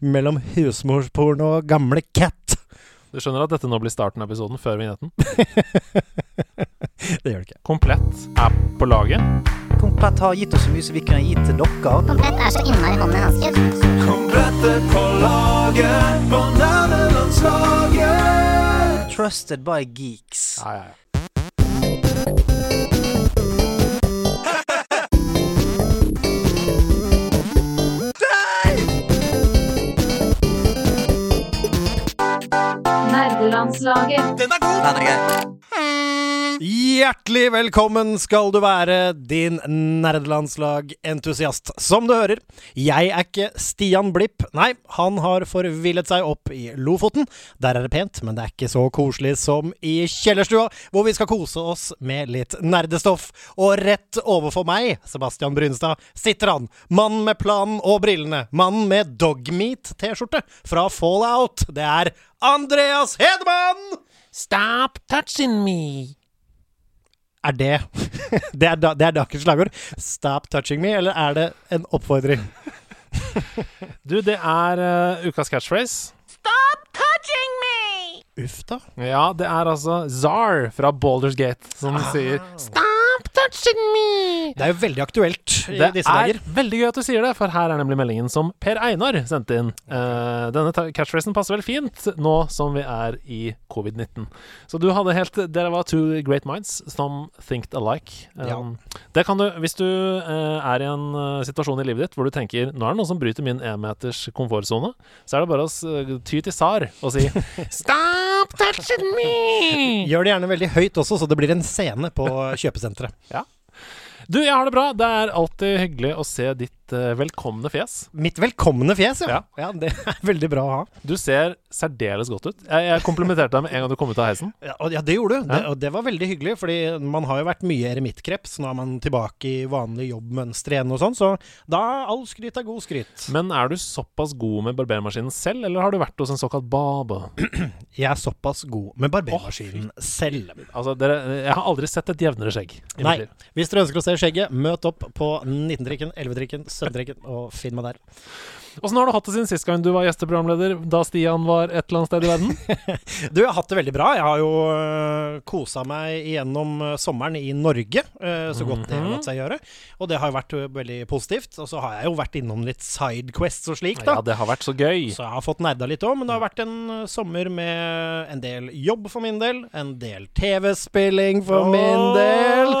mellom husmorsporno og gamle cat. Du skjønner at dette nå blir starten av episoden før vignetten? Det gjør det ikke. Komplett er på laget. Komplett har gitt oss så mye som vi kunne gitt til dere. Komplett er så innmari hånd i hanske. er på laget på nerdelandslaget. Trusted by geeks. Ja, ja, ja. Nerdelandslaget. Den er god! Den er grei. Hjertelig velkommen skal du være, din nerdelandslagentusiast. Som du hører, jeg er ikke Stian Blipp. Nei, han har forvillet seg opp i Lofoten. Der er det pent, men det er ikke så koselig som i kjellerstua, hvor vi skal kose oss med litt nerdestoff. Og rett overfor meg, Sebastian Brynstad, sitter han. Mannen med planen og brillene. Mannen med Dogmeat-T-skjorte fra Fallout. Det er Andreas Hedman! Stop touching me! Er det Det er, da, det er dagens slagord. Stop touching me, eller er det en oppfordring? Du, det er uh, ukas catchphrase. Uff da. Ja, det er altså Zar fra Baldur's Gate som sier Stop touching me! Det er jo veldig aktuelt i Det disse er veldig gøy at du sier det, for her er nemlig meldingen som Per Einar sendte inn. Uh, denne catchphrasen passer vel fint nå som vi er i covid-19. Så du hadde helt Dere var two great minds som thinked alike. Um, Det kan du, Hvis du uh, er i en uh, situasjon i livet ditt hvor du tenker nå er det noen som bryter min enmeters komfortsone, så er det bare å ty til SAR og si Stop touching me! Gjør det gjerne veldig høyt også, så det blir en scene på kjøpesenteret. Du, jeg har det bra. Det er alltid hyggelig å se ditt eh, velkomne fjes. Mitt velkomne fjes, ja. Ja. ja. Det er veldig bra å ha. Du ser særdeles godt ut. Jeg, jeg komplimenterte deg med en gang du kom ut av heisen. Ja, ja det gjorde du. Det, og det var veldig hyggelig, fordi man har jo vært mye eremittkreps. Nå er man tilbake i vanlig jobbmønster igjen og sånn, så da er all skryt er god skryt. Men er du såpass god med barbermaskinen selv, eller har du vært hos en såkalt baba? Jeg er såpass god med barbermaskinen selv. Altså, dere, jeg har aldri sett et jevnere skjegg. Nei. Hvis dere ønsker å se skjegget, møt opp på 19-trikken, 11-trikken, 17-trikken og finn meg der. Åssen har du hatt det siden sist gang du var gjesteprogramleder, da Stian var et eller annet sted i verden? Du, jeg har hatt det veldig bra. Jeg har jo uh, kosa meg gjennom øh, sommeren i Norge, uh, så godt det har latt seg gjøre. Og det har jo vært veldig positivt. Og så har jeg jo vært innom litt sidequests og slik, da. Ja, det har vært så gøy. Så jeg har fått nerda litt òg, men det har vært en sommer med en del jobb for min del, en del TV-spilling for min del,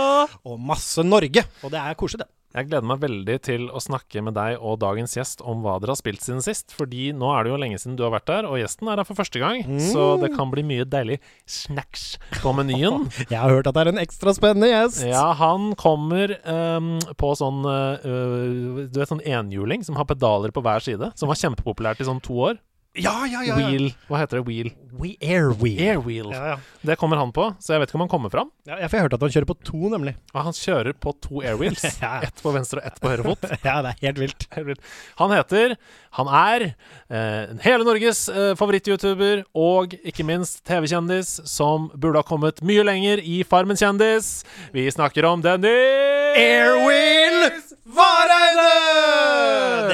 og masse Norge. Og det er koselig, det. Jeg gleder meg veldig til å snakke med deg og dagens gjest om hva dere har spilt siden sist. Fordi nå er det jo lenge siden du har vært der, og gjesten er her for første gang. Så det kan bli mye deilig snacks på menyen. Jeg har hørt at det er en ekstra spennende gjest. Ja, han kommer um, på sånn øh, Du vet sånn enhjuling som har pedaler på hver side. Som var kjempepopulært i sånn to år. Ja, ja. ja, ja. Wheel Hva heter det? Wheel? We Airwheel. Airwheel. Ja, ja. Det kommer han på, så jeg vet ikke om han kommer fram. ja, for jeg har hørt at han kjører på to, nemlig. Og han kjører på to airwheels. Ja. Ett på venstre og ett på høyre fot. Ja, det er helt vilt. Helt vilt. Han heter Han er eh, hele Norges eh, favoritt-youtuber og ikke minst TV-kjendis som burde ha kommet mye lenger i Farmen kjendis. Vi snakker om Dennis Airwheel Vareide!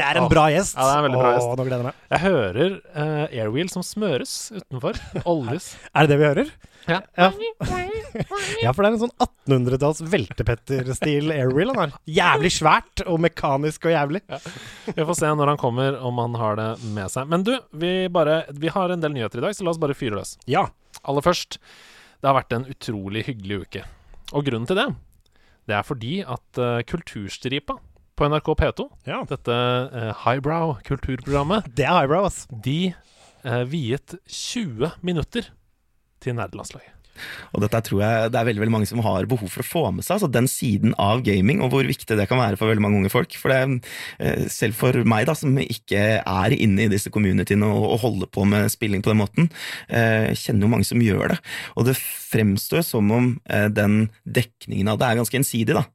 Er en bra gjest. Ja, det er en veldig bra gjest. Åh, nå gleder jeg meg. Jeg hører eh, Airwheel som smøres utenfor. Oljes. Er det det vi hører? Ja. Ja, ja for det er en sånn 1800-talls veltepetter-stil airwheel han har. Jævlig svært og mekanisk og jævlig. Vi får se når han kommer, om han har det med seg. Men du, vi, bare, vi har en del nyheter i dag, så la oss bare fyre løs. Ja. Aller først, det har vært en utrolig hyggelig uke. Og grunnen til det, det er fordi at uh, Kulturstripa på NRK P2, ja. dette eh, highbrow kulturprogrammet, Det er highbrow, ass. de eh, viet 20 minutter til nerdelandslaget. Og dette tror jeg det er veldig veldig mange som har behov for å få med seg. altså Den siden av gaming, og hvor viktig det kan være for veldig mange unge folk. For det, eh, Selv for meg, da, som ikke er inne i disse communityene og, og holder på med spilling på den måten, eh, kjenner jo mange som gjør det. Og det fremstår som om eh, den dekningen av det er ganske ensidig. da.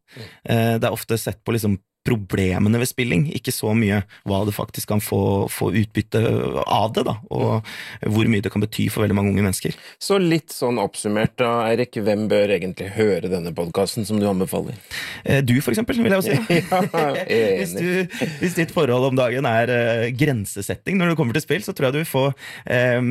Eh, det er ofte sett på liksom problemene ved spilling, ikke så mye hva det faktisk kan få, få utbytte av det, da, og hvor mye det kan bety for veldig mange unge mennesker. Så litt sånn oppsummert da, Eirik, hvem bør egentlig høre denne podkasten som du anbefaler? Eh, Du, for eksempel, vil jeg jo si. Ja, Hvis, du, hvis ditt forhold om dagen er uh, grensesetting når det kommer til spill, så tror jeg du vil få um,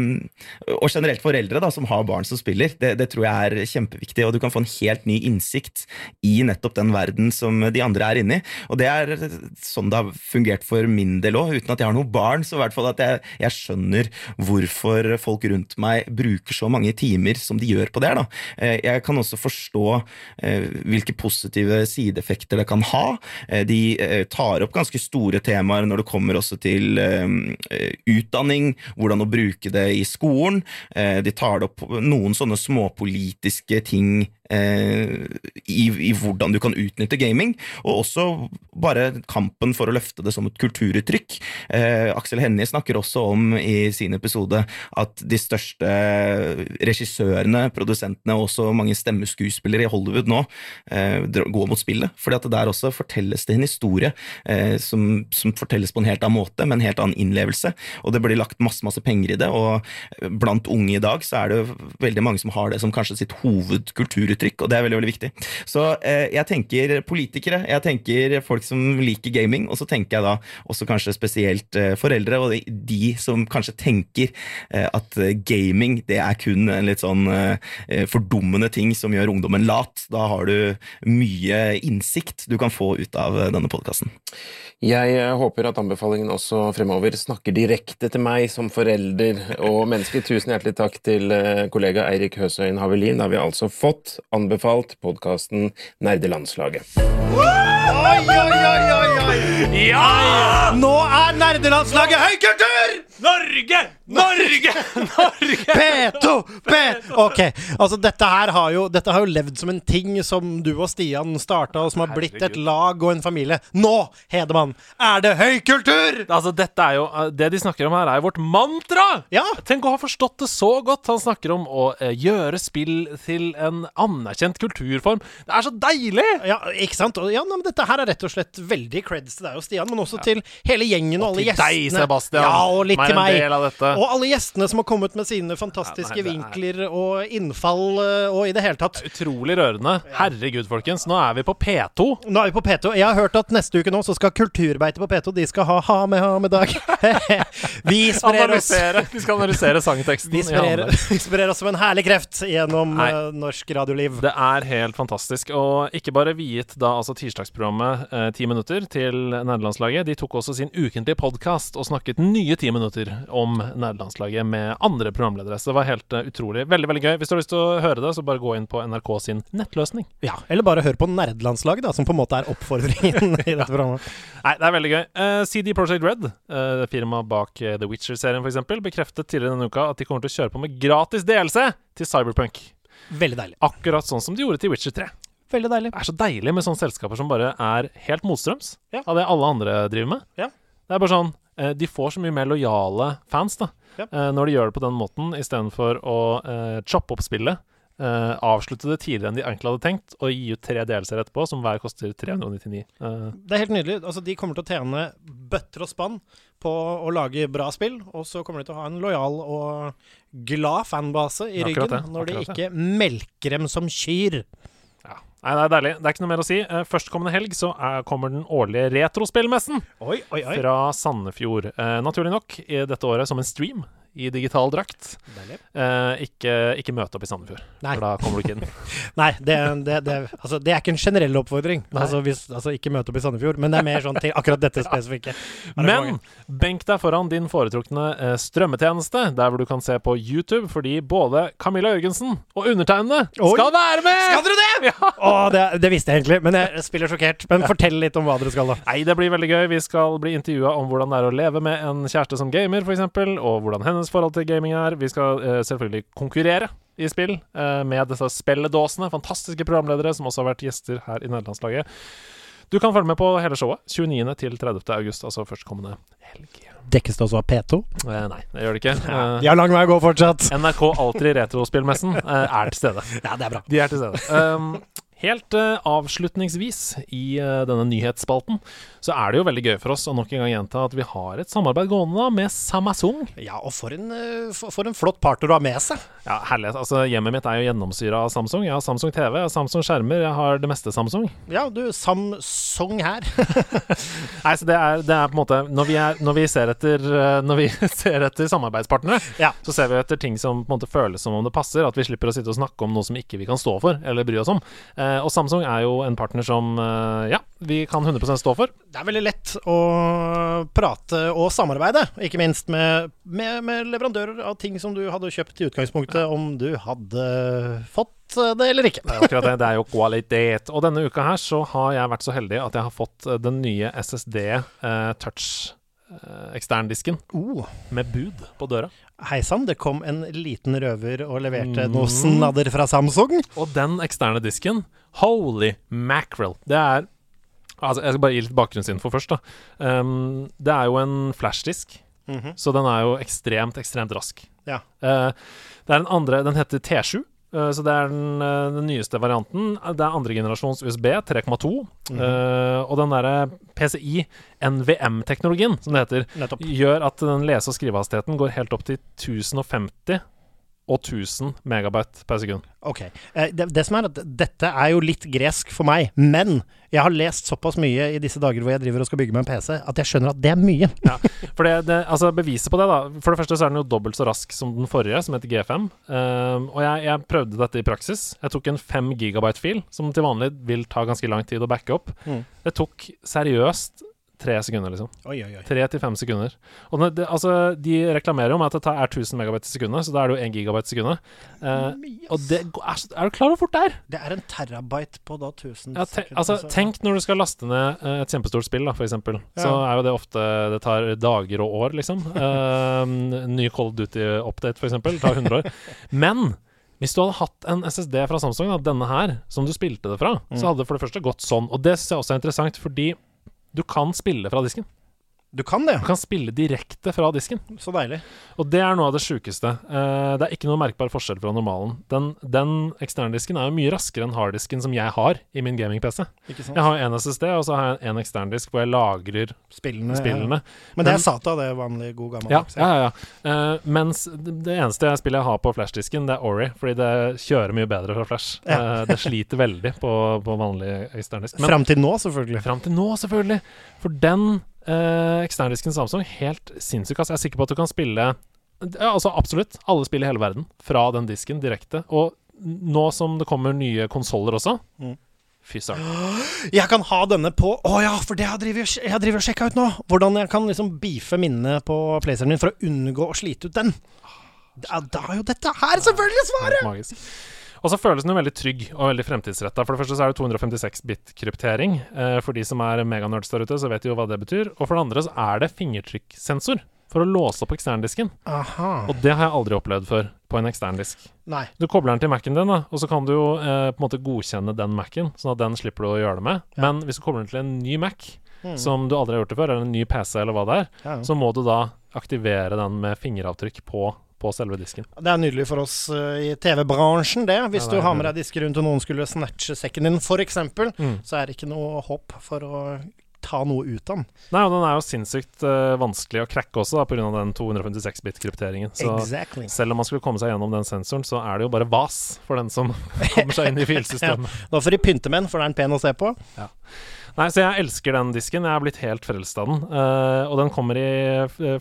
Og generelt foreldre da, som har barn som spiller, det, det tror jeg er kjempeviktig. Og du kan få en helt ny innsikt i nettopp den verden som de andre er inne i. Og det er sånn det har fungert for min del òg, uten at jeg har noen barn. Så i hvert fall at jeg, jeg skjønner hvorfor folk rundt meg bruker så mange timer som de gjør på det. Da. Eh, Jeg kan også forstå eh, hvilke positive sideeffekter det kan ha. Eh, De eh, tar opp ganske store temaer når det kommer også til eh, eh, utdanning, hvordan å bruke det i skolen. Eh, De tar opp noen sånne småpolitiske ting eh, i, i hvordan du kan utnytte gaming, og også bare kampen for å løfte det som et kulturuttrykk. Eh, Aksel Hennie snakker også om i sin episode at de største regissørene, produsentene og også mange stemmeskuespillere i Hollywood nå eh, går mot spillet. fordi at der også fortelles det en historie eh, som, som fortelles på en helt annen måte, med en helt annen innlevelse. Og det blir lagt masse masse penger i det, og blant unge i dag så er det veldig mange som har det som kanskje sitt hovedkulturuttrykk, og det er veldig veldig viktig. Så eh, jeg tenker politikere, jeg tenker folk som liker gaming, og så tenker jeg da også kanskje spesielt eh, foreldre, og de, som kanskje tenker eh, at gaming det er kun en litt sånn fordummende ting som gjør ungdommen lat. Da har du mye innsikt du kan få ut av denne podkasten. Jeg eh, håper at anbefalingen også fremover snakker direkte til meg som forelder og menneske. Tusen hjertelig takk til eh, kollega Eirik Høsøyen Havelin. Da har vi altså fått anbefalt podkasten Nerdelandslaget. Oi, oi, oi, oi, oi! Ja! Nå er nerdelandslaget høykultur! Norge! Norge! Norge! P2! P... Ok, altså dette her har jo Dette har jo levd som en ting som du og Stian starta, og som har blitt et lag og en familie. Nå, Hedemann, er det høykultur! Altså, dette er jo Det de snakker om her, er jo vårt mantra! Ja. Tenk å ha forstått det så godt. Han snakker om å eh, gjøre spill til en anerkjent kulturform. Det er så deilig! Ja, ikke sant? Ja, men Dette her er rett og slett veldig creds til deg og Stian, men også til hele gjengen og, alle til deg. Sebastian, Ja, og litt en meg. Og alle gjestene som har kommet med sine fantastiske Ja, nei, er- vinkler og innfall eh, og i det hele tatt. Utrolig rørende. Herregud, folkens. Nå er vi på P2. Nå er vi på P2. Jeg har hørt at neste uke nå så skal Kulturbeite på P2 De skal ha Ha med ha med dag. vi sprer oss. De skal analysere sangteksten. vi sprer, vi sprer oss som en herlig kreft gjennom Nei. eh, norsk radioliv. Det er helt fantastisk. Og ikke bare viet da altså tirsdagsprogrammet eh, ti minutter til nederlandslaget. De tok også sin ukentlige podkast og snakket nye ti minutter om nederlandslaget med andre programledere. Så det var helt eh, utrolig. Veldig, veldig gøy. Hvis du har lyst til å høre det, så bare gå inn på NRK sin nettløsning. Ja, Eller bare hør på Nerdelandslaget, da, som på en måte er oppfordringen i dette programmet. Nei, det er veldig gøy. Uh, CD Projekt Red, uh, firmaet bak eh, The Witcher-serien f.eks., bekreftet tidligere denne uka at de kommer til å kjøre på med gratis DLC til Cyberpunk. Veldig deilig. Akkurat sånn som de gjorde til Witcher 3. Veldig deilig. Det er så deilig med sånne selskaper som bare er helt motstrøms Ja. av det alle andre driver med. Ja. Det er bare sånn eh, De får så mye mer lojale fans da Ja. eh, når de gjør det på den måten, istedenfor å eh, choppe opp spillet. Uh, avslutte det tidligere enn de egentlig hadde tenkt, og gi ut tre delelser etterpå, som hver koster 399. Uh. Det er helt nydelig. Altså, de kommer til å tjene bøtter og spann på å lage bra spill, og så kommer de til å ha en lojal og glad fanbase i Akkurat ryggen det, når de ikke ikke melker dem som kyr. Nei, det er deilig. Det er ikke noe mer å si. Eh, førstkommende helg så er, kommer den årlige retrospillmessen Oi, oi, oi. fra Sandefjord. Eh, naturlig nok i dette året som en stream i digital drakt. Eh, ikke, ikke møte opp i Sandefjord, Nei. for da kommer du ikke inn. Nei, det, det, det, altså, det er ikke en generell oppfordring. Altså, hvis, altså, ikke møte opp i Sandefjord, men det er mer sånn til akkurat dette spesifikke. Men benk deg foran din foretrukne eh, strømmetjeneste, der hvor du kan se på YouTube, fordi både Camilla Jørgensen og undertegnede skal være med! Skal dere det?! Ja. Det, det visste jeg egentlig, men jeg spiller sjokkert. Men fortell litt om hva dere skal, da. Nei, det blir veldig gøy. Vi skal bli intervjua om hvordan det er å leve med en kjæreste som gamer, f.eks., og hvordan hennes forhold til gaming er. Vi skal uh, selvfølgelig konkurrere i spill uh, med disse spilledåsene. Fantastiske programledere som også har vært gjester her i nederlandslaget. Du kan følge med på hele showet 29. til 30. august, altså førstkommende helg. Dekkes det også av P2? Eh, nei, det gjør det ikke. Eh, De har lang vei å gå fortsatt. NRK Altri Retrospillmessen eh, er til stede. Ja, det er bra. De er til stede. Um, Helt eh, avslutningsvis i eh, denne nyhetsspalten så er det jo veldig gøy for oss å nok en gang gjenta at vi har et samarbeid gående da med Samsung. Ja, og for en, eh, for, en flott partner å ha med seg. Ja, herlighet. Altså, hjemmet mitt er jo gjennomsyra av Samsung. Jeg har Samsung TV, jeg har Samsung skjermer, jeg har det meste Samsung. Ja, du, Samsung her. Nei, så det er, det er på en måte Når vi, er, når vi, ser, etter, når vi ser etter samarbeidspartnere, Ja. så ser vi etter ting som på en måte føles som om det passer. At vi slipper å sitte og snakke om noe som ikke vi kan stå for eller bry oss om. Eh, og Samsung er jo en partner som eh, ja, vi kan 100 stå for. Det er veldig lett å prate og samarbeide, ikke minst med, med, med leverandører av ting som du hadde kjøpt i utgangspunktet, om du hadde fått det eller ikke. Det er akkurat det. Det er jo kvalitet. Og denne uka her så har jeg vært så heldig at jeg har fått eh, den nye SSD eh, Touch eh, eksterndisken Oh. med bud på døra. Hei sann, det kom en liten røver og leverte Mm. noe snadder fra Samsung. Og den eksterne disken, holy mackerel, det er Altså, jeg skal bare gi litt bakgrunnsinfo først, da. Um, det er jo en flashdisk, Mhm. så den er jo ekstremt, ekstremt rask. Ja. Uh, det er den andre Den heter T7. Eh, så det er den, eh, den nyeste varianten. Det er andre generasjons USB 3,2. Mm. Uh, og den derre PCI NVM-teknologien, som det heter, Nettopp. gjør at den lese- og skrivehastigheten går helt opp til 1050 og 1000 megabyte per sekund. Ok. Eh, Det, det som er at dette er jo litt gresk for meg, men jeg har lest såpass mye i disse dager hvor jeg driver og skal bygge med en PC, at jeg skjønner at det er mye. Ja, for det, det, altså Beviset på det, da For det første så er den jo dobbelt så rask som den forrige, som heter G5. Um, og jeg, jeg prøvde dette i praksis. Jeg tok en 5 gigabyte-fil, som til vanlig vil ta ganske lang tid å backe opp. Mm. Det tok seriøst tre sekunder, liksom. Oi, oi, oi. Tre til fem sekunder. Og det, altså, de reklamerer jo om at det er 1000 megabyte i sekundet, så da er det jo 1 gigabyte i sekundet. Eh, og det er, er du klar over hvor fort det er? Det er en terabyte på da 1000 Ja, te, sekunder, altså, så- tenk når du skal laste ned eh, et kjempestort spill, da, for eksempel. Så Ja. er jo det ofte Det tar dager og år, liksom. Eh, ny of Duty-update, for eksempel, tar 100 år. Men hvis du hadde hatt en SSD fra Samsung, da, denne her, som du spilte det fra, Mm. så hadde det for det første gått sånn. Og det syns jeg også er interessant, fordi du kan spille fra disken. Du kan det, Du kan spille direkte fra disken. så deilig. Og det er noe av det sjukeste. Eh, det er ikke noe merkbar forskjell fra normalen. Den, den eksterndisken er jo mye raskere enn harddisken som jeg har i min gaming-PC. Jeg har en SSD, og så har jeg en eksterndisk hvor jeg lagrer Spillene. spillene. Men det er SATA, det er vanlig god gammel Ja, ja, ja. ja. Uh, mens det det eneste jeg spillet jeg har på flashdisken, det er Ori, fordi det kjører mye bedre fra flash. Ja. Uh, det sliter veldig på, på vanlig eksterndisk. Men Fram til nå, selvfølgelig. fram til nå, selvfølgelig. For den eh, eksterndisken Samsung, helt sinnssyk. Altså, jeg er sikker på at du kan spille ja, altså absolutt alle spill i hele verden fra den disken direkte. Og nå som det kommer nye konsoller også Mm. Fy søren. Jeg kan ha denne på Å ja, for det jeg driver- jeg driver og sjekka ut nå. Hvordan jeg kan liksom beefe minnene på PlayStation min for å unngå å slite ut den. Da, da er jo dette her selvfølgelig svaret! Og så føles den jo veldig trygg og veldig fremtidsretta. For det første så er det 256-bit-kryptering. Eh, for de som er meganerds der ute, så vet de jo hva det betyr. Og for det andre så er det fingertrykksensor for å låse opp eksterndisken. Aha. Og det har jeg aldri opplevd før på en eksterndisk. Nei. Du kobler den til Mac-en din, da, og så kan du jo eh, på en måte godkjenne den Mac-en, sånn at den slipper du å gjøre det med. Ja. Men hvis du kobler den til en ny Mac, Mm. som du aldri har gjort det før, eller en ny PC eller hva det er, ja. så må du da aktivere den med fingeravtrykk på, på selve disken. Det er nydelig for oss eh, i TV-bransjen, det. Hvis Ja, det du har med deg disker rundt og noen skulle snatche sekken din, f.eks., Mm. så er det ikke noe håp for å ta noe ut av den. Nei, og den er jo sinnssykt uh, vanskelig å krakke også, pga. den 256-bit-krypteringen. Så Exactly. selv om man skulle komme seg gjennom den sensoren, så er det jo bare vas for den som kommer seg inn i filsystemet. Da får de pynte med den, for det er den pen å se på. Nei, så jeg elsker den disken. Jeg er blitt helt frelst av den. Uh, og den kommer i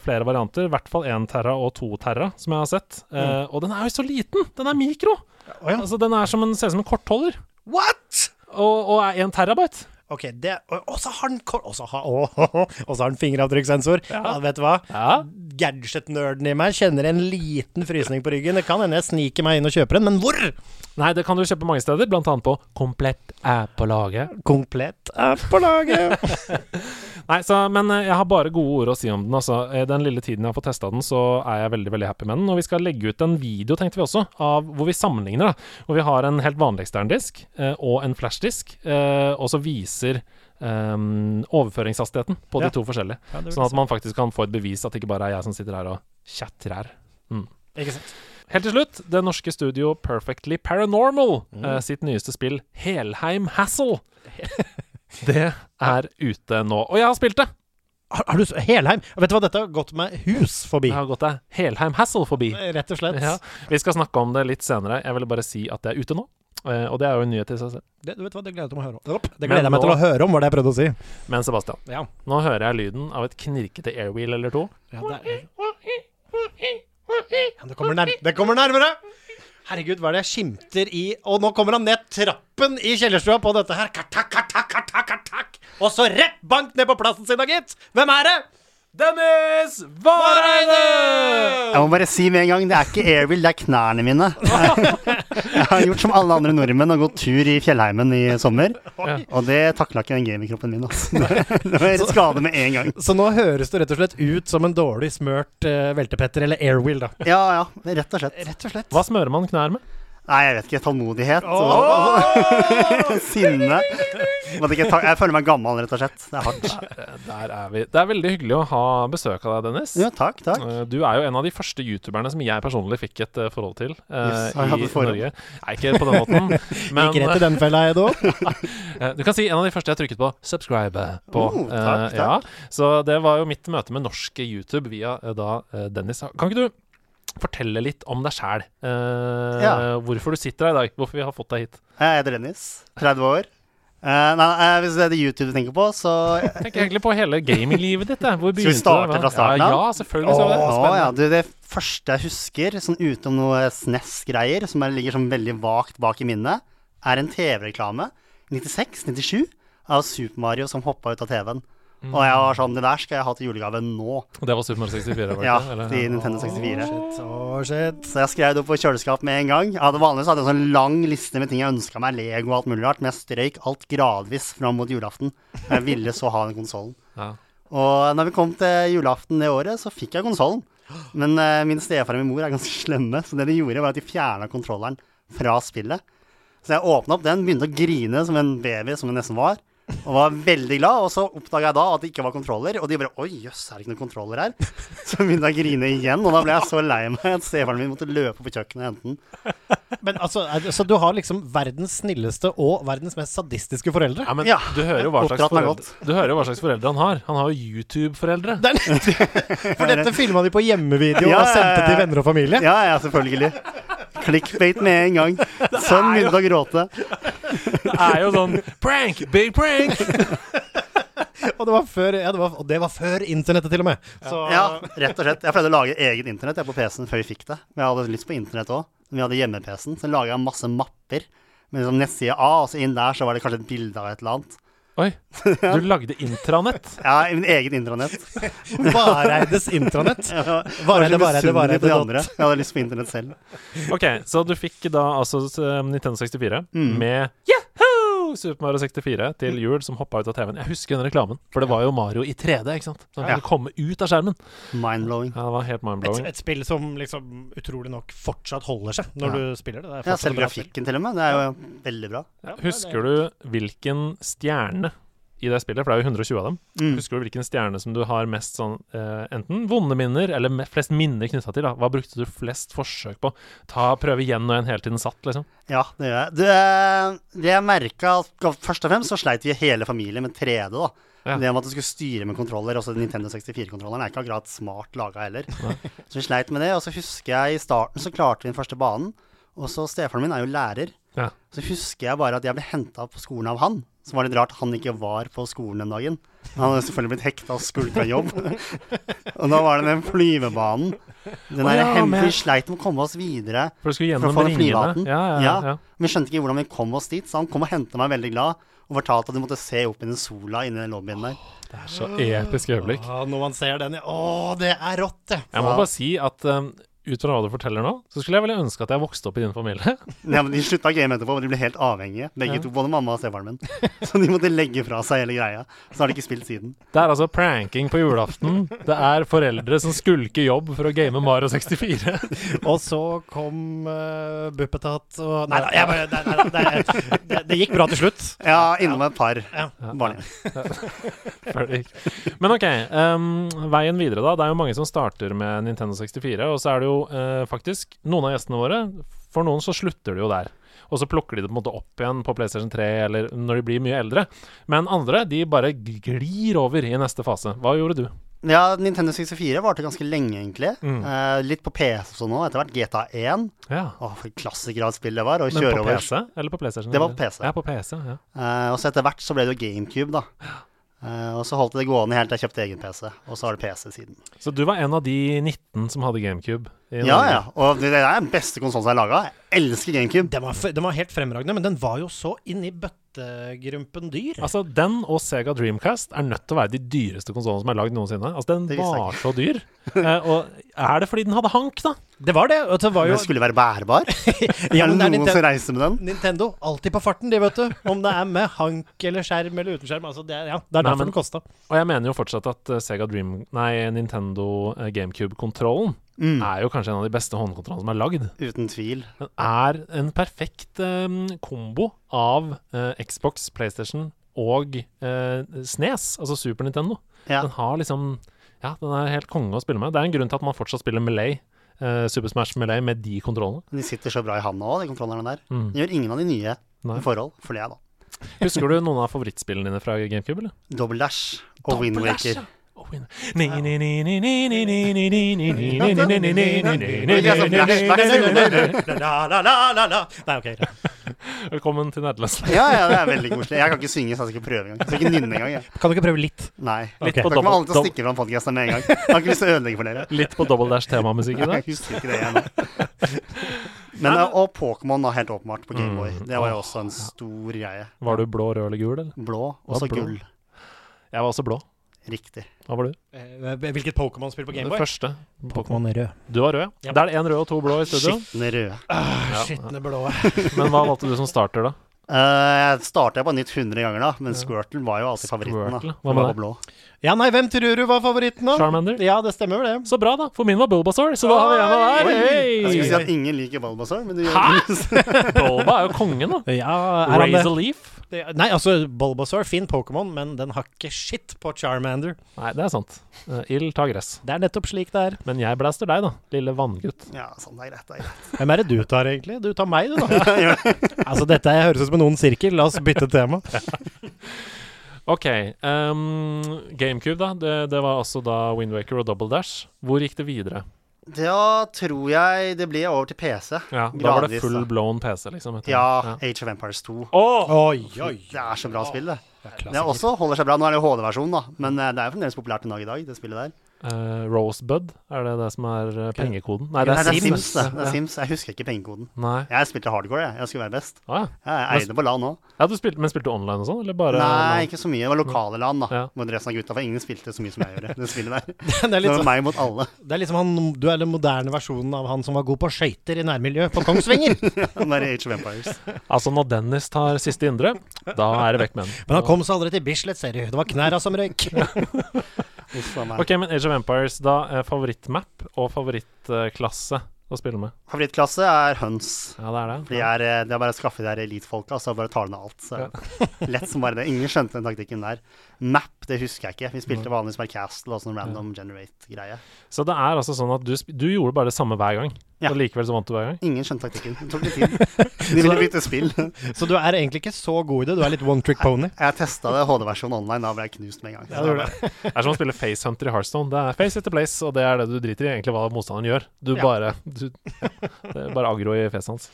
flere varianter. I hvert fall 1 terra og 2 terra, som jeg har sett. Eh, Og den er jo så liten! Den er mikro! Å ja. Altså, den er som en, ser ut som en kortholder. What?! Og, og er 1 terabyte. Ok, det Og og så har den Og så har, å, og så har den fingeravtrykkssensor. Ja. Ja. vet du hva? Ja. Gadget-nerden i meg kjenner en liten frysning på ryggen. Det kan hende jeg sniker meg inn og kjøper en, men hvor? Nei, det kan du kjøpe mange steder, blant annet på Komplett er på laget. Komplett er på laget. Nei, så, men eh, jeg har bare gode ord å si om den. Altså. Eh, Den lille tiden jeg har fått testa den, så er jeg veldig veldig happy med den. Og vi skal legge ut en video, tenkte vi også, av hvor vi sammenligner. da Hvor vi har en helt vanlig eksterndisk eh, og en flashdisk, eh, og så viser Um, overføringshastigheten på Ja. de to forskjellige. Ja, Sånn at man faktisk kan få et bevis at det ikke bare er jeg som sitter her og chatter her. Ikke sant. Helt til slutt, det norske studio Perfectly Paranormal Mm. uh, sitt nyeste spill Helheim Hassle. Det er ute nå. Og jeg har spilt det! Har, har du Helheim? Vet du hva, dette har gått meg hus forbi. Jeg har gått deg Helheim Hassle forbi. Rett og slett. Ja, vi skal snakke om det litt senere. Jeg ville bare si at det er ute nå. eh, Og det er jo en nyhet i seg selv. Det, du vet hva, det gleder jeg meg til å høre om. Det gleder jeg meg til å høre om, var det jeg prøvde å si. Men Sebastian, Ja. nå hører jeg lyden av et knirkete airwheel eller to. Ja, det, er... ja, det, kommer nær... det kommer nærmere! Herregud, hva er det jeg skimter i Og nå kommer han ned trappen i kjellerstua på dette her. Kartak, kartak, kartak, kartak. Og så rett bank ned på plassen sin, da, gitt! Hvem er det? Dennis Vareide! Jeg må bare si med en gang, det er ikke airwheel, det er knærne mine. Jeg har gjort som alle andre nordmenn og gått tur i fjellheimen i sommer. Og det takla ikke den gamingkroppen min. Altså. Det var skade med en gang. Så nå høres du rett og slett ut som en dårlig smørt uh, veltepetter, eller airwheel, da. Ja, ja, rett og slett. Rett og slett. Hva smører man knær med? Nei, jeg vet ikke. Tålmodighet og sinne. Ikke ta- Jeg føler meg gammel, rett og slett. Det er hardt. Der er vi. Det er veldig hyggelig å ha besøk av deg, Dennis. Ja, takk, takk. Eh, Du er jo en av de første youtuberne som jeg personlig fikk et eh, forhold til eh, Yes, jeg i forhold? Norge. Nei, ikke på den måten. Men Gikk rett i den fella, Edo. da. du kan si en av de første jeg trykket på 'subscribe' på. Oh, takk, Eh, Ja, så det var jo mitt møte med norsk YouTube via eh, da eh, Dennis. Kan ikke du fortelle litt om deg sjæl? Ja. Hvorfor du sitter her i dag? Hvorfor vi har fått deg hit? Jeg heter Dennis. 30 år. Uh, nei, nei, hvis det er det YouTube du tenker på, så Jeg tenker egentlig på hele gaminglivet ditt. Hvor Skal vi starte fra starten Ja, av? ja, selvfølgelig. skal vi det. Å ja, du, det første jeg husker, sånn utenom noe SNES-greier, som er, ligger sånn veldig vagt bak i minnet, er en TV-reklame, 96-97, av Super Mario som hoppa ut av TV-en. Og jeg var sånn, det der skal jeg ha til julegave nå. Og Det var Super Mario 64? Var Ja? Eller- til Nintendo 64. Oh, shit. Så jeg skrev det opp på kjøleskap med en gang. Jeg hadde vanligvis hadde jeg en sånn lang liste med ting jeg ønska meg, Lego og alt mulig rart, men jeg strøyk alt gradvis fram mot julaften. Jeg ville så ha den konsollen. Ja. Og når vi kom til julaften det året, så fikk jeg konsollen. Men uh, min stefar og min mor er ganske slemme, så det de gjorde, var at de fjerna kontrolleren fra spillet. Så jeg åpna opp den, begynte å grine som en baby, som jeg nesten var. Og var veldig glad. Og så oppdaga jeg da at det ikke var kontroller. Og de bare Oi, jøss, er det ikke noen kontroller her? Så begynte jeg å grine igjen, og da ble jeg så lei meg at stefaren min måtte løpe på kjøkkenet og hente den. Men altså, så du har liksom verdens snilleste og verdens mest sadistiske foreldre? Ja, men Ja, du hører jo hva slags meg foreldre, du hører jo hva slags foreldre han har. Han har jo YouTube-foreldre. Det For dette filma de på hjemmevideo Ja, og sendte til venner og familie. Ja, ja, selvfølgelig. Clickbait med en gang. Sønnen begynte å gråte. Det er jo sånn prank! Big prank! Og det var før, ja, det var, og det var før internettet, til og med. Så Ja, rett og slett. Jeg pleide å lage eget internett jeg på PC-en før vi fikk det. Men jeg hadde lyst på internett òg. Vi hadde hjemme-PC-en, så laga jeg masse mapper. Med liksom nettside A, og så inn der så var det kanskje et bilde av et eller annet. Oi, du lagde intranett. Ja, min egen intranett. Vareides intranett. Vareide, vareide, vareide. Jeg hadde lyst på internett selv. Ok, så du fikk da altså eh, Nintendo 64 Mm. med Super Mario 64 til jul som hoppa ut av TV-en. Jeg husker den reklamen, for det var jo Mario i 3D, ikke sant? Så han Ja. kunne komme ut av skjermen. Mind-blowing. Ja, det var helt mind-blowing. et spill som liksom utrolig nok fortsatt holder seg når Ja. du spiller det. det er Ja, selv et grafikken til og med. Det er jo veldig bra. Ja, Husker du hvilken stjerne i det spillet, for det er jo 120 av dem, Mm. husker du hvilken stjerne som du har mest sånn eh, enten vonde minner eller flest minner knytta til? da? Hva brukte du flest forsøk på? Ta, Prøve igjen når en hele tiden satt, liksom? Ja, det gjør jeg. Det, det jeg merka Først og fremst så sleit vi hele familien med 3D, da. Ja. Det med at du skulle styre med kontroller. Også Nintendo 64-kontrolleren er ikke akkurat smart laga heller. Så vi sleit med det. Og så husker jeg i starten så klarte vi den første banen. Og så stefaren min er jo lærer. Ja. Så husker jeg bare at jeg ble henta på skolen av han. Så var det litt rart han ikke var på skolen den dagen. Han hadde selvfølgelig blitt hekta og skulka jobb. og da var det den flyvebanen. Den der ja, hem- men- Vi sleit med å komme oss videre. For du skulle For å gjennom få den ringene? Ja, ja, ja, Ja. ja. Vi skjønte ikke hvordan vi kom oss dit, så han kom og hentet meg veldig glad. Og fortalte at du måtte se opp i den sola inni den lobbyen der. Det er så episk øyeblikk. Ja, når man ser den, ja. Å, det er rått, det! Jeg må bare si at um, ut fra hva du forteller nå, så skulle jeg veldig ønske at jeg vokste opp i din familie. Ja, men De slutta game etterpå, og de ble helt avhengige. Begge Ja. to, både mamma og stefaren min. Så de måtte legge fra seg hele greia. Så har de ikke spilt siden. Det er altså pranking på julaften. Det er foreldre som skulker jobb for å game Mario 64. Og så kom uh, Buppetat og Nei da, jeg bare, nei, nei, det, det, det gikk bra til slutt. Ja, innom et par Ja. barn. før. Men ok, um, veien videre da. Det er jo mange som starter med Nintendo 64, og så er det jo eh, faktisk Noen av gjestene våre For noen så slutter de jo der. Og så plukker de det på en måte opp igjen på PlayStation 3 eller når de blir mye eldre. Men andre de bare glir over i neste fase. Hva gjorde du? Ja, Nintendo 64 varte ganske lenge, egentlig. Mm. Eh, litt på PC også nå. Etter hvert GTA 1. Ja. Åh, for en klassiker av et spill det var. Men på over. PC eller på PlayStation? Det var på PC. Ja, på PC. Ja. Eh, og så etter hvert så ble det jo GameCube, da. Eh, og så holdt det gående helt til jeg kjøpte egen PC. Og så har det PC siden. Så du var en av de 19 som hadde GameCube? Ja, Norge. ja. Og det det er den beste konsollen jeg har laga. Elsker GameCube. Den var, den var helt fremragende, men den var jo så inni bøttegrumpen dyr. Altså, Den og Sega Dreamcast er nødt til å være de dyreste konsollene som er lagd noensinne. Altså, Den var så dyr. Eh, og er det fordi den hadde hank, da? Det var det. Og det var jo Den skulle være bærbar. Ja, er men det det noen Nintendo- som reiser med den? Nintendo. Alltid på farten, de, vet du. Om det er med hank eller skjerm eller uten skjerm. Altså, det, er- ja, det er derfor den kosta. Og jeg mener jo fortsatt at eh, Sega Dream Nei, Nintendo eh, GameCube-kontrollen Mm. er jo kanskje en av de beste håndkontrollene som er lagd. Uten tvil. Den er en perfekt um, kombo av uh, Xbox, PlayStation og uh, SNES, altså Super Nintendo. Ja. Den har liksom Ja, den er helt konge å spille med. Det er en grunn til at man fortsatt spiller Melee, Uh, Super Smash Melee, med de kontrollene. De sitter så bra i handa òg, de kontrollerne der. Mm. De gjør ingen av de nye Nei. forhold, føler jeg, da. Husker du noen av favorittspillene dine fra GameCube, eller? Double Dash og Wind Double Dash, Waker. ja. Nei, ok, greit. Velkommen til nederlandslaget. Ja, ja, det er veldig koselig. Jeg kan ikke synge, så jeg skal ikke prøve engang. Jeg skal ikke nynne engang. jeg. Kan du ikke prøve litt? Nei. Litt okay. på Da kommer alle til å stikke fra podkasten med en gang. Jeg har ikke lyst til å ødelegge for dere. Litt på Double Dash-temamusikken, da? Jeg husker ikke det igjen. Men, og Pokémon, da, helt åpenbart, på Gameboy. Det var jo også en stor greie. Var du blå, rød eller gul? Eller? Blå, og så gull. Jeg var også blå. Riktig. Hva var du? Eh, Hvilket Pokémon-spill på Gameboy? Det første. Pokémon rød. Du var rød, ja. Ja. Da er det én rød og to blå i studio. Skitne røde. Ja. Skitne blå. Men hva valgte du som starter, da? Uh, jeg starta på nytt 100 ganger, da, men Squirtle var jo alltid favoritten. da Hva med det deg? blå. Ja, nei, hvem tror du var favoritten, da? Charmander? Ja, det stemmer vel det. Så bra, da. For min var Bulbasaur, så da har vi en av hver. Jeg skulle si at ingen liker Bulbasaur, men du gjør Hæ? Bulba er jo kongen, da. Ja, er han Raise a leaf. Det? Nei, altså, Bulbasaur, fin Pokémon, men den har ikke shit på Charmander. Nei, det er sant. Uh, Ild tar gress. Det er nettopp slik det er. Men jeg blaster deg, da. Lille vanngutt. Ja, sånn, det er greit. Det er greit. Hvem er det du tar, egentlig? Du tar meg, du, da. altså, dette høres ut som en ond sirkel. La oss bytte tema. OK. Um, GameCube, da. Det, det var altså da Windwaker og Double Dash. Hvor gikk det videre? Da tror jeg det blir over til PC. Ja, Da var det Gradvis, full blown PC, liksom. etter- Ja, Age of Empires 2. Oh! Oi, oi. Det er så bra spill, det. Det er også holder seg bra. Nå er det jo HD-versjonen, da, men eh, det er jo fremdeles populært en dag i dag, det spillet der. Eh, Rosebud, er det det som er uh, pengekoden? Nei, det Nei, er det er Sims. Sims, det. det er Ja. Sims. Jeg husker ikke pengekoden. Nei. Jeg spilte hardcore, jeg. Jeg skulle være best. Ah, ja. Jeg eide på LAN òg. ja, spilte, men spilte du online og sånn, eller bare Nei, ikke så mye. Det var lokale LAN, da. Ja. Mot resten av gutta. For ingen spilte så mye som jeg gjorde. Det spillet der. Det er Det litt var sånn, meg mot alle. det er liksom han, du er den moderne versjonen av han som var god på skøyter i nærmiljøet på Kongsvinger. Bare Age of Empires. Altså, når Dennis tar siste indre, da er det vekk med den. Men han kom seg aldri til Bislett, ser du. Det var knæra som røyk. Ok, men Age of Empires, da er favorittmap og favorittklasse å spille med? Favorittklasse er Huns. Ja, det er det. De er, de det er bare å skaffe de der elitefolka, så bare tar de ned alt. Så Lett som bare det. Ingen skjønte den taktikken der. Map, det husker jeg ikke. Vi spilte vanligvis bare Castle og sånn random generate-greie. Så det er altså sånn at du, du gjorde bare det samme hver gang, Ja. og likevel så vant du hver gang? Ingen skjønte taktikken. Det tok litt tid. De ville bytte spill. Så du er egentlig ikke så god i det. Du er litt one trick pony. Jeg testa det HD-versjonen online, da ble jeg knust med en gang. Ja, det, det. Det er som å spille Face Hunter i Hearthstone. Det er face it the place, og det er det du driter i egentlig hva motstanderen gjør. Du Ja. bare du, Det er bare agro i fjeset hans.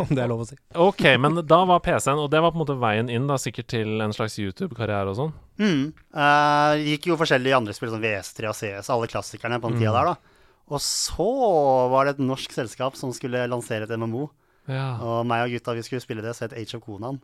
Om det er lov å si. Ok, men da var PC-en, og det var på en måte veien inn, da, sikkert til en slags YouTube-karriere og sånn. Mm. Uh, gikk jo forskjellig i andre spill, som VS3 og CS, alle klassikerne på den tida der, da. Og så var det et norsk selskap som skulle lansere et MMO. Ja. Og meg og gutta vi skulle spille det, så het Age of Conan.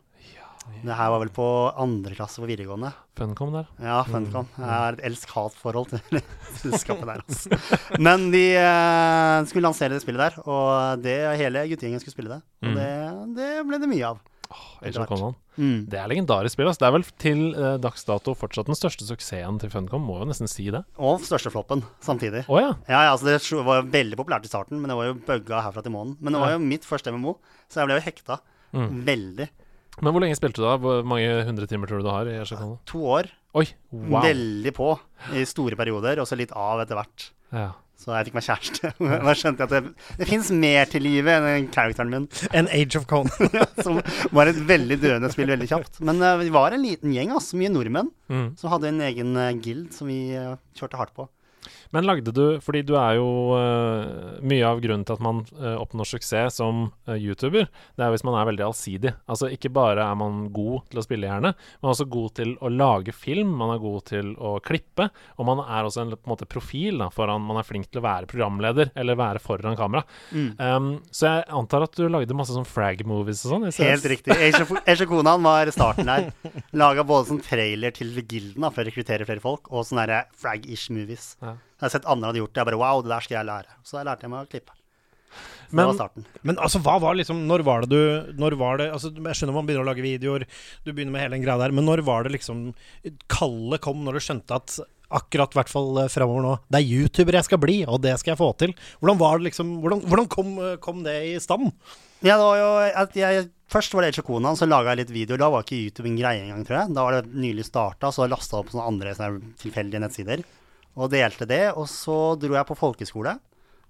Det her var vel på andre klasse på videregående. Funcom der. Ja, Funcom. Jeg har et elsk-hat-forhold til selskapet der. Altså. Men de eh, skulle lansere det spillet der, og det, hele guttegjengen skulle spille det. Og Mm. det, det ble det mye av. Age of Conan. Mm. Det er legendarisk spill. Altså. Det er vel til eh, dags dato fortsatt den største suksessen til Funcom, må jo nesten si det. Og største floppen samtidig. Oh, ja. Ja, ja, altså Det var jo veldig populært i starten, men det var jo bugga herfra til månen. Men det var jo mitt første MMO, så jeg ble jo hekta. Mm. Veldig. Men hvor lenge spilte du da? Hvor mange hundre timer tror du du har i Age of Conan? To år. Oi, wow. Veldig på i store perioder, og så litt av etter hvert. Ja. Så jeg fikk meg kjæreste. Da skjønte jeg at det, det fins mer til livet enn den characteren min. En Age of Cone. Som var et veldig døende spill veldig kjapt. Men uh, vi var en liten gjeng, altså, mye nordmenn, Mm. som hadde en egen uh, guild som vi uh, kjørte hardt på. Men lagde du Fordi du er jo uh, Mye av grunnen til at man uh, oppnår suksess som uh, YouTuber, det er hvis man er veldig allsidig. Altså Ikke bare er man god til å spille, gjerne, men også god til å lage film. Man er god til å klippe, og man er også en på en måte, profil. Da, foran, man er flink til å være programleder eller være foran kamera. Mm. Um, så jeg antar at du lagde masse sånn frag-movies og sånn? Helt riktig. Age of- Konan var starten der. Laga både sånn trailer til gilden da, for å rekruttere flere folk, og sånne der frag-ish movies. Ja. Jeg har sett andre hadde gjort det. Jeg bare wow, det der skal jeg lære. Så da lærte jeg meg å klippe. Så det Men- var starten. Men altså, hva var liksom Når var det du Når var det Altså, jeg skjønner man begynner å lage videoer, du begynner med hele den greia der, men når var det liksom Kallet kom når du skjønte at akkurat, i hvert fall eh, framover nå, det er YouTuber jeg skal bli, og det skal jeg få til. Hvordan var det liksom Hvordan, hvordan kom, eh, kom det i stand? Ja, det var jo at jeg, Først var det Age of Conan, så laga jeg litt videoer. Da var ikke YouTube en greie engang, tror jeg. Da var det nylig starta, så jeg opp sånne andre sånne tilfeldige nettsider. Og delte det. Og så dro jeg på folkeskole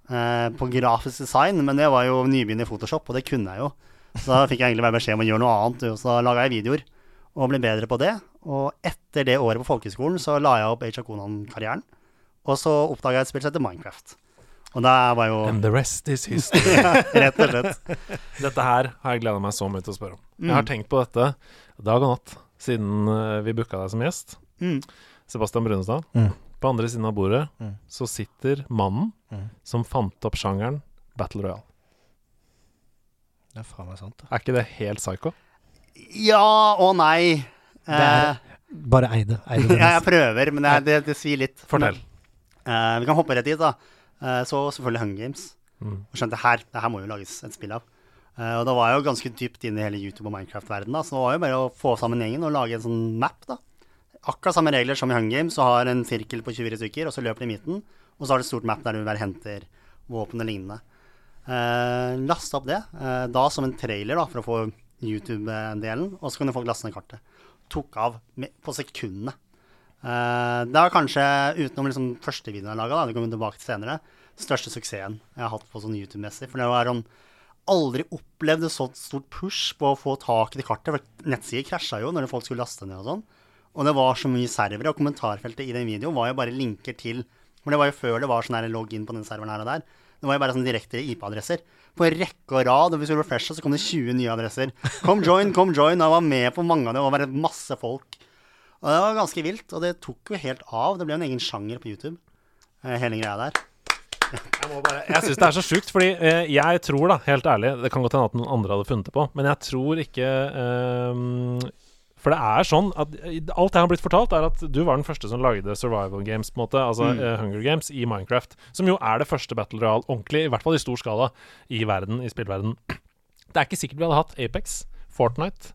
eh, på grafisk design, men det var jo nybegynner i Photoshop, og det kunne jeg jo. Så da fikk jeg egentlig bare beskjed om å gjøre noe annet, og så laga jeg videoer. Og ble bedre på det. Og etter det året på folkeskolen så la jeg opp Age of Conan-karrieren. Og så oppdaga jeg et spill som heter Minecraft. Og da var jo And the rest is history. Rett og slett. Dette her har jeg gleda meg så mye til å spørre om. Jeg Mm. har tenkt på dette dag og natt siden eh, vi booka deg som gjest. Mm. Sebastian Brunestad. Mm. På andre siden av bordet Mm. så sitter mannen Mm. som fant opp sjangeren Battle Royale. Det er faen meg sant. Er ikke det helt psycho? Ja og nei. Det er Eh, Bare eide. eide ja, jeg prøver, men det, det, det svir litt. Fortell. Uh, vi kan hoppe rett dit, da. Uh, så selvfølgelig Hunger Games. Mm. Og skjønte her, det her må jo lages et spill av. Uh, og da var jeg jo ganske dypt inne i hele YouTube- og Minecraft-verdenen. da, Så det var jo bare å få sammen gjengen og lage en sånn map, da. Akkurat samme regler som i Hunger Games. Så har en sirkel på 24 stykker, og så løper de i midten. Og så har du et stort map der du bare henter våpen og lignende. Eh, laste opp det, eh, da som en trailer da, for å få YouTube-delen. Og så kunne folk laste ned kartet. Tok av med, på sekundene. Eh, det var kanskje, utenom liksom første videoen jeg laga, det kommer vi tilbake til senere, største suksessen jeg har hatt på sånn YouTube-messig. For det var sånn Aldri opplevd et så stort push på å få tak i det kartet. For nettsider krasja jo når folk skulle laste ned og sånn. Og det var så mye servere, og kommentarfeltet i den videoen var jo bare linker til For det var jo før det var sånn her login på den serveren her og der. Det var jo bare sånn direkte IP-adresser. På rekke og rad, og hvis du refresha, så kom det 20 nye adresser. Kom join, kom join. Og jeg var med på mange av det, og det var masse folk. Og det var ganske vilt, og det tok jo helt av. Det ble en egen sjanger på YouTube, eh, hele greia der. Jeg, bare- jeg syns det er så sjukt, fordi eh, jeg tror, da, helt ærlig Det kan godt hende at noen andre hadde funnet det på, men jeg tror ikke ehm, For det er sånn at eh, alt jeg har blitt fortalt, er at du var den første som lagde survival games, på en måte, altså Mm. uh, Hunger Games, i Minecraft. Som jo er det første Battle Royale ordentlig, i hvert fall i stor skala, i verden, i spillverden. Det er ikke sikkert vi hadde hatt Apex, Fortnite,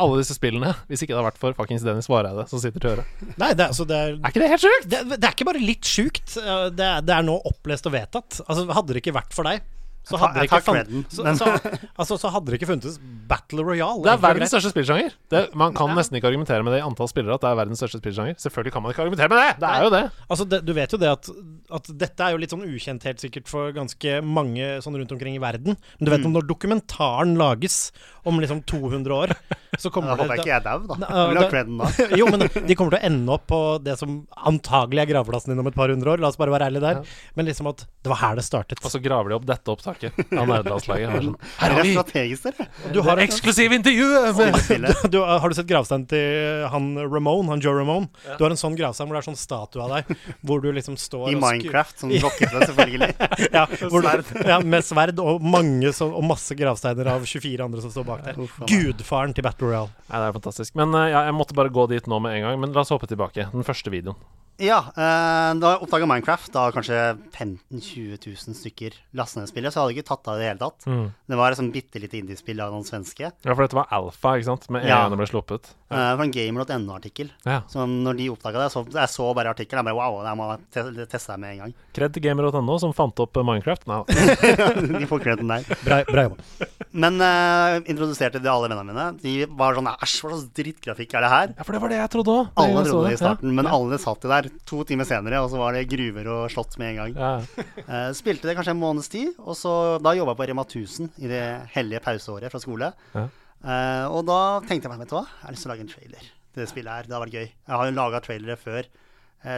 alle disse spillene, hvis ikke det hadde vært for fuckings Dennis Vareide som sitter til øret. Nei, det altså, det er Er ikke det helt sjukt? det, det er ikke bare litt sjukt. eh, Det det er nå opplest og vedtatt. Altså, hadde det ikke vært for deg, så Jeg tar- hadde det jeg tar fan- creden, så, så, altså, så hadde det ikke funnes Battle Royale. Det er verdens største spillsjanger. Det, man kan nesten ikke argumentere med det i antall spillere at det er verdens største spillsjanger. Selvfølgelig kan man ikke argumentere med det! Det er jo det. Altså, det, du vet jo det at, at dette er jo litt sånn ukjent helt sikkert for ganske mange sånn rundt omkring i verden. Men du vet Mm. om når dokumentaren lages om liksom 200 år, så Da kommer håper jeg ikke jeg dau, da. Jeg vil ha creden da. jo, men de kommer til å ende opp på det som antagelig er gravplassen din om et par hundre år. La oss bare være ærlige der. Men liksom at det var her det startet. Og så graver de opp dette opptaket av Han er Sånn, her Er vi? Du har, eksklusiv intervju! med- Spillet. du, har du sett gravsteinen til han Ramone, han Joe Ramone? Du har en sånn gravstein hvor det er sånn statue av deg, hvor du liksom står I og Minecraft, som rockete, selvfølgelig. Ja, hvor du, ja, med sverd og mange så, og masse gravsteiner av 24 andre som står bak der. Gudfaren til Battle Royale. Ja, det er fantastisk. Men eh, ja, jeg måtte bare gå dit nå med en gang. Men la oss hoppe tilbake. Den første videoen. Ja, eh, da jeg oppdaga Minecraft, da kanskje 15 000-20 000 stykker lastet ned spillet, så hadde jeg ikke tatt av det i det hele tatt. Mm. Det var et sånn bitte lite indiespill av noen svenske. Ja, for dette var alfa, ikke sant? Med en Ja. gang det ble sluppet. Ja, det var en gamer.no-artikkel. Ja. Så når de oppdaga det, så jeg så bare artikkelen. Jeg bare wow, jeg må te teste det med en gang. Kred til gamer.no, som fant opp eh, Minecraft. Nei, de får kreden der. Bra, bra jobba. Men eh, introduserte det alle vennene mine. De var sånn Æsj, hva slags drittgrafikk er det her? Ja, for det var det jeg trodde òg. Alle trodde det i starten, men alle satt jo der to timer senere, og så var det gruver og slott med en gang. Ja. Uh, spilte det kanskje en måneds tid, og så da jobba jeg på Rema 1000 i det hellige pauseåret fra skole. Ja. Uh, og da tenkte jeg meg, vet du hva, jeg har lyst til å lage en trailer til det spillet her. Det har vært gøy. Jeg har jo laga trailere før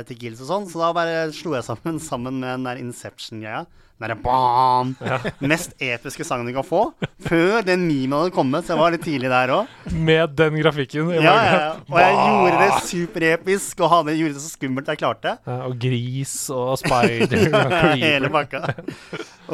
til Gills og sånn, så da bare slo jeg sammen sammen med den der Inception-greia. Den derre bam! Mest episke sangen du kan få. Før den memen hadde kommet, så jeg var litt tidlig der òg. Med den grafikken. Ja, ja, ja. Og jeg gjorde det superepisk og hadde, gjorde det så skummelt jeg klarte. Ja, og gris og spider og Hele pakka.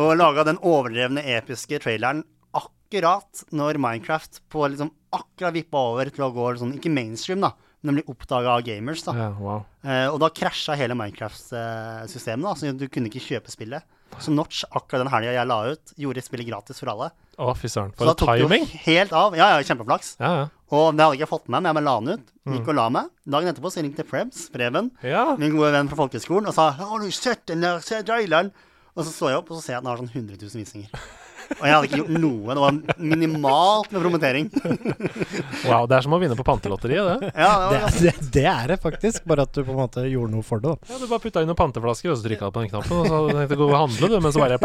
Og laga den overdrevne episke traileren akkurat når Minecraft på liksom akkurat vippa over til å gå sånn, ikke mainstream, da, blir oppdaga av gamers. da. Ja, wow. Eh, og da krasja hele Minecraft-systemet, da, så du kunne ikke kjøpe spillet. Så Notch, akkurat den helga jeg la ut, gjorde spillet gratis for alle. Å, fy søren. Så da tok det timing. helt av. Ja, ja, kjempeflaks. Ja, ja. Og det hadde jeg ikke fått med meg, men la den ut. Mm. Gikk og la meg. Dagen etterpå så ringte Prebz, Preben, ja. min gode venn fra folkehøgskolen, og sa 'Har du sett den der traileren?' Og så så jeg opp, og så ser jeg at den har sånn 100 000 visninger. Og jeg hadde ikke gjort noe. Det var minimalt med promotering. Wow, det er som å vinne på pantelotteriet, det. Ja, det Det, var, det, det er det faktisk, bare at du på en måte gjorde noe for det. da. Ja, Du bare putta inn noen panteflasker, og så trykka du på den knappen, og så tenkte du gå og handle, du, men så bare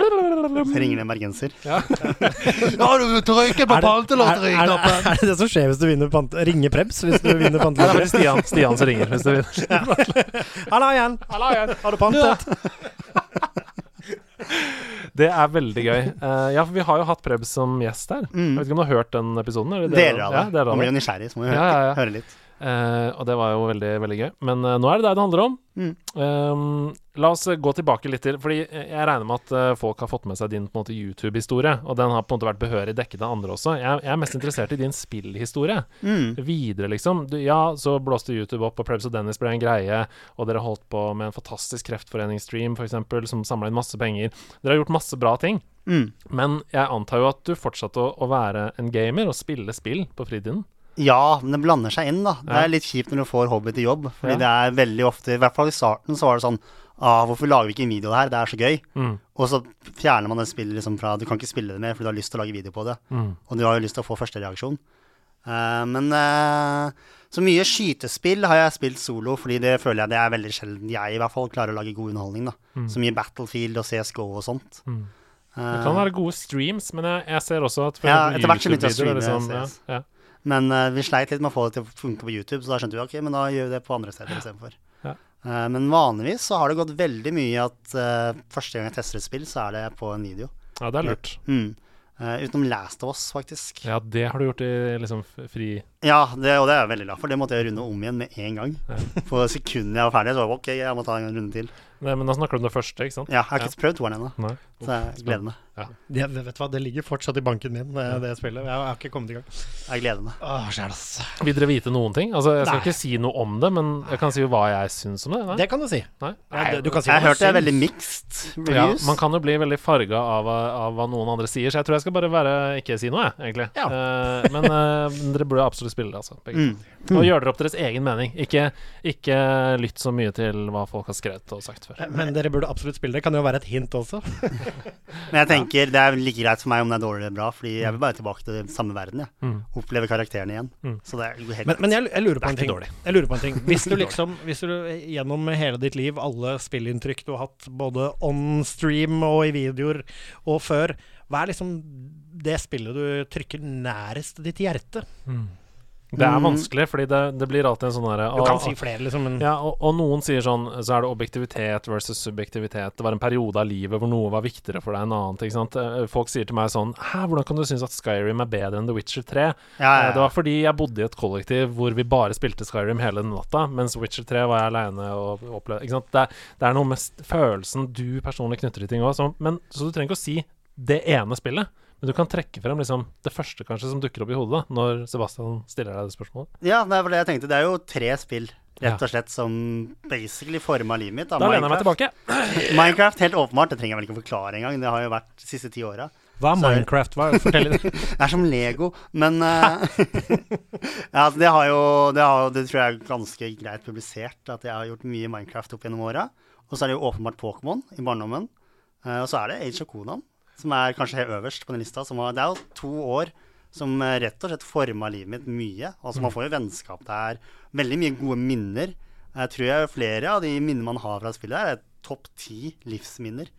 så ringer det en bergenser. Ja. ja, du trykker på Er det, er, er, det, er det det som skjer hvis du vinner pante... Ringer Prebz hvis du vinner Nei, det er Stian, Stian som ringer. Hvis du vil. Halla igjen! Har du pantet? Det er veldig gøy. Uh, ja, for vi har jo hatt Prebz som gjest her. Jeg vet ikke om du har hørt den episoden? Deler av det. Ja, deler Nå av blir det. nysgjerrig, så må vi høre, ja, ja. høre litt. Eh, og det var jo veldig, veldig gøy. Men uh, nå er det deg det handler om. Mm. Um, la oss gå tilbake litt til Fordi jeg regner med at uh, folk har fått med seg din YouTube-historie, og den har på en måte vært behørig dekket av andre også. Jeg, jeg er mest interessert i din spillhistorie. Mm. Videre, liksom. Du, ja, så blåste YouTube opp, og Prebz og Dennis ble en greie, og dere holdt på med en fantastisk kreftforeningsstream, f.eks., som samla inn masse penger. Dere har gjort masse bra ting. Mm. Men jeg antar jo at du fortsatte å, å være en gamer og spille spill på fritiden. Ja, men det blander seg inn, da. Det er litt kjipt når du får hobby til jobb. Fordi Ja. det er veldig ofte, i hvert fall i starten, så var det sånn ah, Hvorfor lager vi ikke en video av det her? Det er så gøy. Mm. Og så fjerner man det spillet liksom fra Du kan ikke spille det mer fordi du har lyst til å lage video på det. Mm. Og du har jo lyst til å få førstereaksjon. Uh, men uh, så mye skytespill har jeg spilt solo, fordi det føler jeg det er veldig sjelden jeg i hvert fall klarer å lage god underholdning. da. Mm. Så mye Battlefield og CSGO og sånt. Mm. Eh, Det kan være gode streams, men jeg, jeg ser også at Ja, etter hvert så begynte jeg å streame liksom- ja, ja. Men uh, vi sleit litt med å få det til å funke på YouTube, så da skjønte vi ok, men da gjør vi det på andre steder istedenfor. Ja. Uh, men vanligvis så har det gått veldig mye at uh, første gang jeg tester et spill, så er det på en video. ja, det er lurt. Mm. Utenom Last of Us, faktisk. Ja, det har du gjort i liksom fri Ja, det, og det er jeg veldig glad for. Det måtte jeg runde om igjen med en gang. Ja. På sekundet jeg var ferdig, så var det ok, jeg må ta en runde til. Nei, Men da snakker du om det første, ikke sant? Ja, jeg har ikke prøvd toeren ennå, så jeg gleder meg. Det, vet du hva, det ligger fortsatt i banken min, det, det spillet. Jeg har ikke kommet i gang. Jeg gleder meg. Åh, sjæl, ass. Vil dere vite noen ting? Altså, Jeg skal Nei. ikke si noe om det, men jeg kan si hva jeg syns om det. Nei? Det kan du si. Nei? Nei du, du kan si Jeg hva har hørt det er veldig mixed Ja, man kan jo bli veldig farga av, av hva noen andre sier, så jeg tror jeg skal bare være ikke si noe, jeg, egentlig. Ja. Uh, men uh, dere burde absolutt spille det, altså. Begge. Mm. Og gjør dere opp deres egen mening. Ikke, ikke lytt så mye til hva folk har skrevet og sagt før. Men dere burde absolutt spille det. Kan jo være et hint også. Men jeg tenker det er like greit for meg om det er dårlig eller bra, fordi jeg vil bare tilbake til samme verden. Ja. Mm. Oppleve karakterene igjen. Mm. Så det er helt Men, men jeg, jeg lurer på en ting. dårlig. Jeg lurer på en ting. Hvis du liksom Hvis du gjennom hele ditt liv, alle spillinntrykk du har hatt, både on stream og i videoer og før, hva er liksom det spillet du trykker nærest ditt hjerte? Det er Mm. vanskelig, fordi det, det blir alltid en sånn derre Du kan si flere, liksom, men Ja, og, og noen sier sånn Så er det objektivitet versus subjektivitet. Det var en periode av livet hvor noe var viktigere for deg enn annet. Ikke sant? Eh, Folk sier til meg sånn Hæ, hvordan kan du synes at Skyrim er bedre enn The Witcher 3? ja, ja, Eh, Det var fordi jeg bodde i et kollektiv hvor vi bare spilte Skyrim hele natta, mens Witcher 3 var jeg aleine og opplevde Ikke sant. Det, det er noe med følelsen du personlig knytter til ting òg. Så, men- så du trenger ikke å si det ene spillet. Men du kan trekke frem liksom det første kanskje som dukker opp i hodet da, når Sebastian stiller deg det spørsmålet. ja, det er vel det jeg tenkte. Det er jo tre spill, rett og slett, som basically forma livet mitt. Da. Da lener jeg meg tilbake. Minecraft, helt åpenbart. Det trenger jeg vel ikke forklare engang. Det har jo vært de siste ti åra. hva er Minecraft? Hva, fortell litt. Det er som Lego, men uh, Ja, det har jo Det, har, det tror jeg er ganske greit publisert, at jeg har gjort mye Minecraft opp gjennom åra. Og så er det jo åpenbart Pokémon i barndommen. Uh, og så er det Age of Conan. Som er kanskje helt øverst på den lista. Som var, det er jo to år som eh, rett og slett forma livet mitt mye. Altså Man får jo vennskap der. Veldig mye gode minner. Jeg tror jeg flere av de minnene man har fra spillet, er topp ti livsminner.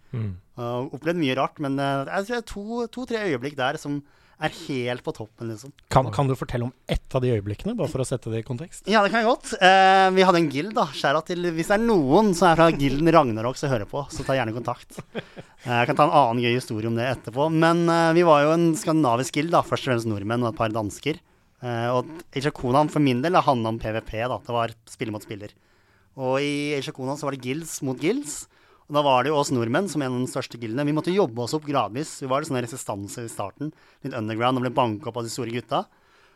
Uh, opplevd mye rart, men uh, jeg tror er to- to-tre øyeblikk der som er helt på toppen, liksom. Kan, kan du fortelle om ett av de øyeblikkene, bare for å sette det i kontekst? Ja, det kan jeg godt. Eh, vi hadde en guild, da. Skjæra til Hvis det er noen som er fra gilden Ragnarok som hører på, så ta gjerne kontakt. Eh, jeg kan ta en annen gøy historie om det etterpå. Men eh, vi var jo en skandinavisk guild, da. Først og fremst nordmenn og et par dansker. Eh, og of for min del handla om PVP, da. Det var spiller mot spiller. Og i of så var det guilds mot guilds. Og da var det jo oss nordmenn som en av de største gildene. Vi måtte jobbe oss opp gradvis. Vi var litt sånn resistanse i starten. Litt underground og ble banka opp av de store gutta.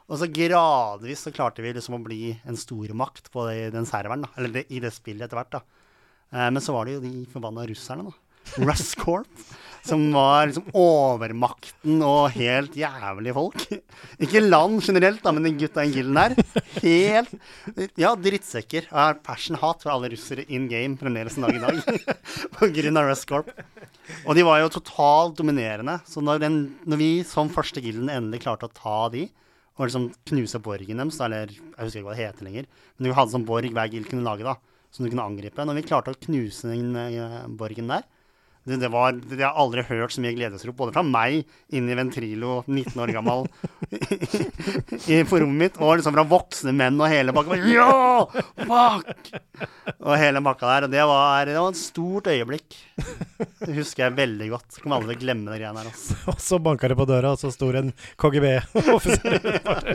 Og så gradvis så klarte vi liksom å bli en stormakt på den serveren, da. Eller det, i det spillet etter hvert, da. Eh, men så var det jo de forbanna russerne, da. Ruscorp. Som var liksom overmakten og helt jævlige folk. Ikke land generelt, da, men den gutta i gilden her. Helt Ja, drittsekker. Jeg har passion-hat for alle russere in game fremdeles en dag i dag. på grunn av Ruscorp. Og de var jo totalt dominerende. Så når, den, når vi som første gilden endelig klarte å ta de, og liksom knuse borgen deres, eller jeg husker ikke hva det heter lenger, men vi hadde sånn borg hver gild kunne lage, da, som du kunne angripe. Når vi klarte å knuse den eh, borgen der, det, det var, det, jeg har aldri hørt så mye gledesrop, både fra meg inn i Ventrilo, 19 år gammel, i, på rommet mitt, og liksom fra voksne menn og hele bakka. Ja! Fuck! Og hele bakka der. Og det var, det var et stort øyeblikk. Det husker jeg veldig godt. Kommer aldri til å glemme de greiene der. Altså. Og så banka det på døra, og så sto en KGB-offiser.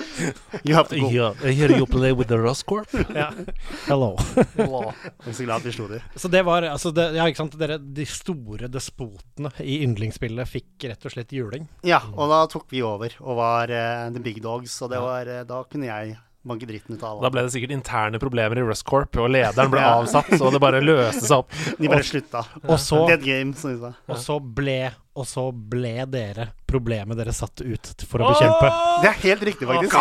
You have to go. Yeah, I hear you play with the Ruscorp. ja. Hello. Jeg er så glad at vi slo de. Så det var altså det, Ja, ikke sant. Dere, de store despotene i yndlingsspillet fikk rett og slett juling. Ja, og da tok vi over og var uh, the big dogs, og det var, uh, da kunne jeg banke dritten ut av Da ble det sikkert interne problemer i Ruscorp, og lederen ble Ja. avsatt, og det bare løste seg opp. De bare slutta. Og så, Dead game, som de sa. og så ble Og så ble dere problemet dere satt ut for å bekjempe. Det er helt riktig, faktisk.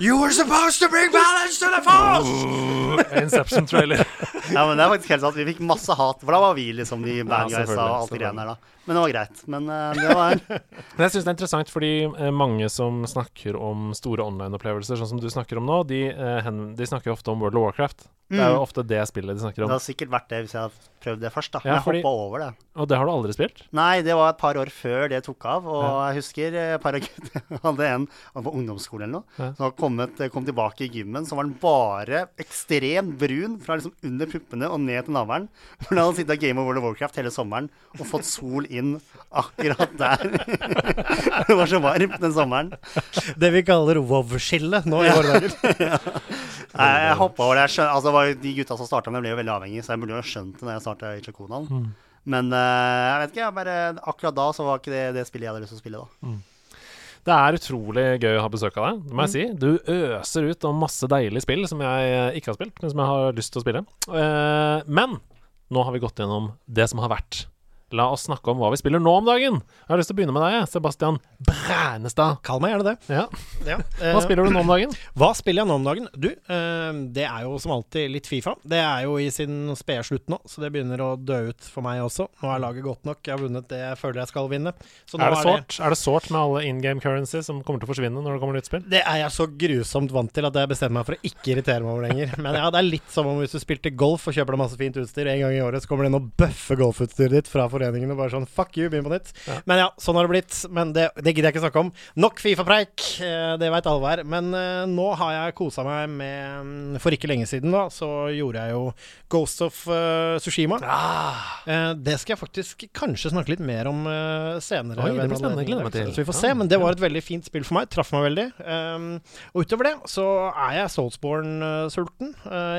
You were supposed to bring balance to the force! Inception-trailer. Ja, men det er faktisk helt sant. Vi fikk masse hat, for da var vi liksom de bad Ja, guysa og alt det greiene der, da. Men det var greit. Men uh, det var Men jeg syns det er interessant fordi uh, mange som snakker om store online-opplevelser, sånn som du snakker om nå, de, uh, hen, de snakker ofte om World of Warcraft. Det er jo ofte det spillet de snakker om. Det har sikkert vært det hvis jeg hadde prøvd det først, da. Ja, Men jeg fordi- hoppa over det. Og det har du aldri spilt? Nei, det var et par år før det tok av. Og jeg husker eh, et par av guttene hadde en på ungdomsskolen eller noe. Ja. Som kommet, kom tilbake i gymmen, så var den bare ekstremt brun fra liksom under puppene og ned til navlen. For han hadde sittet og gamet World of Warcraft hele sommeren og fått sol inn akkurat der. det var så varmt den sommeren. Det vi kaller WoW-skille nå i våre dager. Nei, jeg hoppa over det. Altså, det var de gutta som starta med, ble jo veldig avhengige, så jeg burde jo ha skjønt det når jeg starta i of Mm. Men eh, jeg vet ikke, jeg bare, akkurat da så var ikke det det spillet jeg hadde lyst til å spille. da. Det er utrolig gøy å ha besøk av deg, det må jeg si. Du øser ut om masse deilige spill som jeg eh, ikke har spilt, men som jeg har lyst til å spille. Eh, men nå har vi gått gjennom det som har vært. La oss snakke om hva vi spiller nå om dagen. Jeg har lyst til å begynne med deg, Sebastian Brænestad. Kall meg gjerne det. Ja. Ja. Hva spiller du nå om dagen? Hva spiller jeg nå om dagen? Du, eh, det er jo som alltid litt Fifa. Det er jo i sin spede slutt nå, så det begynner å dø ut for meg også. Nå er laget godt nok. Jeg har vunnet det jeg føler jeg skal vinne. Er det sårt Er det sårt med alle in game currency som kommer til å forsvinne når det kommer nytt spill? Det er jeg så grusomt vant til at jeg bestemmer meg for å ikke irritere meg over lenger. Men ja, det er litt som om hvis du spilte golf og kjøper deg masse fint utstyr en gang i året, så kommer det inn og bøffer golfutstyret ditt fra foreningen og bare sånn fuck you, begynn på nytt. Ja. Men ja, sånn har det blitt. Men det, det gidder jeg ikke snakke om. Nok Fifa-preik, eh, det veit hver. Men eh, nå har jeg kosa meg med mm, For ikke lenge siden, da, så gjorde jeg jo Ghost of uh, Sushima. Eh, det skal jeg faktisk kanskje snakke litt mer om eh, senere. Oi, det blir spennende. Gleder meg til. Så vi får se. Men det var et veldig fint spill for meg. Traff meg veldig. Og utover det så er jeg Soulsborne-sulten.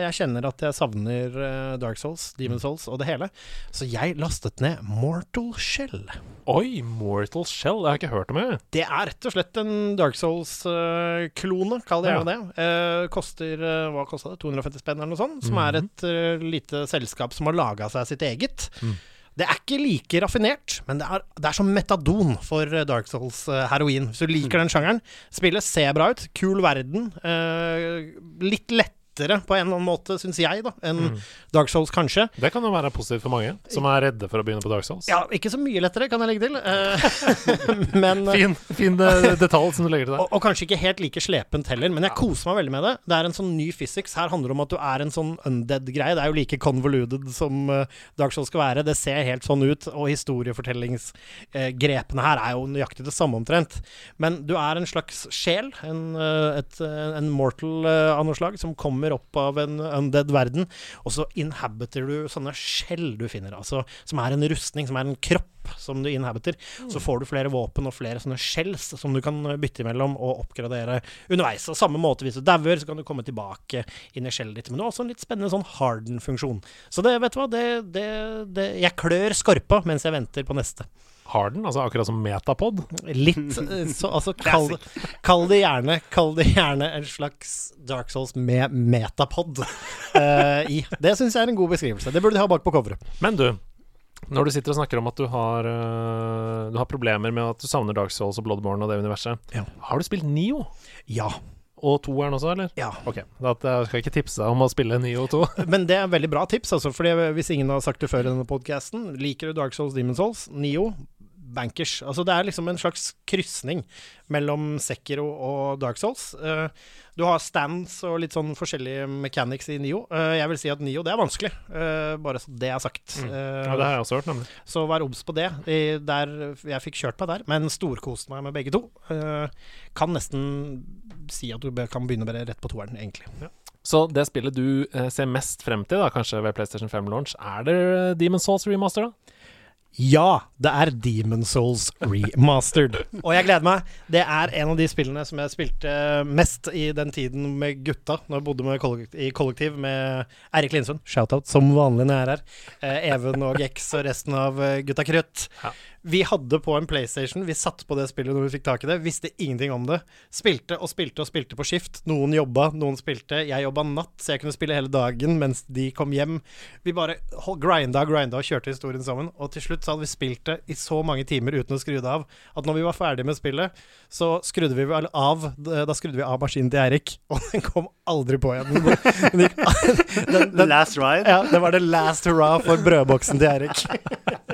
Jeg kjenner at jeg savner Dark Souls, Demon Souls og det hele. Så jeg lastet ned Mortal Shell. Oi, Mortal Shell. Det har jeg ikke hørt om. Jeg. Det er rett og slett en Dark Souls-klone, kall det gjerne det. Eh, koster eh, Hva kosta det? 250 spenn eller noe sånt? Som er et uh, lite selskap som har laga seg sitt eget. Det er ikke like raffinert, men det er, det er som metadon for eh, Dark Souls-heroin. Hvis du liker den sjangeren. Spillet ser bra ut. Kul verden. eh, litt lett lettere på en eller annen måte, syns jeg, da, enn Dark Souls, kanskje. Det kan jo være positivt for mange som er redde for å begynne på Dark Souls. Ja, ikke så mye lettere, kan jeg legge til. Eh, men Fin, fin eh, detalj som du legger til der. og, og kanskje ikke helt like slepent heller, men jeg koser meg veldig med det. Det er en sånn ny physics. Her handler det om at du er en sånn undead-greie. Det er jo like convoluted som eh, Dark Souls skal være. Det ser helt sånn ut, og historiefortellingsgrepene her er jo nøyaktig det samme omtrent. Men du er en slags sjel, en, eh, et, eh, en mortal eh, av noe slag, som kommer opp av en undead verden, og så inhabiter du sånne skjell du finner, altså, som er en rustning, som er en kropp som du inhabiter. Så får du flere våpen og flere sånne skjells som du kan bytte imellom og oppgradere underveis. Og samme måte, hvis du dauer, så kan du komme tilbake inn i skjellet ditt. Men du har også en litt spennende sånn harden-funksjon. Så det, vet du hva, det, det, det Jeg klør skorpa mens jeg venter på neste. Harden, altså akkurat som Metapod. Litt eh, så altså kall, kall det gjerne Kall det gjerne en slags Dark Souls med metapod uh, i. Det syns jeg er en god beskrivelse. Det burde de ha bak på coveret. Men du, når du sitter og snakker om at du har, uh, du har problemer med at du savner Dark Souls og Bloodborne og det universet, Ja. har du spilt Nio? Ja. Og toeren også, eller? ja. Ok, da skal jeg ikke tipse deg om å spille Nio 2. Men det er veldig bra tips, altså. Fordi hvis ingen har sagt det før i denne podkasten, liker du Dark Souls, Demon Souls, Nio, bankers. Altså det er liksom en slags krysning mellom Sekiro og Dark Souls. Uh, du har stands og litt sånn forskjellige mechanics i Nio. Uh, jeg vil si at Nio, det er vanskelig, uh, bare så det er sagt. Mm. Ja, det har jeg også hørt, nemlig. Så vær obs på det. I, der, jeg fikk kjørt meg der, men storkoste meg med begge to. Kan nesten si at du kan begynne bare rett på toeren, egentlig. Så det spillet du ser mest frem til, da, kanskje ved PlayStation 5 launch, er det Demon Souls remaster, da? Ja, det er Demon Souls remastered. Og jeg gleder meg. Det er en av de spillene som jeg spilte mest i den tiden med gutta, når jeg bodde med kollektiv, i kollektiv med Eirik Lindsund. Shoutout som vanlig når jeg er her. Eh, Even og Gex og resten av eh, gutta krutt. Ja. Vi hadde på en PlayStation, vi satte på det spillet når vi fikk tak i det, visste ingenting om det. Spilte og spilte og spilte på skift. Noen jobba, noen spilte. Jeg jobba natt, så jeg kunne spille hele dagen mens de kom hjem. Vi bare grinda og grinda og kjørte historien sammen. Og til slutt så hadde vi spilt det i så mange timer uten å skru det av, at når vi var ferdig med spillet, så skrudde vi vel av Da skrudde vi av maskinen til Eirik, og den kom aldri på igjen. Den, den den, Last Ride. ja, det var det last hurra for brødboksen til Eirik.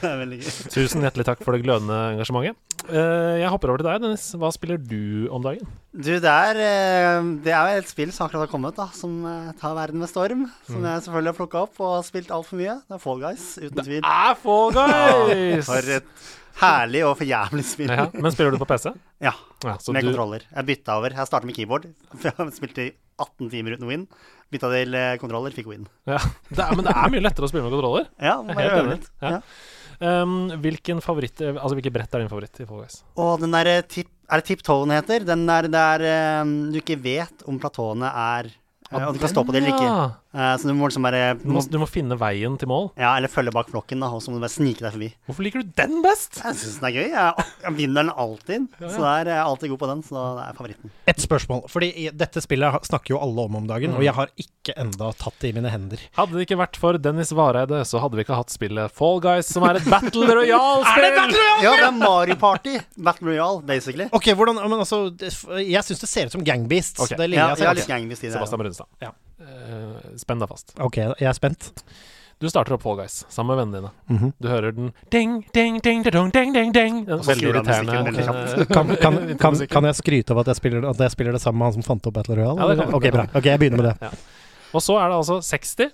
Det er veldig gøy. Tusen hjertelig takk for det glødende engasjementet. Eh, jeg hopper over til deg, Dennis. Hva spiller du om dagen? Du, det er, eh, det er et spill som akkurat har kommet, da, som eh, tar verden med storm. Som jeg selvfølgelig har plukka opp og har spilt altfor mye. Det er Fall Guys, uten tvil. Det Er Fall Guys! For et herlig og for jævlig spill. ja, men spiller du på PC? Ja, Ja, med du, kontroller. Jeg bytta over. Jeg startet med keyboard. Jeg spilte i 18 timer uten win. Bytta til eh, kontroller, fikk win. ja. det er, men det er mye lettere å spille med kontroller. Ja, det er helt enig. Ja. Um, hvilken favoritt Altså hvilket brett er din favoritt i Fall Guys? Og den der, tip... Er det tiptoen heter? Den der der eh, du ikke vet om platåene er eh, ja, du kan stå på det eller ikke. Ja. Eh, så du må liksom bare Du må, du må finne veien til mål. Ja, eller følge bak flokken, da, og så må du bare snike deg forbi. Hvorfor liker du den best? Jeg syns den er gøy. Jeg, jeg vinner den alltid. Så jeg er jeg alltid god på den. Så det er favoritten. Et spørsmål, fordi dette spillet snakker jo alle om om dagen, og jeg har ikke enda tatt det i mine hender. Hadde det ikke vært for Dennis Vareide, så hadde vi ikke hatt spillet Fall Guys, som er et Battle Royale-spill! er det Battle Royale? Ja, det er Mario Party. Battle Royale, basically. Ok, hvordan men altså, Jeg syns det ser ut som Gangbeast. Okay. Det ligner Ja, jeg, jeg jeg det. Brunstad. Ja. Uh, spenn deg fast. Ok, jeg er spent. Du starter opp Fall Guys sammen med vennene dine. Mhm. Du hører den ding, ding, ding, ding, ding, ding, ding. Veldig irriterende eh, Kan, kan, kan, kan jeg skryte av at jeg spiller, at jeg spiller det sammen med han som fant opp Battle Royale? Ja, det kan du. Ok, bra. Ok, jeg begynner med det. Og så er det altså 60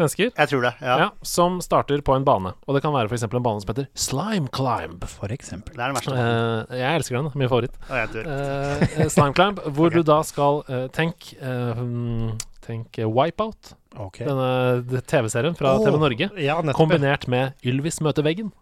mennesker Jeg tror det. Ja. ja. som starter på en bane. Og det kan være f.eks. en bane som heter Slime Climb. For eksempel. Det er den verste. Eh, jeg elsker den. Min favoritt. Og jeg tror. Eh, slime Climb, hvor du da skal Tenk eh, hmm, Tenk eh, Wipeout. Ok. Denne TV-serien fra oh, TV Norge. Ja. Kombinert med Ylvis møter veggen,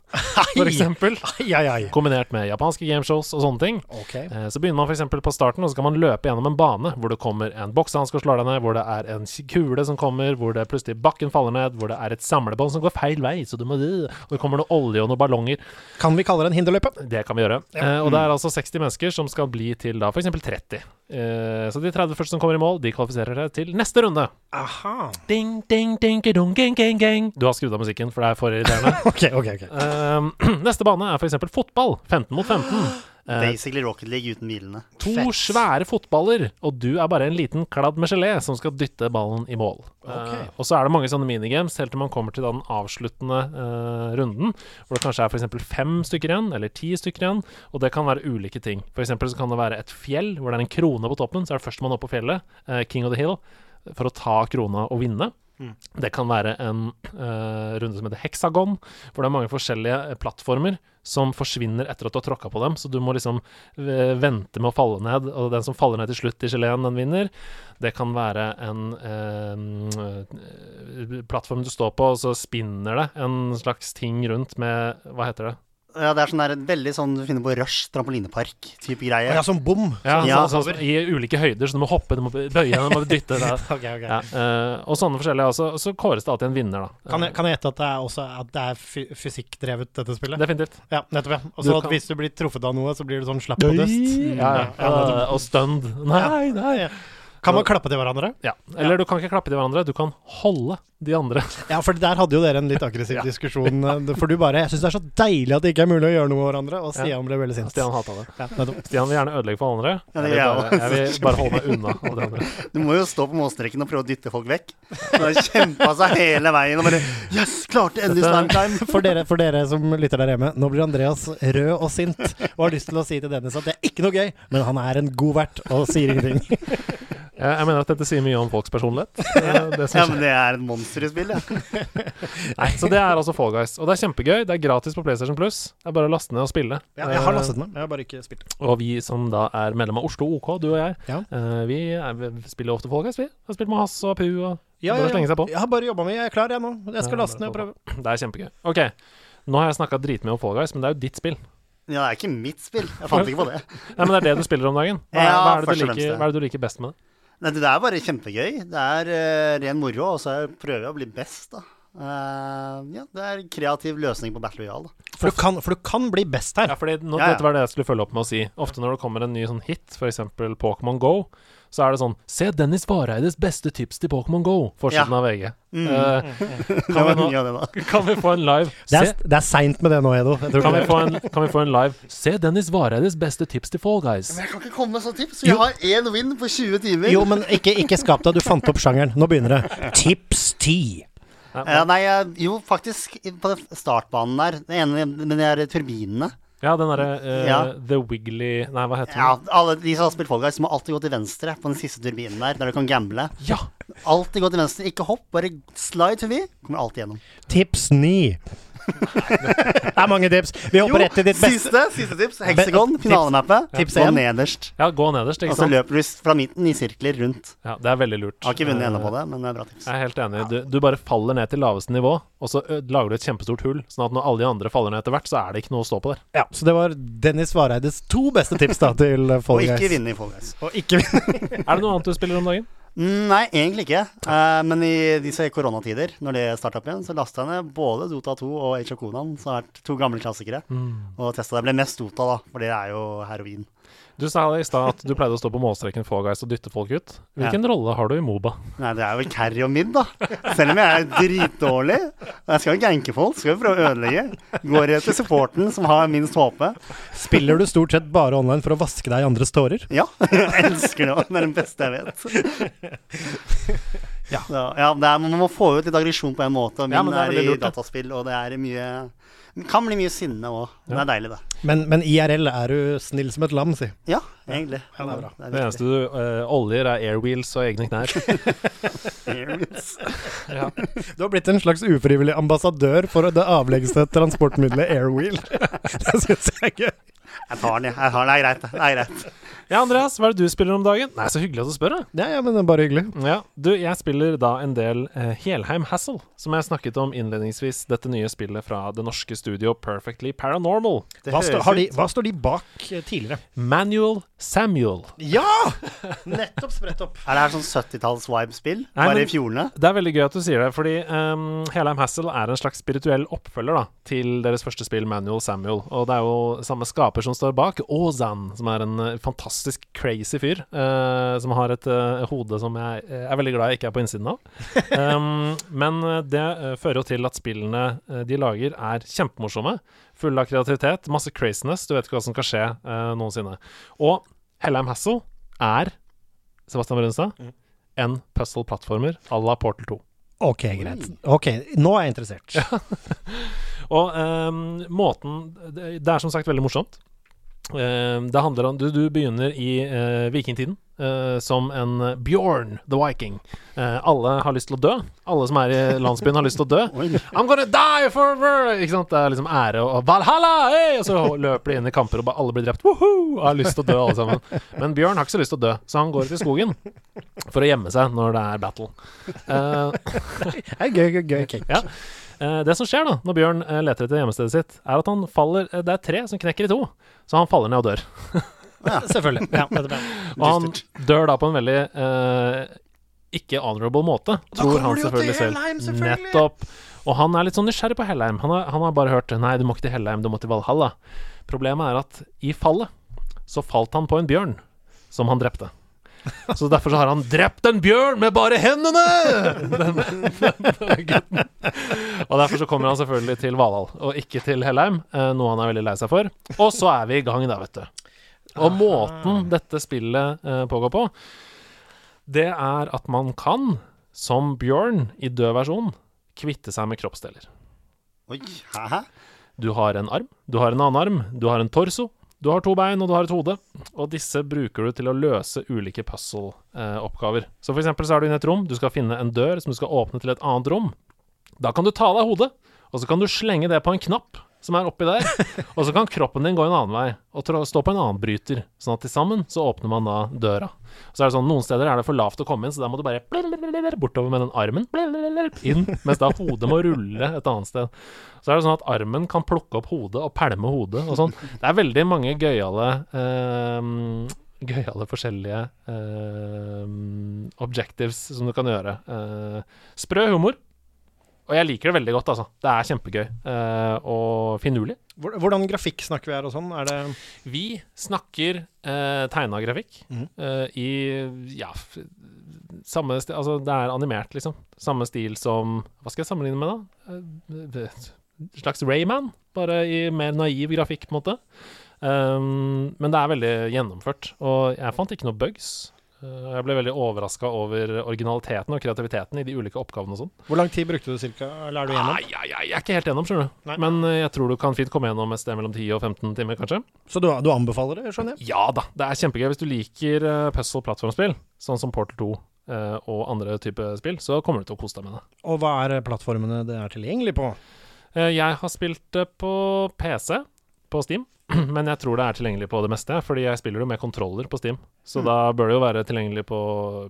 ai. Kombinert med japanske gameshows og sånne ting. Ok. Eh, Så begynner man f.eks. på starten, og så kan man løpe gjennom en bane hvor det kommer en boksehanske og slår deg ned, hvor det er en kule som kommer, hvor det plutselig bakken faller ned, hvor det er et samlebånd som går feil vei, så du må Og det kommer noe olje og noen ballonger. Kan vi kalle det en hinderløype? Det kan vi gjøre. Eh, og det er altså 60 mennesker som skal bli til da f.eks. 30. Eh, så de 30 første som kommer i mål, de kvalifiserer seg til neste runde. Aha. Ding, ding, ding, dong, gang, gang, gang. Du har skrudd av musikken, for det er for irriterende. okay, okay, okay. Um, neste bane er f.eks. fotball. 15 mot 15. Uh, Basically Rocket League uten hvilene. to Fett. svære fotballer, og du er bare en liten kladd med gelé som skal dytte ballen i mål. Okay. Uh, og så er det mange sånne minigames helt til man kommer til den avsluttende uh, runden, hvor det kanskje er f.eks. fem stykker igjen, eller ti stykker igjen, og det kan være ulike ting. For eksempel så kan det være et fjell hvor det er en krone på toppen, så er det førstemann opp på fjellet, eh, King of the Hill, for å ta krona og vinne. Det kan være en uh, runde som heter heksagon, hvor det er mange forskjellige plattformer som forsvinner etter at du har tråkka på dem. Så du må liksom eh, vente med å falle ned, og den som faller ned til slutt i geleen, den vinner. Det kan være en uh, plattform du står på, og så spinner det en slags ting rundt med Hva heter det? Ja, det er sånn der, veldig sånn du finner på Rush trampolinepark-type greie. Ja, som bom. Ja, Ja. Så, så, så, I ulike høyder, så du må hoppe, du må bøye, du må dytte. Det. Ok, ok. Ja, eh, og sånne forskjellige. også. Og så kåres det alltid en vinner, da. Kan jeg, kan jeg gjette at det er også at det er fy fysikkdrevet, dette spillet? Definitivt. Ja, nettopp. ja. Og så at kan- hvis du blir truffet av noe, så blir du sånn slapp på dust. Ja, ja. Og stund. Nei, nei. Ja. Kan man klappe til hverandre? Ja. Eller du kan ikke klappe til hverandre, du kan holde de andre. Ja, for der hadde jo dere en litt aggressiv diskusjon. eh, For du bare 'Jeg syns det er så deilig at det ikke er mulig å gjøre noe med hverandre', og Stian ble veldig sint. Stian hata det. Ja. Stian vil gjerne ødelegge for andre. Ja, jeg, vil bare, jeg vil bare holde meg unna av de andre. Du må jo stå på målstreken og prøve å dytte folk vekk. Du har kjempa seg hele veien og bare Yes, klarte endelig Dette- time! For dere, for dere som lytter der hjemme, nå blir Andreas rød og sint og har lyst til å si til Dennis at det er ikke noe gøy, men han er en god vert og sier ingenting. Jeg, mener at dette sier mye om folks personlighet. Det Ja, men det er et monster i spill, ja. Nei, så det er altså Fall Guys. Og det er kjempegøy. Det er gratis på PlayStation Plus. Det er bare å laste ned og spille. Ja, jeg har Eh, lastet den, jeg har bare ikke spilt. Og vi som da er medlem av Oslo OK, du og jeg, Ja. eh, vi, er, vi spiller ofte Fall Guys, vi. Har spilt med Hasse og Pu og Ja, ja, på. Jeg har bare jobba med Jeg er klar, jeg nå. Jeg skal Ja, laste ned og prøve. Det er kjempegøy. Ok, nå har jeg snakka dritmye om Fall Guys, men det er jo ditt spill. Ja, det er ikke mitt spill. Jeg fant ikke på det. Nei, men det er det du spiller om dagen. Hva, er- Ja, hva, er, det du liker, hva er det du liker best med det? Nei, det er bare kjempegøy. Det er uh, ren moro, og så prøver jeg å bli best, da. Uh, ja, det er en kreativ løsning på Battle Royale. For du kan, for du kan bli best her. Ja, fordi nå, Ja, ja. Dette var det jeg skulle følge opp med å si. Ofte når det kommer en ny sånn hit, f.eks. Pokémon Go, så er det sånn Se Dennis Vareides beste tips til Pokémon Go! Forsiden Ja. av VG. Mm. Uh, kan, vi nå, kan vi få en live Det er, Se, det er seint med det nå, Edo. Kan, vi få en, kan vi få en live Se Dennis Vareides beste tips til Fall Guys. Men jeg kan ikke komme med sånne tips. Vi har én win på 20 timer. Jo, men ikke, ikke skap deg. Du fant opp sjangeren. Nå begynner det. Tips 10. Ja, nei, jo, faktisk, på startbanen der, den ene med de turbinene Ja, den derre uh, Ja. The Wiggly Nei, hva heter den? Ja, alle de som har spilt Fall Guys, må alltid gå til venstre på den siste turbinen der, der du kan gamble. Ja! Alltid gå til venstre, ikke hopp, bare slide forbi. Kommer alltid gjennom. Tips 9. det er mange tips. Vi hopper rett til ditt beste. siste, siste tips. Hexagon, Tips- finalemappet. tips Gå nederst. Ja, gå nederst, Og så løper du fra midten i sirkler rundt. Ja, det er veldig lurt. Jeg Har ikke vunnet ennå Eh, på det, men det er bra tips. Jeg er helt enig. Du, du bare faller ned til laveste nivå, og så lager du et kjempestort hull. Sånn at når alle de andre faller ned etter hvert, så er det ikke noe å stå på der. Ja, så det var Dennis Vareides to beste tips da til uh, Og ikke vinne i Fall Guys. Og ikke vinne. Er det noe annet du spiller om dagen? Mm, Nei, egentlig ikke. Uh, men i disse koronatider, når det starta opp igjen, så lasta jeg ned både Dota 2 og Age of Conan, som har vært to gamle klassikere. Og testa det. ble mest Dota, da, for det er jo heroin. Du sa i stad at du pleide å stå på målstreken få Guys og dytte folk ut. Hvilken rolle har du i Moba? Nei, det er vel carry og mid, da. Selv om jeg er dritdårlig. Jeg skal jo ganke folk, skal jo prøve å ødelegge. Går etter supporten som har minst håpe. Spiller du stort sett bare online for å vaske deg i andres tårer? Ja, jeg elsker det. Det er den beste jeg vet. Ja. Så, ja det er, man må få ut litt aggresjon på en måte. Min Ja, men det er er, i dataspill, og det er mye Det kan bli mye sinne òg. Det er deilig, det. Men, men IRL er du snill som et lam, si. Ja, egentlig. Ja, det er bra. Det er Det eneste du uh, oljer, er airwheels og egne knær. airwheels. ja. Du har blitt en slags ufrivillig ambassadør for det avleggeste transportmiddelet Airwheel. det syns jeg er gøy. Jeg tar den, jeg. jeg tar den. Det er greit. det. Er greit. ja, Andreas, hva er det du spiller om dagen? Nei, så hyggelig at du spør. Ja, ja, men det er bare hyggelig. Ja, du, jeg spiller da en del eh, Helheim Hassel, som jeg snakket om innledningsvis. Dette nye spillet fra det norske studio Perfectly Paranormal. Det Hva, har de, hva står de bak eh, tidligere? Manual Samuel. Ja! Nettopp spredt opp. Er det her sånn 70-talls-vibe-spill? Bare i fjordene? Det er veldig gøy at du sier det, fordi um, Helheim Hassel er en slags spirituell oppfølger da, til deres første spill, Manual Samuel. Og det er jo samme skaper som står bak, Ozan, som er en eh, fantastisk crazy fyr. uh, som har et uh, hode som jeg er veldig glad jeg ikke er på innsiden av. Um, men det fører jo til at spillene de lager, er kjempemorsomme. Fulle av kreativitet, masse craziness. Du vet ikke hva som skal skje noensinne. Og Hellheim Hassel er, Sebastian Brunstad, en puzzle-plattformer à la Portal 2. Ok, greit. Ok, nå er jeg interessert. Og um, måten det, det er som sagt veldig morsomt. Ehm, det handler om Du, du begynner i eh, vikingtiden Uh, som en Bjorn the Viking. Uh, alle har lyst til å dø. Alle som er i landsbyen, har lyst til å dø. I'm gonna die forever! Ikke sant? Det er liksom ære og Valhalla! Hey! Og så løper de inn i kamper, og alle blir drept. Woohoo! Har lyst til å dø, alle sammen. Men Bjørn har ikke så lyst til å dø, så han går ut i skogen for å gjemme seg når det er battle. Uh, Det er gøy, gøy, gøy ja. Eh, det som skjer da, når Bjørn eh, leter etter hjemmestedet sitt, er at han faller eh, Det er tre som knekker i to, så han faller ned og dør. Selvfølgelig. Ja, nettopp, ja. Og han dør da på en veldig eh, ikke honorable måte, tror han selvfølgelig selv. Nettopp. Og han er litt sånn nysgjerrig på Hellheim. Han har, han har bare hørt Nei, du må ikke til Hellheim, du må til Valhalla. Problemet er at i fallet så falt han på en bjørn som han drepte. Så derfor så har han drept en bjørn med bare hendene! Den, den gutten. Og derfor så kommer han selvfølgelig til Valhall, og ikke til Hellheim, eh, noe han er veldig lei seg for. Og så er vi i gang, da, vet du. Og måten dette spillet eh, pågår på, det er at man kan, som Bjørn i død versjon, kvitte seg med kroppsdeler. Oi, hæ? Du har en arm, du har en annen arm, du har en torso, du har to bein, og du har et hode. Og disse bruker du til å løse ulike puzzle-oppgaver. Så for eksempel så er du inne i et rom, du skal finne en dør som du skal åpne til et annet rom. Da kan du ta av deg hodet, og så kan du slenge det på en knapp som er oppi der. Og så kan kroppen din gå en annen vei og stå på en annen bryter. Sånn at til sammen så åpner man da døra. Så er det sånn, Noen steder er det for lavt å komme inn, så da må du bare bortover med den armen inn, mens da hodet må rulle et annet sted. Så er det sånn at armen kan plukke opp hodet og pælme hodet og sånn. Det er veldig mange gøyale eh, Gøyale forskjellige uh, objectives som du kan gjøre. Uh, sprø humor. Og jeg liker det veldig godt, altså. Det er kjempegøy uh, og finurlig. Hvordan grafikk snakker vi her og sånn? Er det Vi snakker uh, tegna grafikk mm. uh, i ja samme sti- Altså, det er animert, liksom. Samme stil som Hva skal jeg sammenligne med, da? Uh, slags Rayman, bare i mer naiv grafikk, på en måte. Um, men det er veldig gjennomført, og jeg fant ikke noe bugs. Eh, jeg ble veldig overraska over originaliteten og kreativiteten i de ulike oppgavene og sånn. Hvor lang tid brukte du cirka? Eller er du gjennom? Nei, jeg, jeg, jeg er ikke helt gjennom, skjønner du. Nei. Men eh, jeg tror du kan fint komme gjennom et sted mellom 10 og 15 timer, kanskje. Så du, du anbefaler det, skjønner jeg? Ja da, det er kjempegøy. Hvis du liker uh, puzzle-plattformspill, sånn som Portal 2 eh, og andre typer spill, så kommer du til å kose deg med det. Og hva er plattformene det er tilgjengelig på? Eh, jeg har spilt det på PC, på Steam, men jeg tror det er tilgjengelig på det meste, fordi jeg spiller jo med kontroller på Steam. Så da bør det jo være tilgjengelig på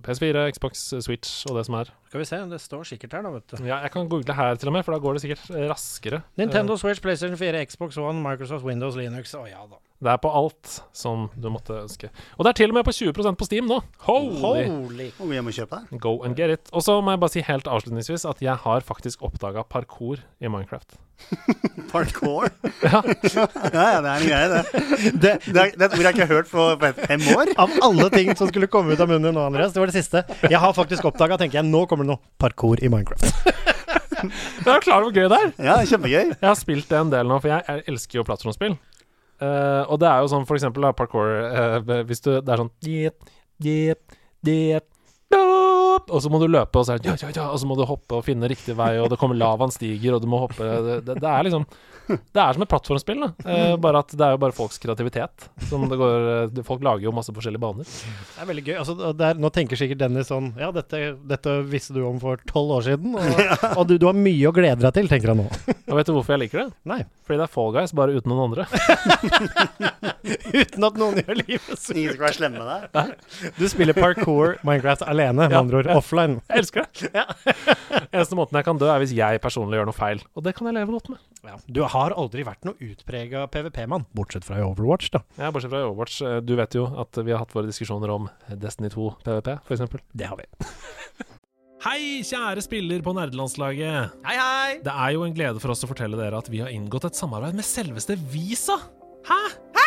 PS4, Xbox, Switch og det som er. Skal vi se, det står sikkert her, da, vet du. Ja, jeg kan google her til og med, for da går det sikkert eh, raskere. Nintendo Switch, PlayStation 4, Xbox One, Microsoft Windows, Linux. Å ja da. Det er på alt som du måtte ønske. Og det er til og med på 20% på Steam nå! Holy! Holy. Oh, jeg må kjøpe det. Go and get it. Og så må jeg bare si helt avslutningsvis at jeg har faktisk oppdaga parkour i Minecraft. Parkour. Ja. ja, ja, det er en greie, det. Det, Det er, det er et ord jeg ikke har hørt på fem år. av alle ting som skulle komme ut av munnen din nå, Andreas, det var det siste. Jeg har faktisk oppdaga, tenker jeg, nå kommer det noe parkour i Minecraft. Du er klar over hvor gøy det er? Ja, kjempegøy. Jeg har spilt det en del nå, for jeg, jeg elsker jo plattformspill. Eh, og det er jo sånn for eksempel da, parkour uh, Hvis du Det er sånn jeep, jeep, jeep, doop, Og så må du løpe, og så er ja, ja, ja, Og så må du hoppe og finne riktig vei, og det kommer lavaen stiger, og du må hoppe Det, det, det er liksom Det er som et plattformspill, da. Eh, bare at det er jo bare folks kreativitet. Som det går eh, Folk lager jo masse forskjellige baner. Det er veldig gøy. Altså, det er, nå tenker sikkert Dennis sånn Ja, dette, dette visste du om for tolv år siden, og, og du, du har mye å glede deg til, tenker han nå. Og vet du hvorfor jeg liker det? Nei. Fordi det er Fall Guys, bare uten noen andre. Uten at noen gjør livet surt. Ingen skal være slemme med deg. Du spiller parkour Minecraft alene, med Ja. andre ord. Offline. Jeg elsker det. Eneste måten jeg kan dø, er hvis jeg personlig gjør noe feil. Og det kan jeg leve godt med. Ja. Du har aldri vært noe utprega PVP-mann, bortsett fra i Overwatch, da. Ja, Bortsett fra i Overwatch. eh, Du vet jo at vi har hatt våre diskusjoner om Destiny 2 PVP, f.eks. Det har vi. Hei, kjære spiller på nerdelandslaget. Hei, hei! Det er jo en glede for oss å fortelle dere at vi har inngått et samarbeid med selveste Visa. Hæ? Hæ?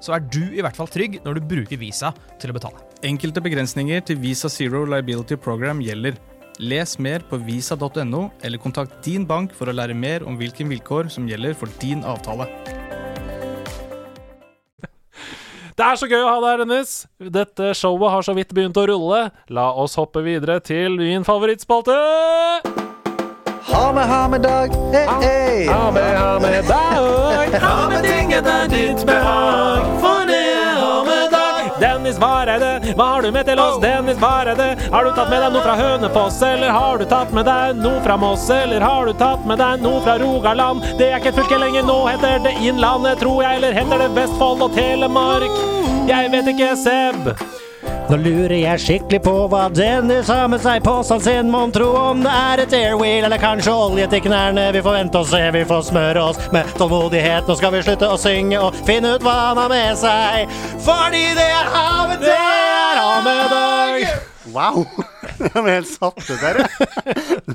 så er du i hvert fall trygg når du bruker Visa til å betale. Enkelte begrensninger til Visa Zero Liability Program gjelder. Les mer på visa.no, eller kontakt din bank for å lære mer om hvilke vilkår som gjelder for din avtale. Det er så gøy å ha deg her, Dennis. Dette showet har så vidt begynt å rulle. La oss hoppe videre til min favorittspalte. Ha med, ha med dag, Hey, hey. Ha med, ha med dag. Ha med ting etter ditt behag. For det er ha med dag. Dennis Vareide, hva har du med til oss? Dennis Vareide, har du tatt med deg noe fra Hønefoss? Eller har du tatt med deg noe fra Moss? Eller har du tatt med deg noe fra Rogaland? Det er ikke et fylke lenger, nå heter det Innlandet, tror jeg. Eller heter det Vestfold og Telemark? Jeg vet ikke, Seb. Nå lurer jeg skikkelig på hva Dennis har med seg på seg sin. Mon tro om det er et airwheel eller kanskje olje til knærne. Vi får vente og se, vi får smøre oss med tålmodighet. Nå skal vi slutte å synge og finne ut hva han har med seg. Fordi det er havet, det er havet dag. Wow! Jeg ble helt satt ut der, jeg.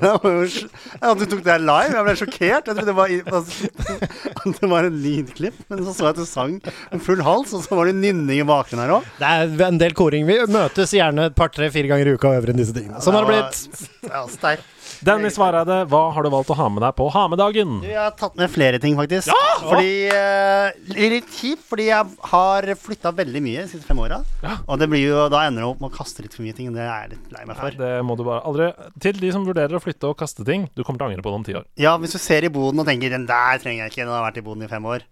At du tok det her live? Jeg ble sjokkert. Jeg trodde det var, at det var en lydklipp, men så så jeg at du sang med full hals, og så var det nynning i bakgrunnen her òg. Det er en del koring. Vi møtes gjerne et par-tre-fire ganger i uka og øver inn disse tingene. Sånn har det blitt. Ja, sterkt. Dennis Vareide, hva har du valgt å ha med deg på Hamedagen? Du, Jeg har tatt med flere ting, faktisk. Fordi uh, Litt kjipt, fordi jeg har flytta veldig mye de siste fem åra. Ja. Og det blir jo, da ender det opp med å kaste litt for mye ting. Det er jeg litt lei meg Nei, for. det må du bare aldri Til de som vurderer å flytte og kaste ting, du kommer til å angre på det om ti år. Ja, hvis du ser i boden og tenker 'den der trenger jeg ikke', den har vært i boden i fem år.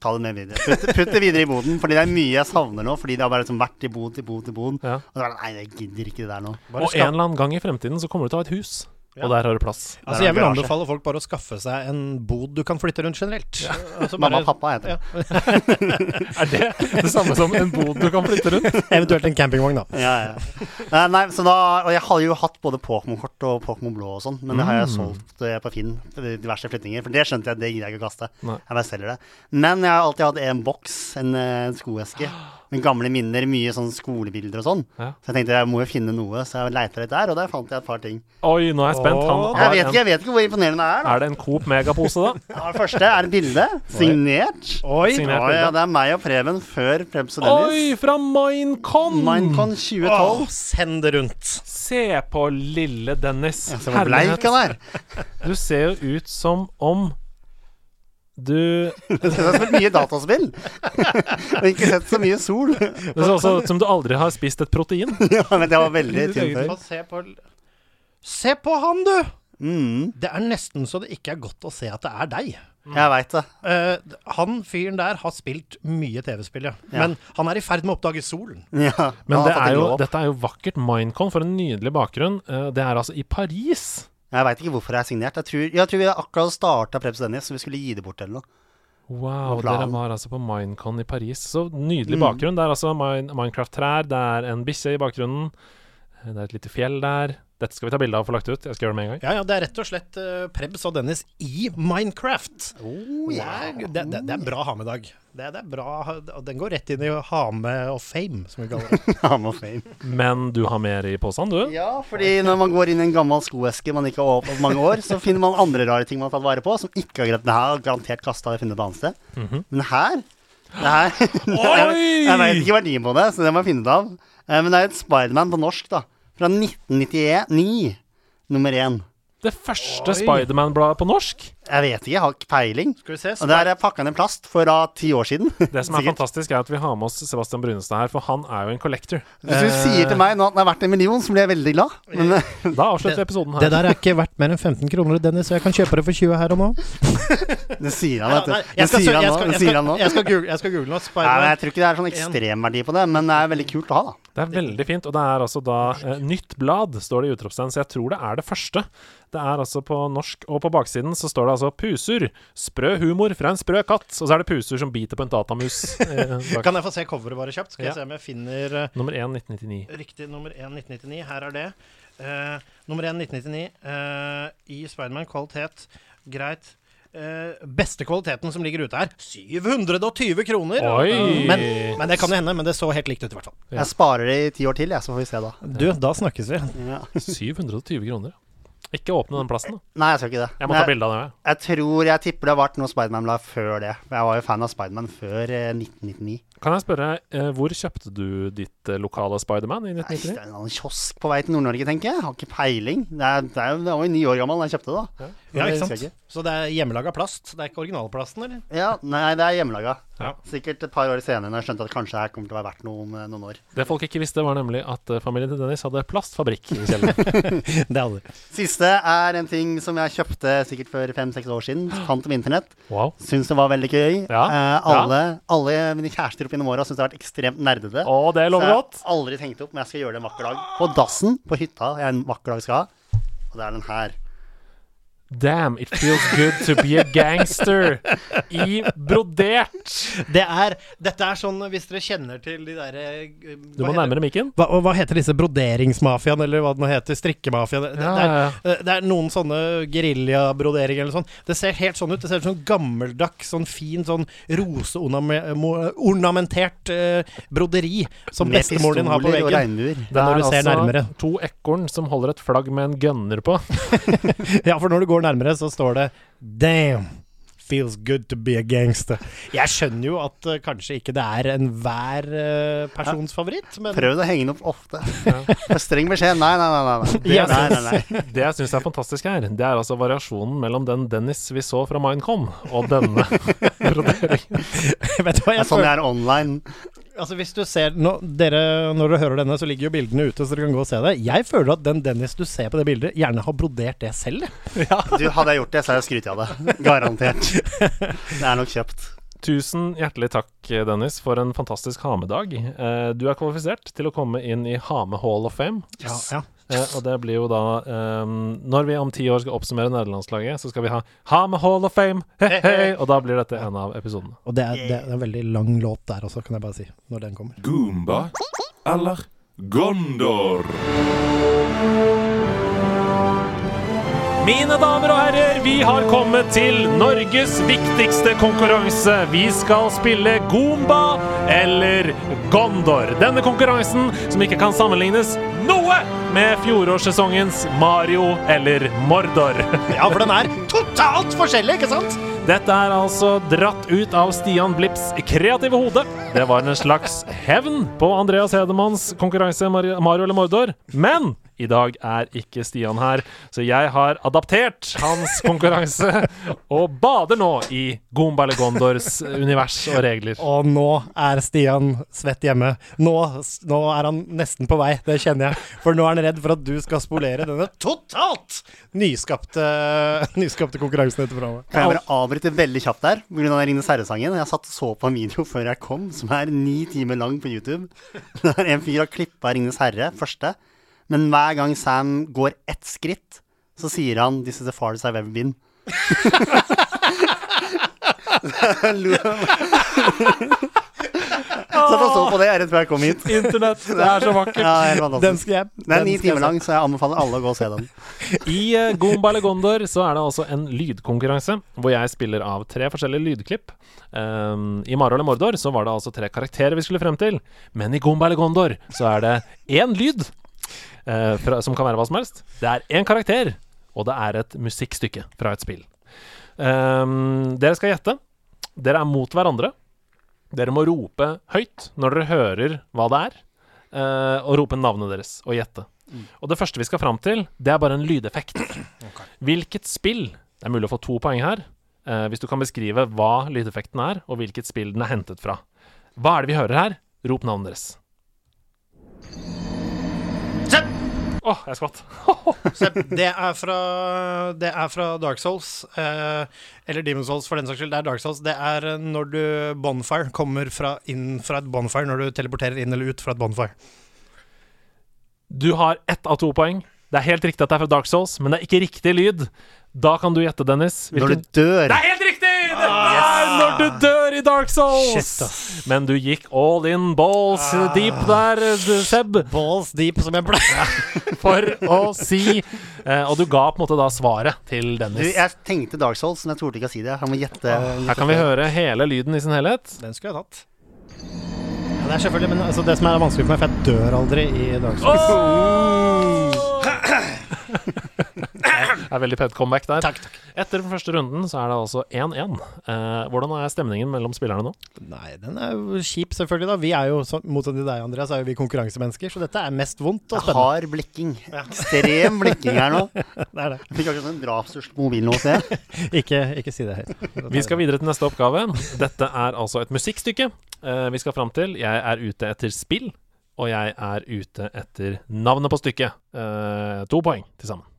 Ta det med videre. Putt, putt det videre i boden, fordi det er mye jeg savner nå. Fordi det har bare liksom vært i bod til bod til bod. Ja. Og så er det, nei, jeg gidder ikke det der nå. Og en eller annen gang i fremtiden så kommer du til å ha et hus, og der har du plass. Altså, Der jeg vil anbefale folk bare å skaffe seg en bod du kan flytte rundt generelt. Altså, Mamma og pappa heter det. Er det det samme som en bod du kan flytte rundt? Eventuelt en campingvogn, da. Ja, ja. Nei, så da, og jeg har jo hatt både Pokémon-kort og Pokémon Blå og sånn, men det har jeg solgt eh, på Finn. Diverse flyttinger. For det skjønte jeg, det gidder jeg ikke å kaste. Jeg bare selger det. Men jeg har alltid hatt en boks, en eh, skoeske, med gamle minner, mye sånn skolebilder og sånn. Ja. Så jeg tenkte jeg må jo finne noe, så jeg leita litt der, og der fant jeg et par ting. Oi, nå er jeg spent. Han Jeg vet en, ikke, jeg vet ikke hvor imponerende det er. da. er det en Coop Megapose, da? Ja, det første er et bilde, signert. Oi! Signert Oi ja, det er meg og Preben før Prebz og Dennis. Oi, fra Minecon! Minecon 2012. Åh, send det rundt. Se på lille Dennis. Se hvor bleik han er. Du ser jo ut som om du ut har spilt mye dataspill. og ikke sett så mye sol. Det ser også ut som du aldri har spist et protein. ja, men det var veldig tynt før. Se på Se på han, du! Mm, Det er nesten så det ikke er godt å se at det er deg. jeg veit det. Uh, han fyren der har spilt mye TV-spill, ja. Ja. Men han er i ferd med å oppdage solen. Ja, Men det er jo, dette er jo vakkert. Minecon, for en nydelig bakgrunn. Uh, Det er altså i Paris. Jeg veit ikke hvorfor jeg er signert. Jeg tror, jeg tror vi akkurat starta Prebz Dennis, så vi skulle gi det bort eller noe. Wow, dere var altså på Minecon i Paris. Så nydelig Mm. bakgrunn. Det er altså Minecraft-trær, det er en bikkje i bakgrunnen. Det er et lite fjell der. Dette skal vi ta bilde av og få lagt ut. Jeg skal gjøre det med en gang. Ja, ja, det er rett og slett uh, Prebz og Dennis i Minecraft. Oh, det, er, det, det, det er bra ha med-dag. Det, det er bra, Den går rett inn i ha med og fame, som vi kaller det. Ham og fame. Men du har mer i posen, du? Ja, fordi når man går inn i en gammel skoeske man ikke har åpnet på mange år, så finner man andre rare ting man har tatt vare på, som ikke har garantert kasta eller funnet et annet sted. Mhm. Men her det her jeg, jeg veit ikke verdien på det, så det må jeg finne ut av. Eh, Men det er et Spiderman på norsk, da. Fra 1999. Nummer én. Det første. Spiderman-bladet på norsk. Jeg vet ikke, jeg har ikke peiling. Skal vi se. Og der her er pakka ned plast for da ti år siden. Det som er Sikkert. fantastisk, er at vi har med oss Sebastian Brunestad her, for han er jo en collector. Hvis du sier til meg nå at den er verdt en million, så blir jeg veldig glad. Men eh, Da avslutter vi episoden Det der er ikke verdt mer enn 15 kroner, Dennis, så jeg kan kjøpe det for 20 her og nå. det sier han, vet du. Det jeg, skal, sier han nå. Det jeg, skal, nå. jeg, skal google, jeg skal google nå. Nei. Jeg tror ikke det er sånn ekstremverdi på det, men det er veldig kult å ha, da. Det er veldig fint, og det er altså da eh, Nytt blad, står det i utropstegn, så jeg tror det er det første. Det er altså på norsk, og på baksiden så står det altså 'Puser'. Sprø humor fra en sprø katt. Og så er det puser som biter på en datamus. eh. Kan jeg få se coveret bare kjapt? Skal Ja. jeg se om jeg finner eh, Nummer 1 1999. Riktig. Nummer 1 1999. Her er det. Uh, nummer 1 1999 uh, i Spiderman. Kvalitet greit. Uh, beste kvaliteten som ligger ute her, 720 kroner! Oi! Men, men det kan jo hende. Men det så helt likt ut, i hvert fall. Ja. Jeg sparer det i ti år til, jeg, så får vi se da. Du, da snakkes vi. Ja. 720 kroner. Ikke åpne den plassen, da. Nei, jeg skal ikke det. Jeg må ta bilde av det. Jeg tror jeg tipper det har vært noe Spiderman-blad før det. Jeg var jo fan av Spiderman før eh, 1999. Kan jeg spørre, eh, hvor kjøpte du ditt eh, lokale Spiderman i Nei, det 1999? er en kiosk på vei til Nord-Norge, tenker jeg. Har ikke peiling. Det er, det er, jeg var jo ni år gammel da jeg kjøpte det. da. Ja, ikke sant? Så det er hjemmelaga plast? Det er ikke originalplasten, eller? Ja, Nei, det er hjemmelaga. Ja. Sikkert et par år senere når jeg skjønte at kanskje det her kommer til å være verdt noe om eh, noen år. Det folk ikke visste, var nemlig at eh, familien til Dennis hadde plastfabrikk i kjelleren. Det hadde det. Siste er en ting som jeg kjøpte sikkert for fem-seks år siden. Fant om internett. Wow. Syns det var veldig gøy. Ja, Eh, alle, alle mine kjærester opp gjennom åra syns det har vært ekstremt nerdete. Å, det Så jeg har aldri tenkt opp, men jeg skal gjøre det en vakker dag. På dassen på hytta jeg en vakker dag skal ha. Og det er den her. Damn, it feels good to be a gangster. I brodert. Det er, dette er sånn, hvis dere kjenner til de derre eh, Du må nærmere mikken. Hva, hva heter disse broderingsmafiaene, eller hva det nå heter? Strikkemafiaen? Det, Ja, det, ja, er, eh, det er noen sånne geriljabroderinger eller sånn. Det ser helt sånn ut. Det ser ut som gammeldags, sånn fin, sånn roseornamentert eh, broderi som Med bestemoren din har på pistoler og veggen. regnbuer. Det er når du ser nærmere. to ekorn som holder et flagg med en gunner på. Ja, for når du går nærmere, så står det Damn. Feels good to be a gangster. Jeg skjønner jo at uh, kanskje ikke det er enhver uh, persons favoritt, men Prøv å henge den opp ofte. Med streng beskjed. Nei, nei, nei. nei. Det jeg nei, nei, nei. Det jeg syns er fantastisk her, det er altså variasjonen mellom den Dennis vi så fra Minecom, og denne broderingen. vet du hva Det er sånn jeg er online. Altså hvis du ser nå, dere, Når dere hører denne, så ligger jo bildene ute, så dere kan gå og se det. Jeg føler at den Dennis du ser på det bildet, gjerne har brodert det selv. Ja. Du, hadde jeg gjort det, så hadde jeg skrytt av det. Garantert. Det er nok kjøpt. Tusen hjertelig takk, Dennis, for en fantastisk Hame-dag. Eh, du er kvalifisert til å komme inn i Hame Hall of Fame. Ja, ja. Eh, og det blir jo da um, Når vi om ti år skal oppsummere nederlandslaget, så skal vi ha med Hall of Fame! Hei, hei! Og da blir dette en av episodene. Og det er, det er en veldig lang låt der også, kan jeg bare si, når den kommer. Goomba eller Gondor? Mine damer og herrer, vi har kommet til Norges viktigste konkurranse. Vi skal spille Goomba eller Gondor. Denne konkurransen som ikke kan sammenlignes noe med fjorårssesongens Mario eller Mordor. Ja, for den er totalt forskjellig, ikke sant? Dette er altså dratt ut av Stian Blipps kreative hode. Det var en slags hevn på Andreas Hedemanns konkurranse Mario Mario eller Mordor. Men i dag er ikke Stian her, så jeg har adaptert hans konkurranse og bader nå i Goomba Gondors univers og regler. Og nå er Stian svett hjemme. Nå, nå er han nesten på vei, det kjenner jeg. For nå er han redd for at du skal spolere denne totalt nyskapte, nyskapte konkurransen etter programmet. Kan jeg bare avbryte veldig kjapt der pga. Ringenes herre-sangen? Jeg satt og så på en video før jeg kom, som er ni timer lang på YouTube. Der en fyr har klippa Ringenes herre, første. Men hver gang Sam går ett skritt, så sier han 'This is the farthest I've ever been'. så jeg så på det rett før jeg kom hit. Internett, det er så vakkert. Ja. Den skal jeg Den er ni timer lang, så jeg anbefaler alle å gå og se den. I uh, Goomba eller Gondor så er det altså en lydkonkurranse hvor jeg spiller av tre forskjellige lydklipp. Um, I Mario eller Mordor så var det altså tre karakterer vi skulle frem til, men i Goomba eller Gondor så er det én lyd eh, fra, som kan være hva som helst. Det er én karakter, og det er et musikkstykke fra et spill. Um, dere skal gjette. Dere er mot hverandre. Dere må rope høyt når dere hører hva det er, uh, og rope navnet deres og gjette. Og det første vi skal fram til, det er bare en lydeffekt. Hvilket spill Det er mulig å få to poeng her. uh, hvis du kan beskrive hva lydeffekten er, og hvilket spill den er hentet fra. Hva er det vi hører her? Rop navnet deres. Åh, jeg skvatt. Sepp, det er fra Det er fra Dark Souls. Eh, eller Demon Souls, for den saks skyld. Det er Dark Souls. Det er eh, når du Bonfire kommer fra, inn fra et bonfire, når du teleporterer inn eller ut fra et bonfire. Du har ett av to poeng. Det er helt riktig at det er fra Dark Souls, men det er ikke riktig lyd. Da kan du gjette, Dennis. Når du dør. Det er helt er når du dør i Dark Souls! Shit, ass. Men du gikk all in balls deep der, eh, Seb, Balls deep, som jeg pleier. for å si eh, Og du ga på en måte da svaret til Du, Dennis. jeg tenkte Dark Souls, men jeg torde ikke å si det. Han må gjette. Her kan vi høre hele lyden i sin helhet. Den skulle jeg tatt. Ja, det er selvfølgelig, men altså, det som er vanskelig for meg, for jeg dør aldri i Dark Souls. Det er veldig pent comeback der. Takk, takk. Etter den første runden så er det altså 1-1. Eh, hvordan er stemningen mellom spillerne nå? Nei, den er jo kjip, selvfølgelig. da Vi er jo, motsatt til deg, Andreas, er jo vi konkurransemennesker, så dette er mest vondt og spennende. har blikking. Ekstrem blikking her nå. Det er det. Jeg fikk akkurat en drapstrusel på mobilen nå, ser jeg. Ikke, ikke si det høyt. Vi skal videre til neste oppgave. Dette er altså et musikkstykke eh, vi skal fram til. Jeg er ute etter spill, og jeg er ute etter navnet på stykket. Eh, to poeng til sammen.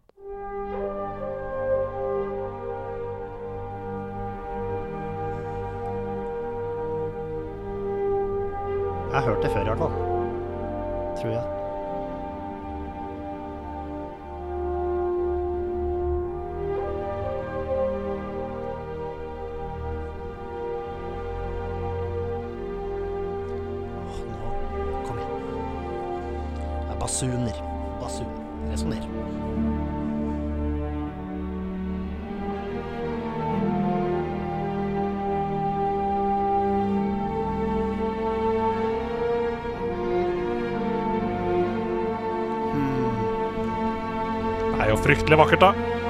Jeg har hørt det før, i hvert fall. Tror jeg. Basuner. Basuner. Resonner. Det er jo fryktelig vakkert, da.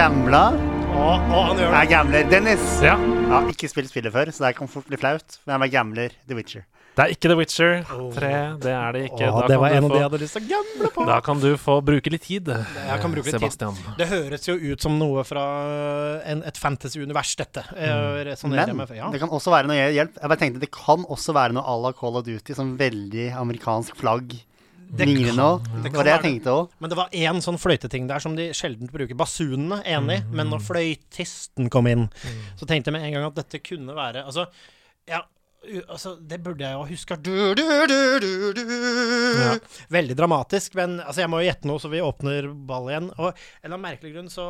Å, å, han gjør det. Jeg gambler. Dennis! Ja. Jeg har ikke spilt spillet før, så det kan fort bli flaut. Men jeg bare gambler The Witcher. Det er ikke The Witcher 3. Det er det ikke. Åh, Da det var en av de jeg hadde lyst til å gamble på. Da kan du få bruke litt tid, Jeg kan bruke litt tid. Sebastian. Det høres jo ut som noe fra en, et fantasy-univers, dette. Mm. Men med, ja. det kan også være noe hjelp. Jeg bare tenkte Det kan også være noe à la Call of Duty, som veldig amerikansk flagg. Det nå? det var det jeg tenkte òg. Men det var én sånn fløyteting der som de sjelden bruker. Basunene, enig, men Mm. når fløytisten kom inn, så tenkte jeg med en gang at dette kunne være Altså, ja Altså, det burde jeg jo huske. Du, du, du, du, du. Ja. Veldig dramatisk, men altså, jeg må jo gjette noe, så vi åpner ball igjen. Og en eller annen merkelig grunn så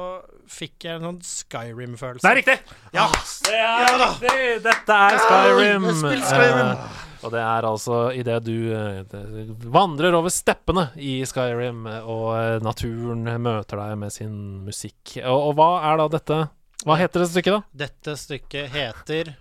fikk jeg en sånn Skyrim-følelse. Det er riktig! Ja. Det er riktig! Dette er Skyrim. Ja, Skyrim. Eh, og det er altså idet du eh, vandrer over steppene i Skyrim, eh, og naturen møter deg med sin musikk. Og, og hva er da dette Hva heter det stykket, da? Dette stykket heter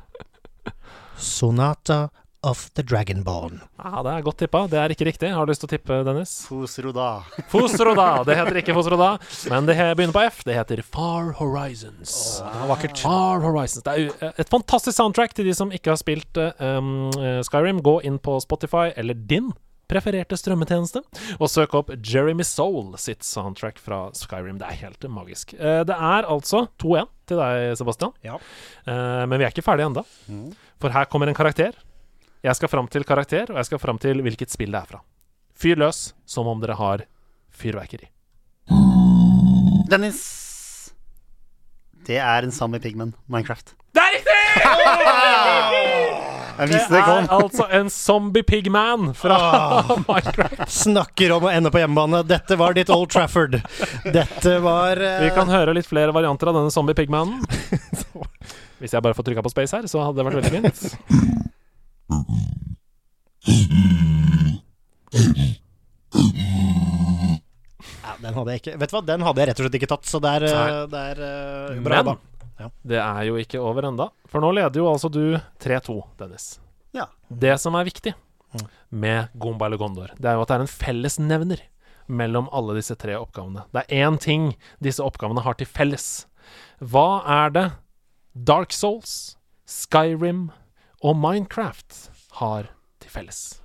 Sonata of the Dragonborn. Ah, Det er godt tippa. Det er ikke riktig. Har du lyst til å tippe, Dennis? Fosroda. Fosroda. Det heter ikke Fosroda, men det begynner på F. Det heter Far Horizons. Oh, vakkert. Far Horizons. Det er eh, et fantastisk soundtrack til de som ikke har spilt um, Skyrim. Gå inn på Spotify eller din prefererte strømmetjeneste og søk opp Jeremy Soul sitt soundtrack fra Skyrim. Det er helt magisk. Eh, det er altså 2-1 til deg, Sebastian. Ja. Eh, men vi er ikke ferdige ennå. For her kommer en karakter. Jeg skal fram til karakter, og jeg skal fram til hvilket spill det er fra. Fyr løs som om dere har fyrverkeri. Dennis. Det er en Sammy Pigman, Minecraft. Det er riktig! Jeg Det kom. det er altså en zombie pigman fra Minecraft. Snakker om å ende på hjemmebane. Dette var ditt Old Trafford. Dette var uh... Vi kan høre litt flere varianter av denne zombie pigmanen. Hvis jeg bare får trykka på space her, så hadde det vært veldig fint. ja, Den hadde jeg ikke Vet du hva, den hadde jeg rett og slett ikke tatt, så det er, eh, det er uh, bra Men jobba. det er jo ikke over enda. For nå leder jo altså du 3-2, Dennis. Ja. Det som er viktig med Gomba eller Gondor, det er jo at det er en fellesnevner mellom alle disse tre oppgavene. Det er én ting disse oppgavene har til felles. Hva er det Dark Souls, Skyrim og Minecraft har til felles?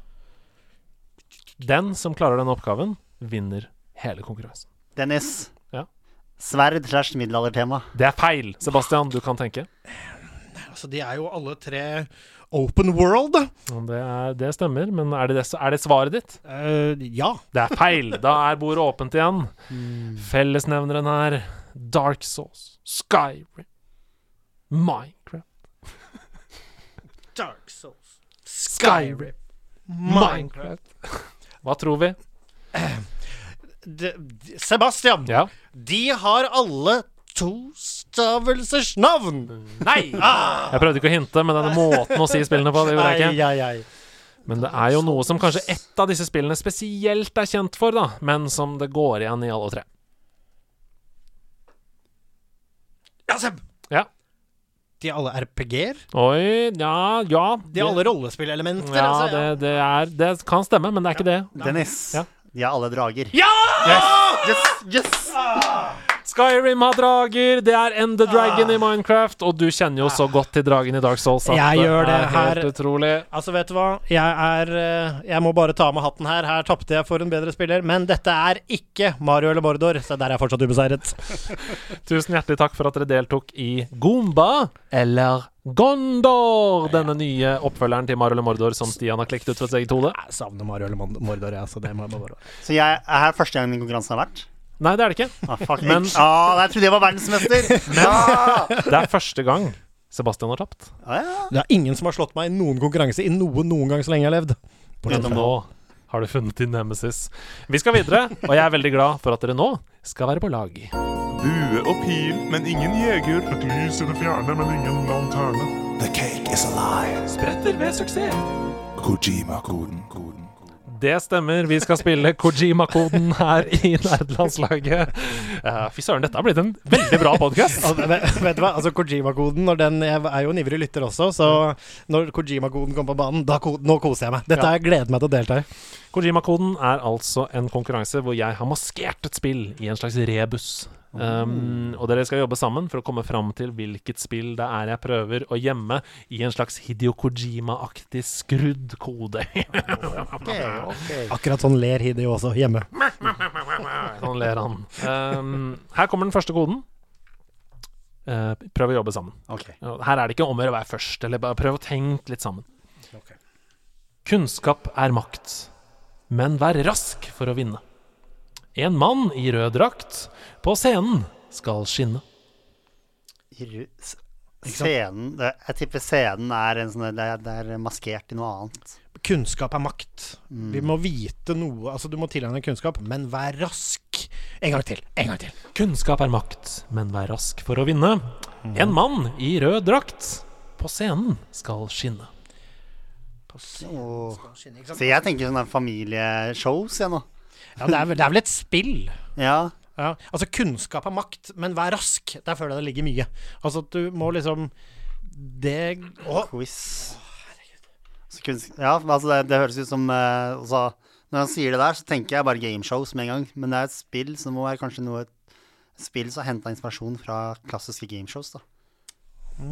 Den som klarer den oppgaven, vinner hele konkurransen. Dennis. Sverd slash middelaldertema. Det er feil, Sebastian. Du kan tenke. Altså, de er jo alle tre open world. Det, er, det stemmer, men er det, det, er det svaret ditt? Uh, ja. Det er feil. Da er bordet åpent igjen. Fellesnevneren er Dark Souls, Skyrim, Minecraft, Dark Souls. Skyrim, Minecraft. Hva tror vi? De, Sebastian, Ja. de har alle tostavelsers navn! Nei! Jeg prøvde ikke å hinte, men denne måten å si spillene på, det gjorde jeg ikke. Ai, ai, ai. Men det er jo noe som kanskje ett av disse spillene spesielt er kjent for, da, men som det går igjen i alle tre. Ja, Seb! Ja. De er alle RPG-er. Oi, ja, ja. De er alle rollespillelementer. Ja, altså, det, det, er, det kan stemme, men det er ikke det. Dennis. Ja. De er alle drager. Ja! Yes! Yes! Skyrim har drager, det er End the Dragon i Minecraft, og du kjenner jo så godt til dragen i Dark Souls at Jeg gjør det er helt her. utrolig. Altså, vet du hva? Jeg er eh, Jeg må bare ta med hatten her. Her tapte jeg for en bedre spiller. Men dette er ikke Mario eller Mordor, så der er jeg fortsatt ubeseiret. Tusen hjertelig takk for at dere deltok i Goomba, eller Gondor, denne nye oppfølgeren til Mario eller Mordor som Stian har klekt ut fra sitt eget hode. Jeg savner Mario eller Mordor, jeg, så det må jeg bare Så jeg er her første gang min konkurransen har vært? Nei, det er det ikke. Ah, fuck. Men- ah, jeg trodde jeg var verdensmester! Men Det er første gang Sebastian har tapt. Ah, ja. Det er ingen som har slått meg i noen konkurranse i noen noen gang så lenge jeg har levd. Men nå har du funnet din nemesis. Vi skal videre, og jeg er veldig glad for at dere nå skal være på lag. Bue og pil, men ingen jeger. Et lys i det fjerne, men ingen lanterne. The cake is alive. Spretter ved suksess. Kojima-koden. Det stemmer. Vi skal spille Kojima-koden her i Nerdelandslaget. Uh, Fy søren, dette har blitt en veldig bra podkast. Altså, vet, du hva? Altså, Kojima-koden Jeg er jo en ivrig lytter også, så når Kojima-koden kommer på banen, da nå koser jeg meg. Dette Ja. jeg gledet meg til å delta i. Kojima-koden er altså en konkurranse hvor jeg har maskert et spill i en slags rebus. Um, og dere skal jobbe sammen for å komme fram til hvilket spill det er jeg prøver å gjemme i en slags Hidio Kojima-aktig skrudd kode. Akkurat sånn ler Hidio også, hjemme. Sånn ler han. Um, her kommer den første koden. Uh, prøv å jobbe sammen. Okay. Her er det ikke om å gjøre å være først, eller bare prøv å tenke litt sammen. Kunnskap er makt, men vær rask for å vinne. En mann i rød drakt på scenen skal skinne. I ru- Scenen Jeg tipper scenen er, en sånn, det, er, det er maskert i noe annet. Kunnskap er makt. Mm. Vi må vite noe. Altså, du må tilegne kunnskap, men vær rask. En gang til. En gang til. Kunnskap er makt, men vær rask for å vinne. En mann i rød drakt på scenen skal skinne. Så jeg tenker sånne familieshows, jeg nå. Ja, det er, vel, det er vel et spill. Ja. Ja, altså Kunnskap er makt, men vær rask. Der føler jeg det ligger mye. Altså at du må liksom Det Å, Quiz. Å, Ja, altså det, det høres ut som eh, altså, Når han sier det der, så tenker jeg bare gameshows med en gang. Men det er et spill, så det må være kanskje noe et spill som har henta inspirasjon fra klassiske gameshows. da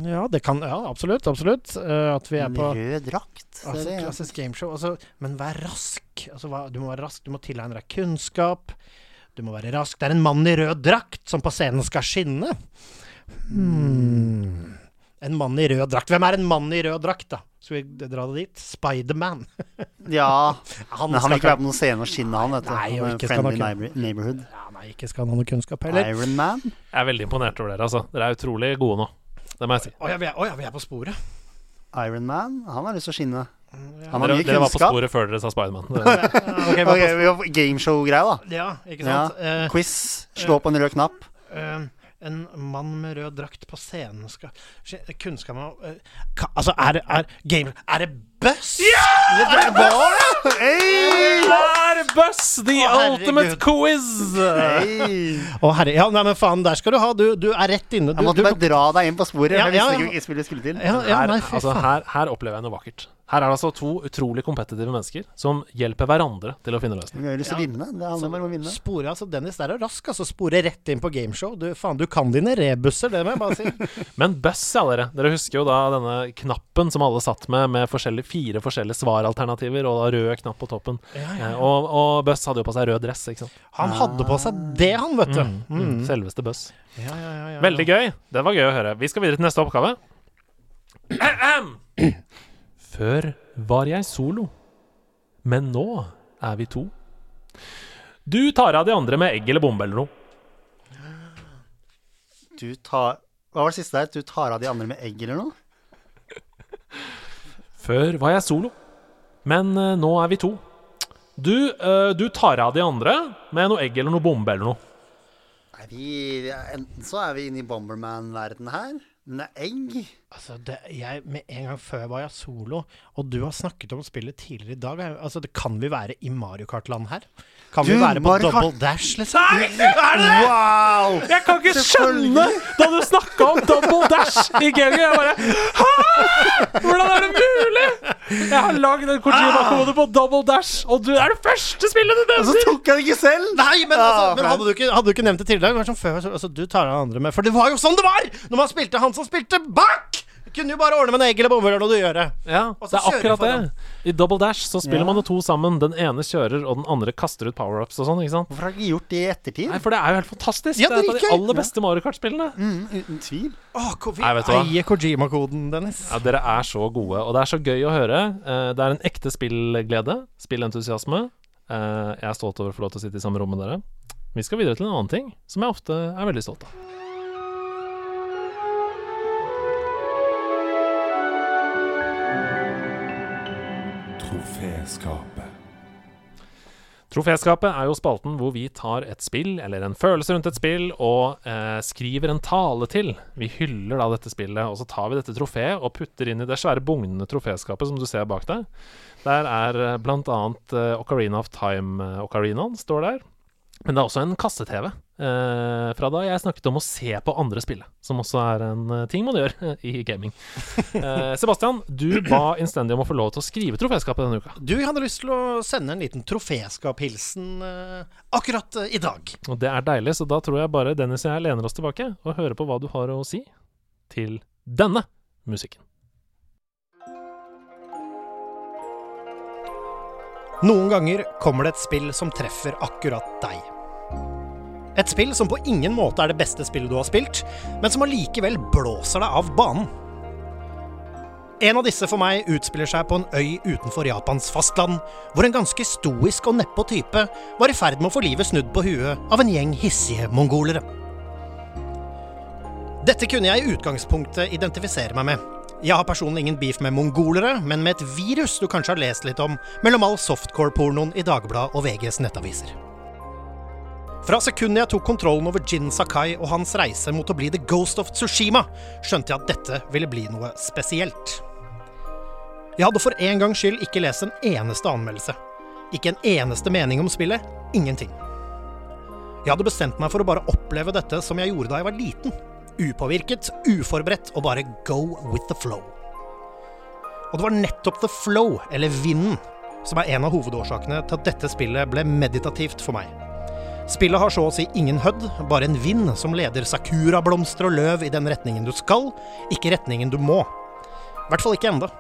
Ja, det kan Ja, absolutt. Absolutt. Uh, at vi er på rød drakt. det er Altså, det. klassisk gameshow. Altså, men vær rask. Altså, hva, du må være rask. Du må tilegne deg kunnskap. Du må være rask. Det er en mann i rød drakt som på scenen skal skinne. Hmm. En mann i rød drakt. Hvem er en mann i rød drakt, da? Skal vi dra det dit? Spiderman. Ja, Han han skal vil ikke være på noen scene og skinne, han. vet. Nei, er ikke skal han ha neighborhood. Ja, nei, ikke skal han ha noe kunnskap heller. Iron Man. Jeg er veldig imponert over dere. altså Dere er utrolig gode nå. Det må jeg si. Å ja, vi er, å ja, vi er på sporet. Iron Man, han har lyst til å skinne. Han har Dere, mye dere var på kunnskap. sporet før dere sa Spiderman. Det- Ok, vi er Ok, vi var gameshow-greia, da. Ja, ikke Ja. sant? Eh, Quiz. Slå på en rød knapp. eh, en mann med rød drakt på scenen skal Kunnskap om uh, ka, Altså, er det er, game, er det Buss? Det var det! Hey! Det er Buss, the Å, ultimate quiz! Hey! Å, herre Ja, nei, men faen, der skal du ha. Du, du er rett inne. Du, Jeg måtte du, bare dra deg inn på sporet. Ja, Jeg visste ja, ja. ikke hvilket spill jeg skulle til. ja, ja, Her, nei, altså, her, her opplever jeg noe vakkert. Her er det altså to utrolig kompetitive mennesker som hjelper hverandre til å finne løsninger. Vi har lyst til å vinne. Det handler bare om å vinne. Spore, altså Dennis der er rask, altså. Spore rett inn på gameshow. Du, faen, du kan dine rebusser, det må jeg bare si. Men Buss, ja dere. Dere husker jo da denne knappen som alle satt med, med forskjellige, fire forskjellige svaralternativer, og da rød knapp på toppen. Eh, og, og Buss hadde jo på seg rød dress, ikke sant. Han hadde på seg det, han, vet du. Mm, mm, Mm. Selveste Buss. Ja, ja, ja, ja. Veldig gøy. Det var gøy å høre. Vi skal videre til neste oppgave. Før var jeg solo, men nå er vi to. Du tar av de andre med egg eller bombe eller noe. Du tar Hva var det siste der? Du tar av de andre med egg eller noe? Før var jeg solo, men eh, nå er vi to. Du, eh, du tar av de andre med noe egg eller noe bombe eller noe. Vi, enten så er vi inne i Bomberman-verdenen her, er egg. Altså, det, jeg, Med en gang før var jeg solo, og du har snakket om spillet tidligere i dag. Altså, det Kan vi være i Mario Kart-land her? Kan vi være på Mario Kart- double dash, liksom? Er det Wow! Jeg kan ikke skjønne Da du snakka om double dash i gamet! jeg bare Hæ?! Hvordan er det mulig?! Jeg har lagd en Kojima-kode på double dash, og du er det første spillet du nevner! Og så tok jeg det ikke selv! Nei, men, altså, men hadde, du ikke, hadde du ikke nevnt det tidligere? Det var som før, altså, du tar av andre med For det var jo sånn det var! Når man spilte han som spilte bak! Du kunne jo bare ordne med en egg eller bombe eller noe du gjør det. Ja, det er akkurat det. I double dash så spiller Ja. man jo to sammen. Den ene kjører, og den andre kaster ut power-ups og sånn. ikke sant? Hvorfor har de ikke gjort det i ettertid? Nei, For det er jo helt fantastisk. Ja, det er et av de aller beste Mario Kart-spillene. Mm, uten tvil. Åh, hvor vi eier Kojima-koden, Dennis. Ja, Dere er så gode, og det er så gøy å høre. Eh, Det er en ekte spillglede, spillentusiasme. Eh, Jeg er stolt over å få lov til å sitte i samme rom med dere. Vi skal videre til en annen ting som jeg ofte er veldig stolt av. Troféskapet. Troféskapet er jo spalten hvor vi tar et spill, eller en følelse rundt et spill, og eh, skriver en tale til. Vi hyller da dette spillet, og så tar vi dette trofeet og putter inn i det svære bugnende troféskapet som du ser bak deg. Der er eh, blant annet eh, Ocarina of Time-ocarinaen står der. Men det er også en kasse-TV eh, fra da jeg snakket om å se på andre spille, som også er en uh, ting man gjør eh, i gaming. Sebastian, du ba innstendig om å få lov til å skrive troféskapet denne uka. Du hadde lyst til å sende en liten troféskap-hilsen akkurat i dag. Og det er deilig, så da tror jeg bare Dennis og jeg lener oss tilbake og hører på hva du har å si til denne musikken. Noen ganger kommer det et spill som treffer akkurat deg. Et spill som på ingen måte er det beste spillet du har spilt, men som allikevel blåser deg av banen. En av disse for meg utspiller seg på en øy utenfor Japans fastland, hvor en ganske stoisk og nedpå type var i ferd med å få livet snudd på huet av en gjeng hissige mongolere. Dette kunne jeg i utgangspunktet identifisere meg med. Jeg har personlig ingen beef med mongolere, men med et virus du kanskje har lest litt om mellom all softcore-pornoen i Dagbladet og VGs nettaviser. Fra sekundet jeg tok kontrollen over Jin Sakai og hans reise mot å bli The Ghost of Tsushima, skjønte jeg at dette ville bli noe spesielt. Jeg hadde for en gangs skyld ikke lest en eneste anmeldelse. Ikke en eneste mening om spillet. Ingenting. Jeg hadde bestemt meg for å bare oppleve dette som jeg gjorde da jeg var liten. Upåvirket, uforberedt og bare go with the flow. Og det var nettopp the flow, eller vinden, som er en av hovedårsakene til at dette spillet ble meditativt for meg. Spillet har så å si ingen hødd, bare en vind som leder sakurablomster og løv i den retningen du skal, ikke retningen du må. I hvert fall ikke enda.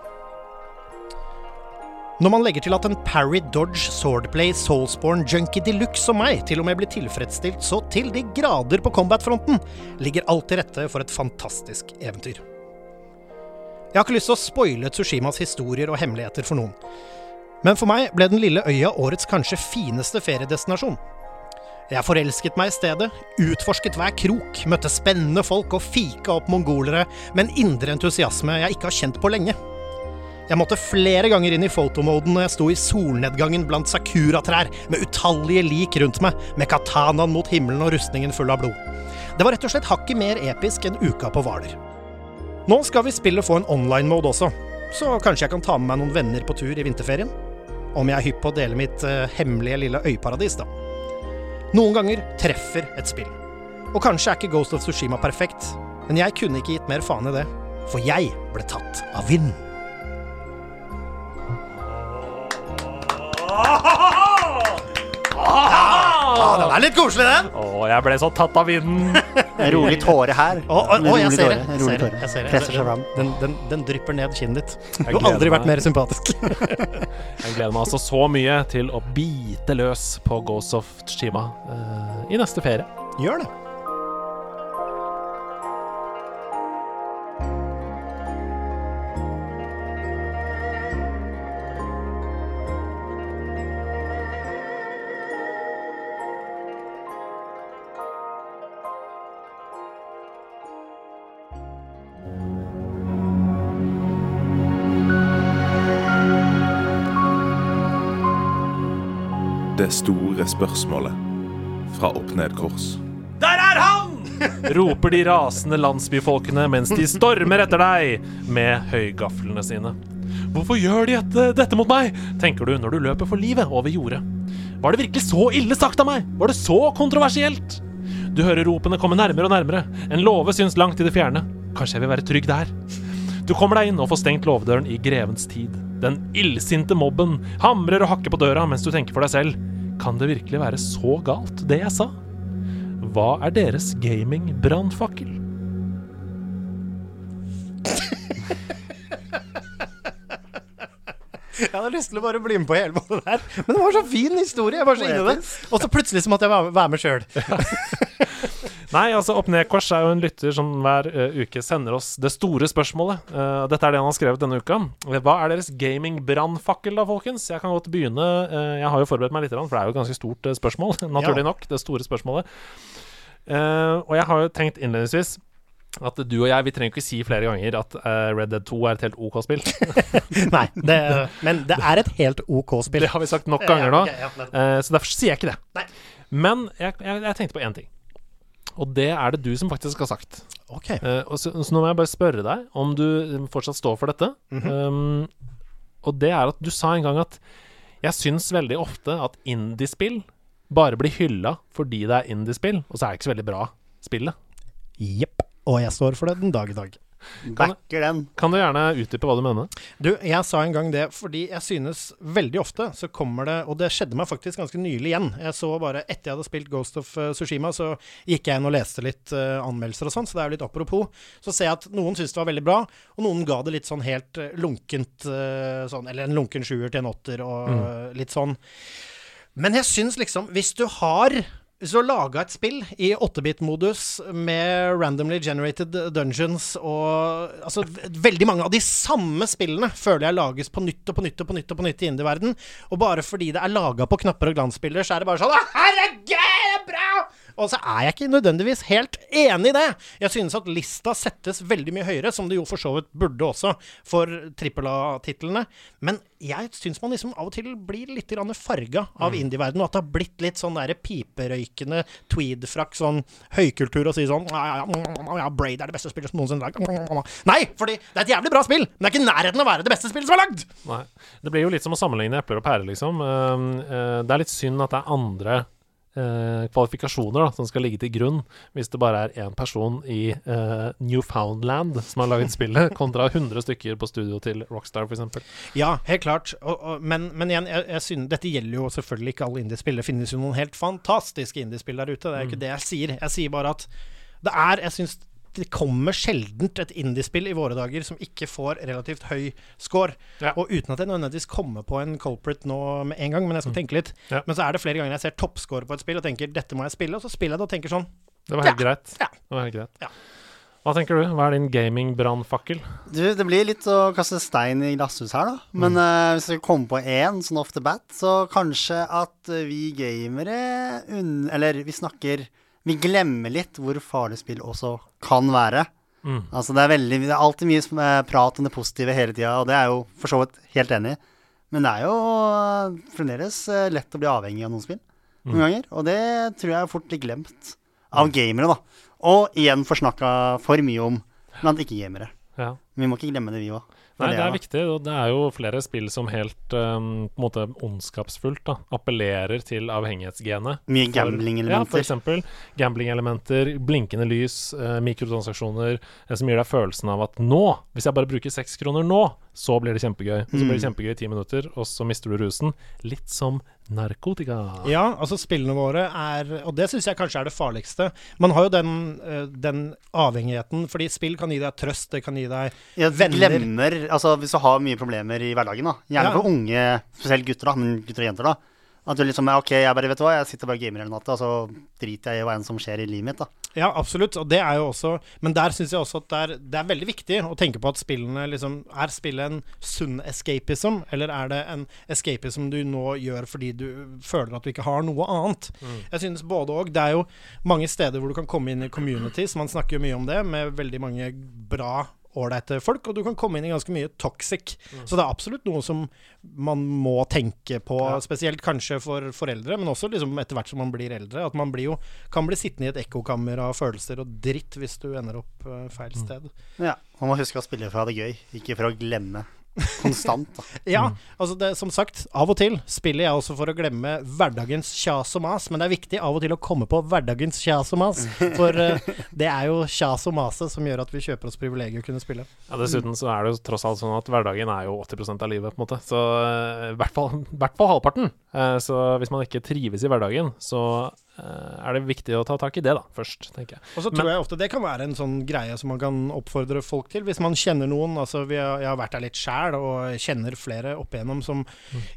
Når man legger til at en Parry Dodge Swordplay Soulsborne junkie de luxe som meg til og med blir tilfredsstilt så til de grader på combat-fronten, ligger alt til rette for et fantastisk eventyr. Jeg har ikke lyst til å spoile Tsushimas historier og hemmeligheter for noen, men for meg ble den lille øya årets kanskje fineste feriedestinasjon. Jeg forelsket meg i stedet, utforsket hver krok, møtte spennende folk og fika opp mongolere med en indre entusiasme jeg ikke har kjent på lenge. Jeg måtte flere ganger inn i fotomoden når jeg sto i solnedgangen blant sakuratrær med utallige lik rundt meg, med katanaen mot himmelen og rustningen full av blod. Det var rett og slett hakket mer episk enn uka på Hvaler. Nå skal vi spillet få en online-mode også, så kanskje jeg kan ta med meg noen venner på tur i vinterferien? Om jeg er hypp på å dele mitt uh, hemmelige lille øyparadis, da. Noen ganger treffer et spill. Og kanskje er ikke Ghost of Tsushima perfekt, men jeg kunne ikke gitt mer faen i det, for jeg ble tatt av vinden. Ja, den er litt koselig, den. Å, jeg ble så tatt av vinden. En rolig tåre her. Å, å, En å, jeg rolig ser det. tåre, en Jeg rolig ser det. tåre. Jeg ser det. Presser seg fram. Den, den, den drypper ned kinnet ditt. Du gleder har aldri vært meg. mer sympatisk. Jeg gleder meg altså så mye til å bite løs på Ghost of Tsushima eh, i neste ferie. Gjør det. Det store spørsmålet fra Opp Ned Kors. Der er han! roper de rasende landsbyfolkene mens de stormer etter deg med høygaflene sine. Hvorfor gjør de dette, dette mot meg? tenker du når du løper for livet over jordet. Var det virkelig så ille sagt av meg? Var det så kontroversielt? Du hører ropene komme nærmere og nærmere. En låve syns langt i det fjerne. Kanskje jeg vil være trygg der. Du kommer deg inn og får stengt låvedøren i grevens tid. Den illsinte mobben hamrer og hakker på døra mens du tenker for deg selv. Kan det virkelig være så galt, det jeg sa? Hva er deres gaming-brannfakkel? Jeg hadde lyst til å bare bli med på hele det der, men det var så fin historie. Jeg var så inni det. Og så plutselig så måtte jeg være med sjøl. Nei, altså Opp ned kors er jo en lytter som hver uh, uke sender oss det store spørsmålet. Uh, dette er det han har skrevet denne uka. Hva er deres gaming-brannfakkel, da, folkens? Jeg kan godt begynne. Uh, jeg har jo forberedt meg litt, for det er jo et ganske stort eh, spørsmål. Naturlig Ja. nok. Det store spørsmålet. Eh, og jeg har jo tenkt innledningsvis at du og jeg vi trenger ikke si flere ganger at eh, Red Dead 2 er et helt OK spill. Nei, det, men det er et helt OK spill. Det har vi sagt nok ganger nå. Ja, okay, ja. Eh, så derfor sier jeg ikke det. Nei. Men jeg, jeg, jeg tenkte på én ting. Og det er det du som faktisk har sagt. Ok. Uh, og så, så nå må jeg bare spørre deg om du eh, fortsatt står for dette. Mhm. um, og det er at du sa en gang at jeg syns veldig ofte at indiespill bare blir hylla fordi det er indiespill, og så er det ikke så veldig bra spillet. Jepp. Og jeg står for det den dag i dag. Backer den. Kan du gjerne utdype hva du mener? Du, jeg sa en gang det fordi jeg synes veldig ofte så kommer det Og det skjedde meg faktisk ganske nylig igjen. Jeg så bare Etter jeg hadde spilt Ghost of Sushima, Tsushima, så gikk jeg inn og leste litt uh, anmeldelser og sånn, så det er jo litt apropos. Så ser jeg at noen syntes det var veldig bra, og noen ga det litt sånn helt eh, lunkent uh, sånn Eller en lunken sjuer til en åtter og Mm. eh, litt sånn. Men jeg syns liksom Hvis du har Hvis du har laga et spill i 8-bit-modus med randomly generated dungeons og Altså, veldig mange av de samme spillene føler jeg lages på nytt og på nytt og på nytt og på nytt i indie-verden. Og bare fordi det er laga på knapper og glansbilder, så er det bare sånn Herregud, er! Og så er jeg ikke nødvendigvis helt enig i det. Jeg synes at lista settes veldig mye høyere, som det jo for så vidt burde også, for trippel A-titlene. Men jeg syns man liksom av og til blir litt farga av indie-verden, og at det har blitt litt sånn derre piperøykende tweed-frakk, sånn høykultur, og si sånn ja, ja, ja, Braid er det beste spillet som noensinne er lagd. Nei, fordi det er et jævlig bra spill, men det er ikke i nærheten av å være det beste spillet som er lagd! Nei. Det blir jo litt som å sammenligne epler og pærer, liksom. Um, eh, det er litt synd at det er andre eh, kvalifikasjoner da, som skal ligge til grunn, hvis det bare er én person i eh, Newfoundland som har laget spillet, kontra 100 stykker på studio til Rockstar, f.eks. Ja, helt klart. Og, og, men, men igjen, jeg, jeg synes, dette gjelder jo selvfølgelig ikke alle indiespill. Det finnes jo noen helt fantastiske indiespill der ute. Det er ikke ikke det jeg sier. Jeg sier bare at det er Jeg syns det kommer sjeldent et indiespill i våre dager som ikke får relativt høy score. Ja. Og uten at jeg nødvendigvis kommer på en culprit nå med en gang, men jeg skal tenke litt. Ja. Men så er det flere ganger jeg ser toppscore på et spill og tenker 'dette må jeg spille', og så spiller jeg det og tenker sånn Det var helt Ja. greit. Ja. Det var helt greit. Ja. Hva tenker du? Hva er din gaming-brannfakkel? Du, det blir litt å kaste stein i glasshus her, da. Men eh, hvis vi kommer på én sånn off the bat, så kanskje at vi gamere unn... Eller vi snakker Vi glemmer litt hvor farlig spill også kan være. Mm. Altså det er veldig Det er alltid mye er prat om det positive hele tida, og det er jo for så vidt helt enig i. Men det er jo eh, fremdeles eh, lett å bli avhengig av noen spill noen ganger. Og det tror jeg fort blir glemt av gamere, da. Og igjen forsnakka for mye om blant ikke-gamere. Ja. Vi må ikke glemme det, vi òg. Nei, det er viktig, og det er jo flere spill som helt um, på en måte ondskapsfullt da, appellerer til avhengighetsgenet. Mye gambling-elementer. Ja, eksempel. Gambling-elementer, blinkende lys, eh, mikrotransaksjoner eh, som gir deg følelsen av at nå, hvis jeg bare bruker seks kroner nå, så blir det kjempegøy. Så blir det kjempegøy i ti minutter, og så mister du rusen. Litt som narkotika. Ja, altså spillene våre er Og det syns jeg kanskje er det farligste. Man har jo den, eh, den avhengigheten, fordi spill kan gi deg trøst, det kan gi deg ja, venner. glemmer Altså hvis du har mye problemer i hverdagen, da. Gjerne Ja. for unge, spesielt gutter, da, men gutter og jenter, da. At du liksom er OK, jeg bare vet du hva, jeg sitter bare og gamer hele natta, og så driter jeg i hva enn som skjer i livet mitt, da. Ja, absolutt. Og det er jo også Men der syns jeg også at det er, det er veldig viktig å tenke på at spillene liksom Er spillet en sunn escapism, eller er det en escapism du nå gjør fordi du føler at du ikke har noe annet? Jeg synes både og. Det er jo mange steder hvor du kan komme inn i communities, man snakker jo mye om det, med veldig mange bra ålreite folk, og du kan komme inn i ganske mye toxic. Så det er absolutt noe som man må tenke på, spesielt kanskje for foreldre, men også liksom etter hvert som man blir eldre. At man blir jo, kan bli sittende i et ekkokammer av følelser og dritt hvis du ender opp eh, feil sted. Ja. Man må huske å spille for å ha det gøy, ikke for å glemme konstant. da. Ja, altså det, som sagt, av og til spiller jeg også for å glemme hverdagens kjas og mas, men det er viktig av og til å komme på hverdagens kjas og mas, for uh, det er jo kjas og maset som gjør at vi kjøper oss privilegiet å kunne spille. Ja, dessuten så er det jo tross alt sånn at hverdagen er jo 80% av livet, på en måte. Så eh, i hvert fall, hvert fall halvparten. Uh, Så hvis man ikke trives i hverdagen, så er det viktig å ta tak i det, da, først, tenker jeg. Og så tror jeg ofte det kan være en sånn greie som man kan oppfordre folk til, hvis man kjenner noen. Altså vi har, jeg har vært der litt sjæl og kjenner flere opp igjennom som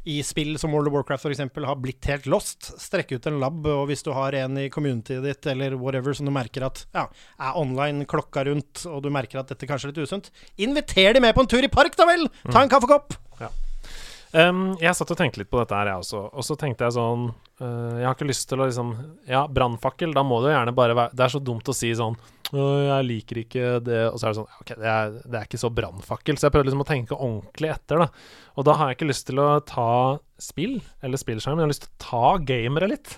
i spill som World of Warcraft f.eks. har blitt helt lost. Strekke ut en lab, og hvis du har en i communityet ditt eller whatever som du merker at ja, er online klokka rundt, og du merker at dette kanskje er litt usunt, inviter de med på en tur i park, da vel! Ta en kaffekopp! Um, jeg satt og tenkte litt på dette her, jeg også. Og så tenkte jeg sånn uh, Jeg har ikke lyst til å liksom Ja, brannfakkel, da må det jo gjerne bare være Det er så dumt å si sånn jeg liker ikke det Og så er det sånn OK, det er, det er ikke så brannfakkel. Så jeg prøvde liksom å tenke ordentlig etter, da. Og da har jeg ikke lyst til å ta spill, eller spillskjerm, men jeg har lyst til å ta gamere litt.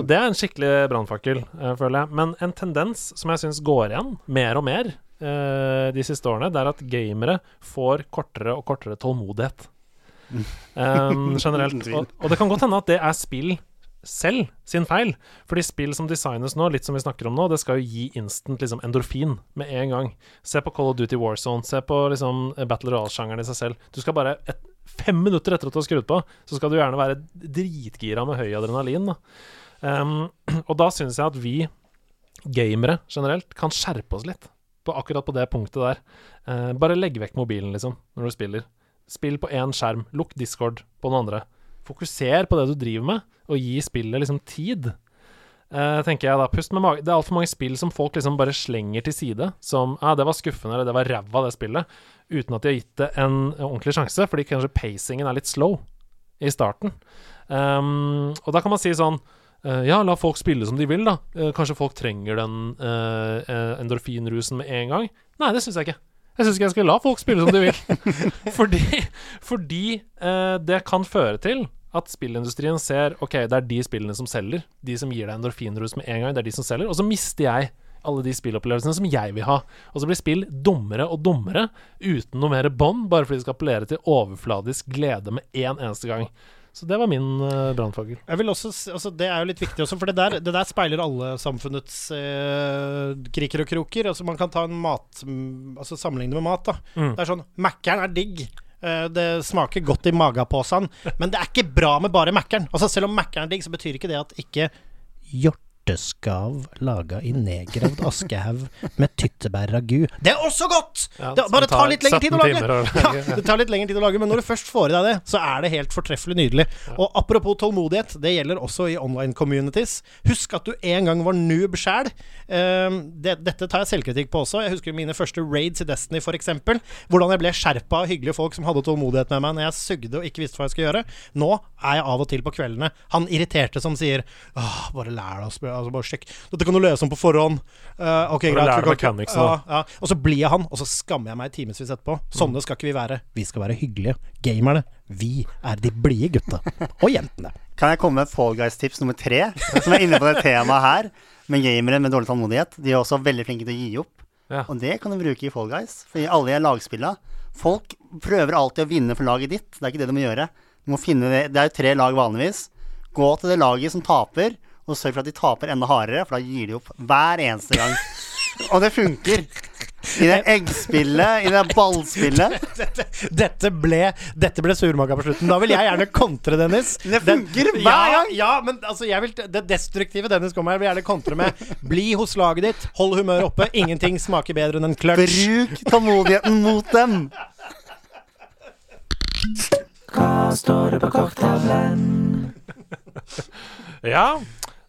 Og det er en skikkelig brannfakkel, uh, føler jeg. Men en tendens som jeg syns går igjen mer og mer uh, de siste årene, det er at gamere får kortere og kortere tålmodighet. Um, generelt. Og, og det kan godt hende at det er spill selv sin feil. Fordi spill som designes nå, litt som vi snakker om nå, det skal jo gi instant liksom, endorfin med en gang. Se på Call of Duty Warzone, se på liksom, Battle Royale-sjangeren i seg selv. Du skal bare et, Fem minutter etter at du har skrudd på, så skal du gjerne være dritgira med høy adrenalin. Da. Um, og da syns jeg at vi gamere generelt kan skjerpe oss litt på akkurat på det punktet der. Uh, bare legg vekk mobilen, liksom, når du spiller. Spill på én skjerm. Lukk Discord på den andre. Fokuser på det du driver med, og gi spillet liksom tid. Uh, tenker jeg da. Pust med mage. Det er altfor mange spill som folk liksom bare slenger til side. Som ah, 'det var skuffende', eller 'det var ræva', det spillet. Uten at de har gitt det en ordentlig sjanse, fordi kanskje pacingen er litt slow i starten. Um, og da kan man si sånn uh, ja, la folk spille som de vil, da. Uh, kanskje folk trenger den endorfinrusen med en gang. Nei, det syns jeg ikke. Jeg syns ikke jeg skal la folk spille som de vil. fordi fordi eh, det kan føre til at spillindustrien ser Ok, det er de spillene som selger. De som gir deg endorfinrus med en gang, det er de som selger. Og så mister jeg alle de spillopplevelsene som jeg vil ha. Og så blir spill dummere og dummere uten noe mer bånd, bare fordi de skal appellere til overfladisk glede med én eneste gang. Så det var min uh, også, s- altså Det er jo litt viktig også, for det der, det der speiler alle samfunnets eh, kriker og kroker. Altså Man kan ta en mat Altså sammenligne med mat. da Mm. Det er sånn Mækkern er digg. Eh, det smaker godt i magaposen, men det er ikke bra med bare Mækkern. Altså Selv om Mækkern er digg, så betyr ikke det at ikke hjorteskav laga i nedgravd askehaug med tyttebærragu Det er også godt! Ja, det bare tar litt lengre tid å lage. Ja, det tar litt lengre tid å lage, men når du først får i deg det, så er det helt fortreffelig nydelig. Og apropos tålmodighet, det gjelder også i online communities. Husk at du en gang var noob sjæl. dette tar jeg selvkritikk på også. Jeg husker mine første raids i Destiny, f.eks. Hvordan jeg ble skjerpa av hyggelige folk som hadde tålmodighet med meg når jeg sugde og ikke visste hva jeg skulle gjøre. Nå er jeg av og til på kveldene han irriterte som sier Åh, bare lær deg å altså bare sjekk. Dette kan du løse om på forhånd. Uh, ok, greit. lær kan mechanics ja, ja. Og så blir jeg han, og så skammer jeg meg timevis etterpå. Sånne skal ikke vi være. Vi skal være hyggelige. Gamerne. Vi er de blide gutta. Og jentene. Kan jeg komme med Fall Guys-tips nummer tre? Som er inne på det temaet her, med gamere med dårlig tålmodighet. De er også veldig flinke til å gi opp. Ja. Og det kan du bruke i Fall Guys. For i alle lagspilla Folk prøver alltid å vinne for laget ditt. Det er ikke det du må gjøre. Du må finne det. det er jo tre lag vanligvis. Gå til det laget som taper, og sørg for at de taper enda hardere, for da gir de opp hver eneste gang. Og det funker. I det eggspillet, i det ballspillet. Dette ble, dette ble surmaga på slutten. Da vil jeg gjerne kontre, Dennis. Det funker hver gang. Ja, men altså, jeg vil, det destruktive Dennis kommer her, vil gjerne kontre med Bli hos laget ditt, hold humøret oppe. Ingenting smaker bedre enn en clutch. Bruk tålmodigheten mot dem. Hva står det på kokktavlen? Ja,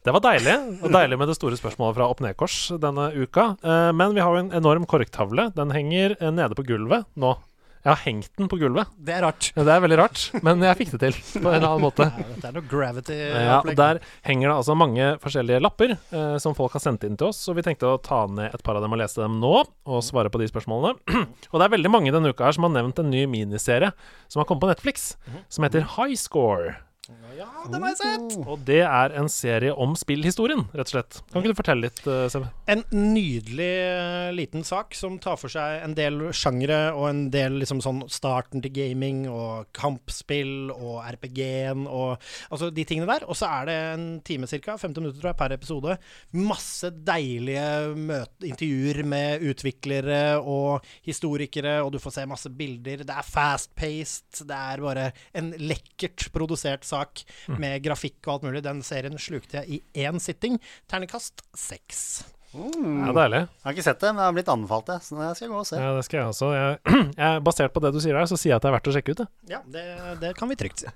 det var deilig. Og deilig med det store spørsmålet fra Opp ned-kors denne uka. Eh, men vi har jo en enorm korktavle. Den henger eh, nede på gulvet nå. Jeg har hengt den på gulvet. Det er rart. Det er veldig rart, men jeg fikk det til på en eller annen måte. Ja, dette er noe gravity. Ja, og Der henger det altså mange forskjellige lapper eh, som folk har sendt inn til oss. Så vi tenkte å ta ned et par av dem og lese dem nå, og svare på de spørsmålene. og det er veldig mange denne uka her som har nevnt en ny miniserie som har kommet på Netflix, som heter High Score. Ja, den har jeg sett! Og det er en serie om spillhistorien, rett og slett. Kan ikke du fortelle litt, Seb? En nydelig eh, liten sak som tar for seg en del sjangre og en del liksom sånn starten til gaming og kampspill og RPG-en og altså de tingene der. Og så er det en time ca., 50 minutter tror jeg, per episode. Masse deilige møte, intervjuer med utviklere og historikere, og du får se masse bilder. Det er fast-paced. Det er bare en lekkert produsert sak med grafikk og alt mulig. Den serien slukte jeg i én sitting. Ternekast seks. Ja, deilig. Jeg har ikke sett det, men jeg har blitt anbefalt det. Så det skal jeg gå og se. Ja, det skal jeg også. Jeg, jeg, basert på det du sier her, så sier jeg at det er verdt å sjekke ut det. Ja, det, det kan vi trygt si.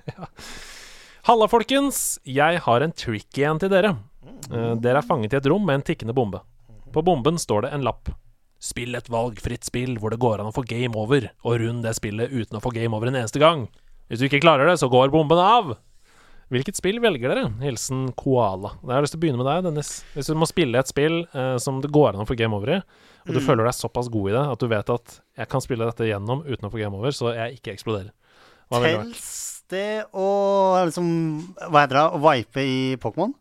Halla, folkens! Jeg har en trick igjen til dere. Uh, dere er fanget i et rom med en tikkende bombe. På bomben står det en lapp. Spill et valgfritt spill hvor det går an å få game over, og rund det spillet uten å få game over en eneste gang. Hvis du ikke klarer det, så går bomben av. Hvilket spill velger dere? Hilsen Koala. Jeg har lyst til å begynne med deg, Dennis. Hvis du må spille et spill eh, som det går an å få game over i, og du Mm. føler deg såpass god i det at du vet at jeg kan spille dette gjennom uten å få game over, så jeg ikke eksploderer. Hva? Tels det å liksom Hva heter det? Å vipe i Pokémon?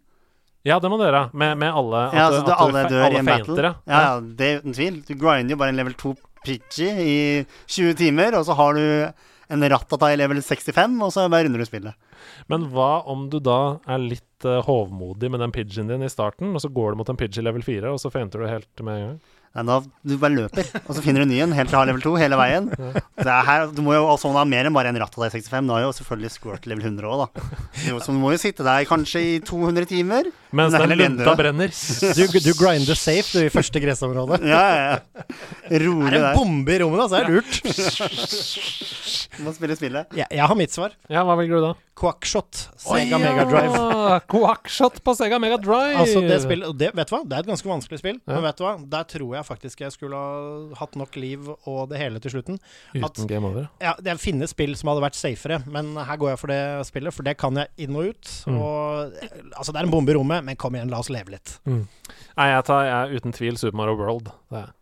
Ja, det må du gjøre. Med, med alle at, Ja, altså at du, du alle fe- dør i en battle. ja. Ja, ja, det er uten tvil. Du grinder jo bare en level 2 Pidgey i 20 timer, og så har du en Rattata i level 65, og så bare runder du spillet. Men hva om du da er litt uh, hovmodig med den pidgen din i starten, og så går du mot en i level 4, og så fainter du helt med en gang? Nei, da, du bare løper, og så finner du ny en helt til du har level 2 hele veien. Det er her, du må jo også ha mer enn bare en ratt av i 65. Du har jo selvfølgelig Squirt level 100 òg, da. Så du må jo sitte der kanskje i 200 timer. Mens er den lunta brenner. Du, du grinder safe du, i første gressområde. Ja, ja, ja. Rolig Er det en der. bombe i rommet, da, så er det lurt. Må spille spillet. Jeg, jeg har mitt svar. Ja, hva velger du da? Quackshot. Sega Mega Drive. Quackshot på Sega Mega Drive. Altså det spillet, det, vet du hva? Det er et ganske vanskelig spill. Ja. Men vet du hva? Der tror jeg faktisk jeg skulle ha hatt nok liv og det hele til slutten. At, Uten game over. ja, det finnes spill som hadde vært safere, men her går jeg for det spillet, for det kan jeg inn og ut. Mm. Og, altså Det er en bombe i rommet, men kom igjen, la oss leve litt. Nei, jeg tar jeg uten tvil Super Mario World. Det er.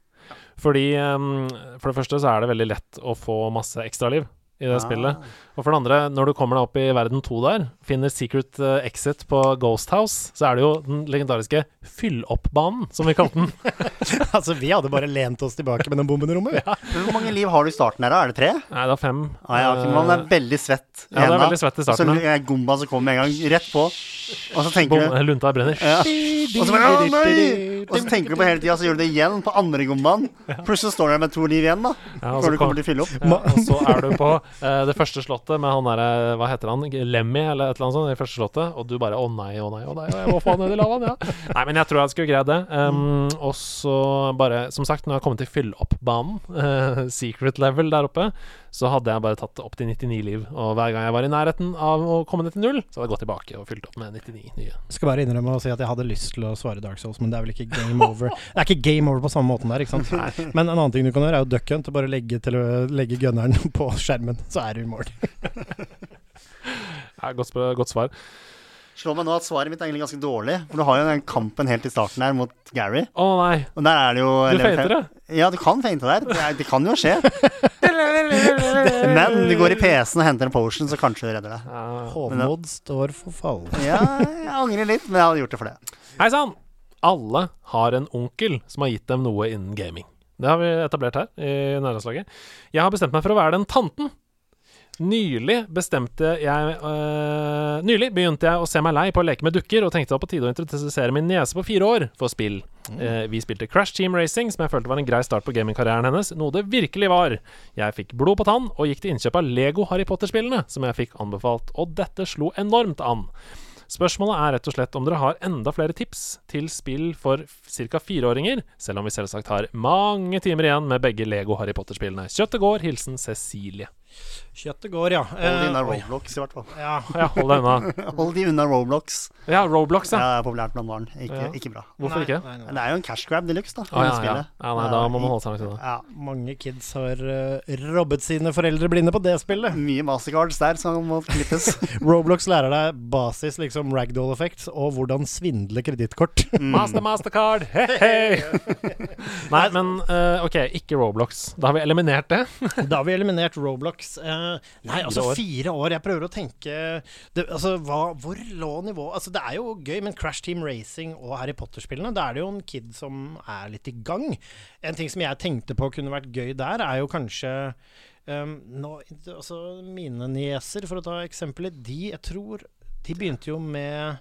Fordi um, For det første så er det veldig lett å få masse ekstraliv i det Ah. spillet. Og for det andre, når du kommer deg opp i verden 2 der, finner Secret eh, Exit på Ghost House, så er det jo den legendariske fyll-opp-banen, som vi kalte den. altså Vi hadde bare lent oss tilbake med den bomben i rommet. Ja. Hvor mange liv har du i starten her, da? Er det tre? Nei, det er fem. Ah, ja, Man er veldig svett i Ja, det er veldig svett i starten, Og så er gomba som kommer med en gang, rett på. Og så tenker Bom, du lunta brenner. ja. Og så bare, «Å, nei!» Og så tenker du på hele tida, så gjør du det igjen på andre gombaen. Plutselig står du der med to liv igjen, da. Ja, og så Før du kom- kommer til fylle opp. Og så er du på eh, det første slottet med han derre Hva heter han? Lemmy, eller et eller annet sånt? Det første slottet. Og du bare Å nei, å nei, å nei, jeg må få han ned i lavaen, ja. Nei, men jeg tror jeg skulle greid det. Um, og så bare Som sagt, når jeg har kommet til fyll-opp-banen, uh, secret level der oppe, så hadde jeg bare tatt opp til 99 liv. Og hver gang jeg var i nærheten av å komme ned til null, så hadde jeg gått tilbake og fylt opp med 99 nye. Jeg skal bare innrømme å si at jeg hadde lyst til å svare Dark Souls, men det er vel ikke game over. Det er ikke game over på samme måten der, ikke sant. Men en annen ting du kan gjøre, er jo duck hunt. og Bare legge, til å, legge gunneren på skjermen, så er du i mål. Ja, godt, godt svar. Slår meg nå at svaret mitt er egentlig ganske dårlig. For du har jo den kampen helt i starten her mot Gary. Å nei. Og der er det jo Du feinter det? Ja, du kan feinte der. Det, er, det kan jo skje. Men du går i PC-en og henter en potion, så kanskje du redder deg. Hovmod står for fall. Ja, jeg angrer litt, men jeg hadde gjort det for det. Hei sann! Alle har en onkel som har gitt dem noe innen gaming. Det har vi etablert her i nærlandslaget. Jeg har bestemt meg for å være den tanten. Nylig bestemte jeg øh, Nylig begynte jeg å se meg lei på å leke med dukker, og tenkte det var på tide å introdusere min niese på fire år for spill. Eh, vi spilte Crash Team Racing, som jeg følte var en grei start på gamingkarrieren hennes, noe det virkelig var. Jeg fikk blod på tann, og gikk til innkjøp av Lego Harry Potter-spillene, som jeg fikk anbefalt, og dette slo enormt an. Spørsmålet er rett og slett om dere har enda flere tips til spill for ca. fireåringer, selv om vi selvsagt har mange timer igjen med begge Lego Harry Potter-spillene. Kjøttet går, hilsen Cecilie. Kjøttet går, ja. Hold de unna Eh. Roblox, i hvert fall. Ja, Ja, hold deg unna. Hold de unna Roblox. Ja, Roblox, Ja, ja. det er populært blant barn. Ikke, Ja. ikke bra. Hvorfor Nei, ikke? nei, nei. Men det er jo en cash grab de luxe, da. Ah, ja, ja. ja, nei, da må man holde seg langt unna. Ja, Mange kids har uh, robbet sine foreldre blinde på det spillet. mye mastercards der som må klippes. Roblox lærer deg basis, liksom ragdoll effects, og hvordan svindle kredittkort. Master, mastercard, hei, hei! Nei, men uh, OK, ikke Roblox. Da har vi eliminert det. Da har vi eliminert Roblox. Eh, nei, altså fire år. Jeg prøver å tenke det, altså, hva, Hvor lå nivået? Altså, det er jo gøy, men Crash Team Racing og Harry Potter-spillene, da er det jo en kid som er litt i gang. En ting som jeg tenkte på kunne vært gøy der, er jo kanskje um, nå, altså, Mine nieser, for å ta eksempelet, de jeg tror De begynte jo med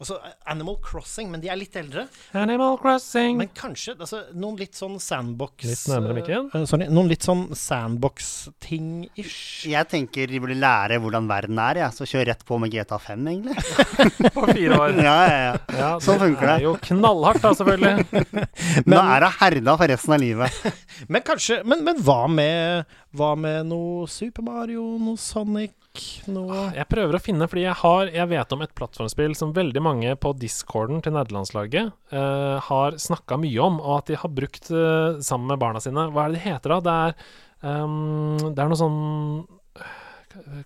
Altså Animal Crossing, men de er litt eldre. Animal Crossing. Men kanskje altså, noen litt sånn sandbox Litt nærmere mikken. Uh, sorry, noen litt sånn sandbox-ting-ish. Jeg tenker de burde lære hvordan verden er, ja. Så kjør rett på med GTA 5, egentlig. På fire år. Ja, ja, ja. Ja, Sånn funker Det det. er jo knallhardt, da, selvfølgelig. Men da er det herda for resten av livet. Men kanskje Men, men hva med Hva med noe Super Mario, noe Sonic, noe Jeg prøver å finne, fordi jeg har Jeg vet om et plattformspill som veldig mange på discorden til nederlandslaget uh, har snakka mye om, og at de har brukt uh, sammen med barna sine. Hva er det de heter, da? Det er um, Det er noe sånn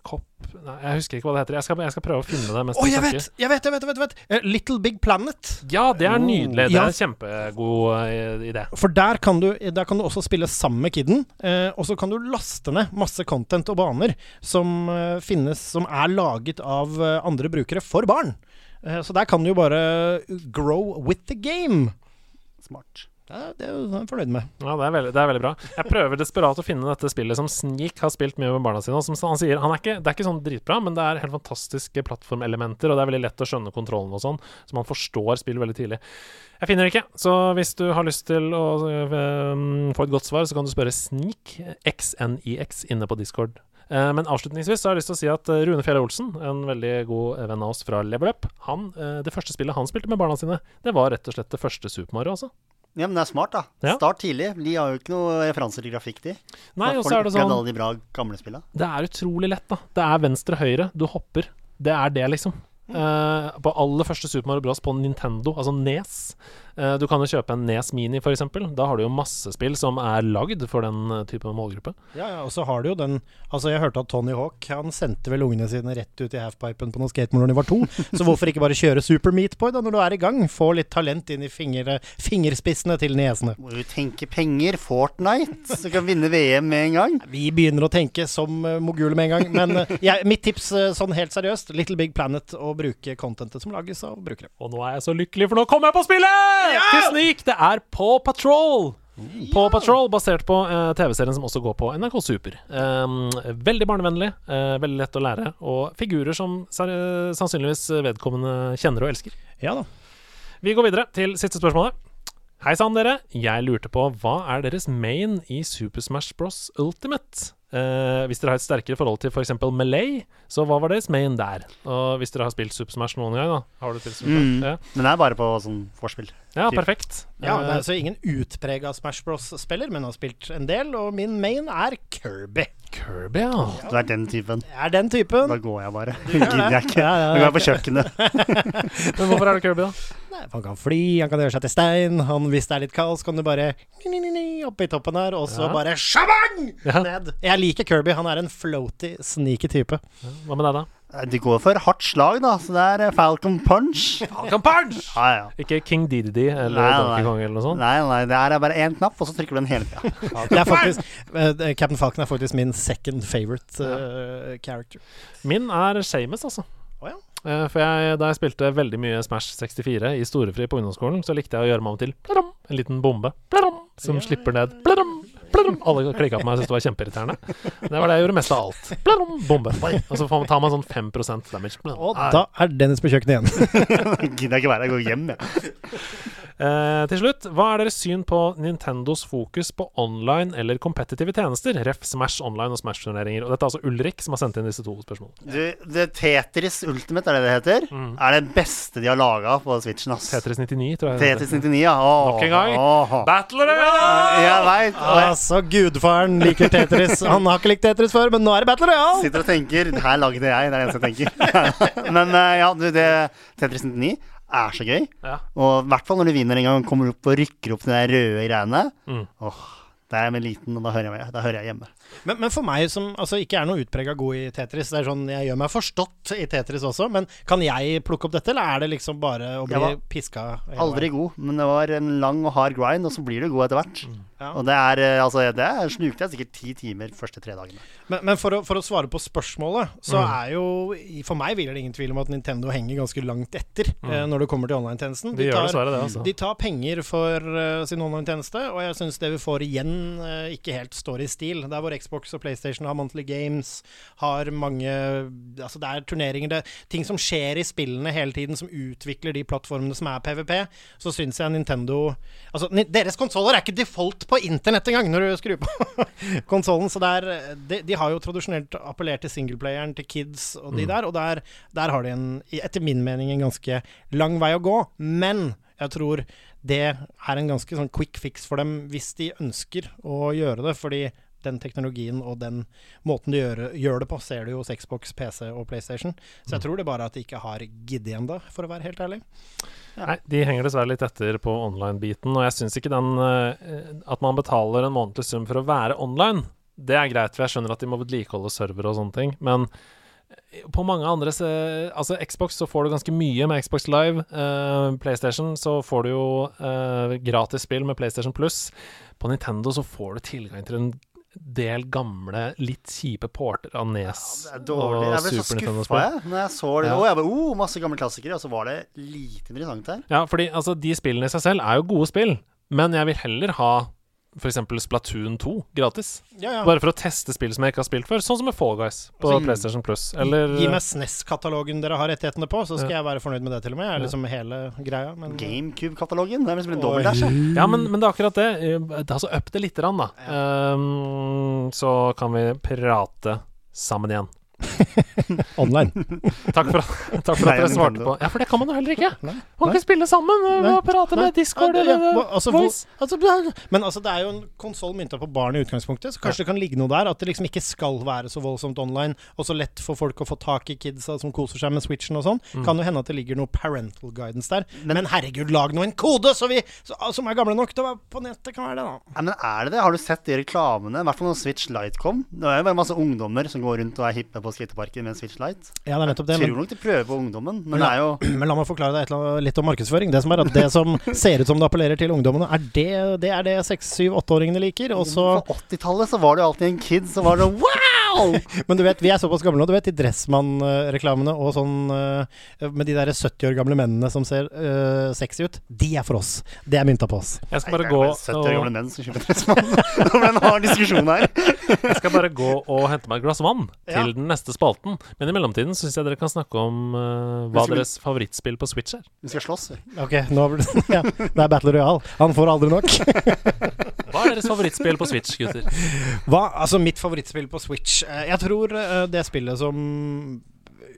Kopp Nei, jeg husker ikke hva det heter. Jeg skal, jeg skal prøve å finne det mens oh, jeg vet! Jeg vet, jeg vet, jeg vet, jeg vet. Eh, Little Big Planet. Ja, det er nydelig. Det er en kjempegod eh, idé. For der kan, du, der kan du også spille sammen med kiden, eh, og så kan du laste ned masse content og baner som finnes, som er laget av andre brukere for barn. Så der kan du jo bare grow with the game. Smart. Det er jeg fornøyd med. Ja, det er, veldig, det er veldig bra. Jeg prøver desperat å finne dette spillet som Sneak har spilt mye med barna sine. Og som han sier, han er ikke, det er ikke sånn dritbra, men det er helt fantastiske plattformelementer, og det er veldig lett å skjønne kontrollen og sånn, så man forstår spill veldig tidlig. Jeg finner det ikke, så hvis du har lyst til å øh, få et godt svar, så kan du spørre Sneak, XNIX, inne på Discord. Eh, Men avslutningsvis så har jeg lyst til å si at eh, Rune Fjell Olsen, en veldig god venn av oss fra Level Up, han, eh, det første spillet han spilte med barna sine, det var rett og slett det første Super Mario, altså. Ja, men det er smart, da. Ja. Start tidlig. De har jo ikke noe referanser til grafikk, de. Nei, og så er det sånn alle de bra gamle. Det er utrolig lett, da. Det er venstre-høyre. Du hopper. Det er det, liksom. Eh, på aller første Super Mario Bros. på Nintendo, altså Nes. Eh, du kan jo kjøpe en Nes Mini, f.eks. Da har du jo masse spill som er lagd for den eh, type målgruppe. Ja, ja, og så har du jo den Altså, jeg hørte at Tony Hawk Han sendte vel ungene sine rett ut i halfpipen på noen skateboard når de var to. Så hvorfor ikke bare kjøre Super Meatboy da når du er i gang? Få litt talent inn i fingre, fingerspissene til nesene. Må jo tenke penger. Fortnite. Så du kan vinne VM med en gang. Vi begynner å tenke som mogule moguler med en gang. Men ja, mitt tips sånn helt seriøst, Little Big Planet, å bruke contentet som lages av brukere. Og nå er jeg så lykkelig, for nå kommer jeg på spillet! Til Sneak! Det er Paw Patrol. Paw Patrol, basert på uh, TV-serien som også går på NRK Super. Um, veldig barnevennlig, uh, veldig lett å lære, og figurer som sar- sannsynligvis vedkommende kjenner og elsker. Ja da. Vi går videre til siste spørsmålet. Hei sann, dere. Jeg lurte på hva er deres main i Super Smash Bros. Ultimate? Eh, hvis dere har et sterkere forhold til f.eks. Melee, så hva var deres main der? Og hvis dere har spilt Super Smash noen gang, da Har du spilt Super Smash? Mm. Ja. Men det er bare på sånn vorspiel. ja, Typ. perfekt. Ja, Eh, det er altså ingen utprega Smash Bros-spiller, men har spilt en del. Og min main er Kirby. Kirby, ja. Du er den typen. Jeg er den typen. Da går jeg bare. Gidder jeg ikke. Da går jeg på kjøkkenet. Men hvorfor er det Kirby, da? Nei, Han kan fly, han kan gjøre seg til stein. Han, hvis det er litt kaos, kan du bare ni, ni, ni, ni, opp i toppen her, og så Ja. bare shabang! Ja. Ned. Jeg liker Kirby. Han er en floaty, sneaky type. Hva med deg, da? De går for hardt slag, da. Så det er eh, Falcon Punch. Falcon Punch! Ja, ja. Ikke King Didi eller Nei, nei. Donkey Kong eller noe sånt? Nei, nei, det er bare én knapp, og så trykker du den hele tida. Faktisk, eh, Captain Falcon er faktisk min second favorite eh, character. Min er Shames, altså. Oh, ja. uh, For jeg, da jeg spilte veldig mye Smash 64 i storefri på ungdomsskolen, så likte jeg å gjøre meg om til pladum, en liten bombe pladum, som slipper ned. Pladum, pladum. Alle klikka på meg og syntes det var kjempeirriterende. Det var det jeg gjorde mest av alt. Pladum, bombe. Og så får man- tar man sånn 5% damage. Pladum. Og da er Dennis på kjøkkenet igjen. Gidder jeg ikke være. Jeg går hjem, jeg. Eh, til slutt, hva er deres syn på Nintendos fokus på online eller kompetitive tjenester? Ref. Smash Online og Smash-turneringer. Og dette er altså Ulrik som har sendt inn disse to spørsmålene. Du, det Tetris Ultimate, er det det heter? Er det beste de har laga på Switchen, ass. Tetris 99, tror jeg. Tetris 99, ja. Åh, Nok en gang. åh. Battle Royale! Jeg veit. Altså, gudfaren liker Tetris. Han har ikke likt Tetris før, men nå er det Battle Royale! Sitter og tenker Her lagde jeg, det er det eneste jeg tenker. Men eh, ja, du, det Tetris 99 er så gøy. Ja. Og i hvert fall når du vinner en gang og kommer opp og rykker opp de der røde greiene. Mm. Åh, det er jeg med liten, og da hører jeg, da hører jeg hjemme. Men, men for meg som altså, ikke er noe utprega god i Tetris, det er sånn jeg gjør meg forstått i Tetris også, men kan jeg plukke opp dette, eller er det liksom bare å bli piska? Aldri veien? god, men det var en lang og hard grind, og så blir du god etter hvert. Ja. Og det er eh, altså Det snukte jeg sikkert ti timer første tre dagene. Men, men for, å, for å svare på spørsmålet, så Mm. er jo For meg hviler det ingen tvil om at Nintendo henger ganske langt etter eh, når det kommer til online-tjenesten. De det, altså. de tar penger for uh, sin online-tjeneste, og jeg syns det vi får igjen, uh, ikke helt står i stil. Der hvor Xbox og PlayStation har monthly games, har mange Altså det er turneringer, det ting som skjer i spillene hele tiden, som utvikler de plattformene som er PVP, så syns jeg Nintendo Altså, deres konsoller er ikke default på internett engang når du skrur på konsollen, så det er de, de har jo tradisjonelt appellert til singleplayeren, til kids og de der, og der, der har de en, etter min mening, en ganske lang vei å gå. Men jeg tror det er en ganske sånn quick fix for dem hvis de ønsker å gjøre det, fordi den teknologien og den måten du gjør, gjør det på, ser du jo hos Xbox, PC og PlayStation. Så jeg tror det bare at de ikke har giddet ennå, for å være helt ærlig. Nei, de henger dessverre litt etter på online-biten, og jeg syns ikke den eh, At man betaler en månedlig sum for å være online, det er greit, for jeg skjønner at de må vedlikeholde server og sånne ting, men eh, på mange andre Altså Xbox så får du ganske mye med Xbox Live. Uh, PlayStation så får du jo uh, gratis spill med PlayStation Plus. På Nintendo så får du tilgang til en del gamle, litt kjipe porter av Nes Det er dårlig. Jeg ble så Super Nintendo-spill. skuffa når jeg så det. Ja. Å, jeg bare, oh, masse gamle klassikere, og så var det lite interessant her. Ja, fordi altså, de spillene i seg selv er jo gode spill, men jeg vil heller ha f.eks. Splatoon 2 gratis. Ja, ja. Bare for å teste spill som jeg ikke har spilt før, sånn som med Fall Guys på Altså, PlayStation Plus. Eller Gi meg SNES-katalogen dere har rettighetene på, så skal Ja. jeg være fornøyd med det, til og med. Er liksom hele greia. Men GameCube-katalogen. Det er liksom en dash. Ja, men, men det er akkurat det. det Altså, up det lite grann, da. Um, så kan vi prate sammen igjen. Online. Takk for, at- takk for Nei, at dere svarte på. Ja, for det kan man jo heller ikke. Nei. Man kan ikke spille sammen og prate med Discord Ja, det- eller ja, altså, hvor- Voice. altså, men altså, det er jo en konsoll mynta på barn i utgangspunktet, så kanskje det kan ligge noe der. At det liksom ikke skal være så voldsomt online, og så lett for folk å få tak i kidsa som koser seg med Switchen og sånn. Mm. Kan jo hende at det ligger noe parental guidance der. Men, herregud, lag nå en kode, så vi så, som er gamle nok til å være på nettet, kan være det, da. Ja, men er det det? Har du sett de reklamene? I hvert fall når Switch Lite kom. Det er jo bare masse ungdommer som går rundt og er hippe på skateparken med en Switch Light. Ja, det er nettopp det. Jeg tror nok de prøver på ungdommen, men Ja. det er jo men la meg forklare deg annet, litt om markedsføring. Det som er at det som ser ut som det appellerer til ungdommene, er det det er det 6-7-8-åringene liker. Og så På 80-tallet så var det jo alltid en kid som var sånn wow! Men du vet, vi er såpass gamle nå. Du vet de Dressmann-reklamene og sånn eh, med de der 70 år gamle mennene som ser uh, sexy ut. De er for oss. Det er mynta på oss. Jeg skal bare er gå og 70 år gamle menn som kjøper dressmann. Nå ble det en hard diskusjon her. jeg skal bare gå og hente meg et glass vann Ja. til den neste spalten. Men i mellomtiden syns jeg dere kan snakke om uh, hva deres vi- favorittspill på Switch er. Vi skal slåss. vi. Ok, nå blir det, ja, det er Battle Royale. Han får aldri nok. Hva er deres favorittspill på Switch, gutter? Hva, altså Mitt favorittspill på Switch Jeg tror eh, det spillet som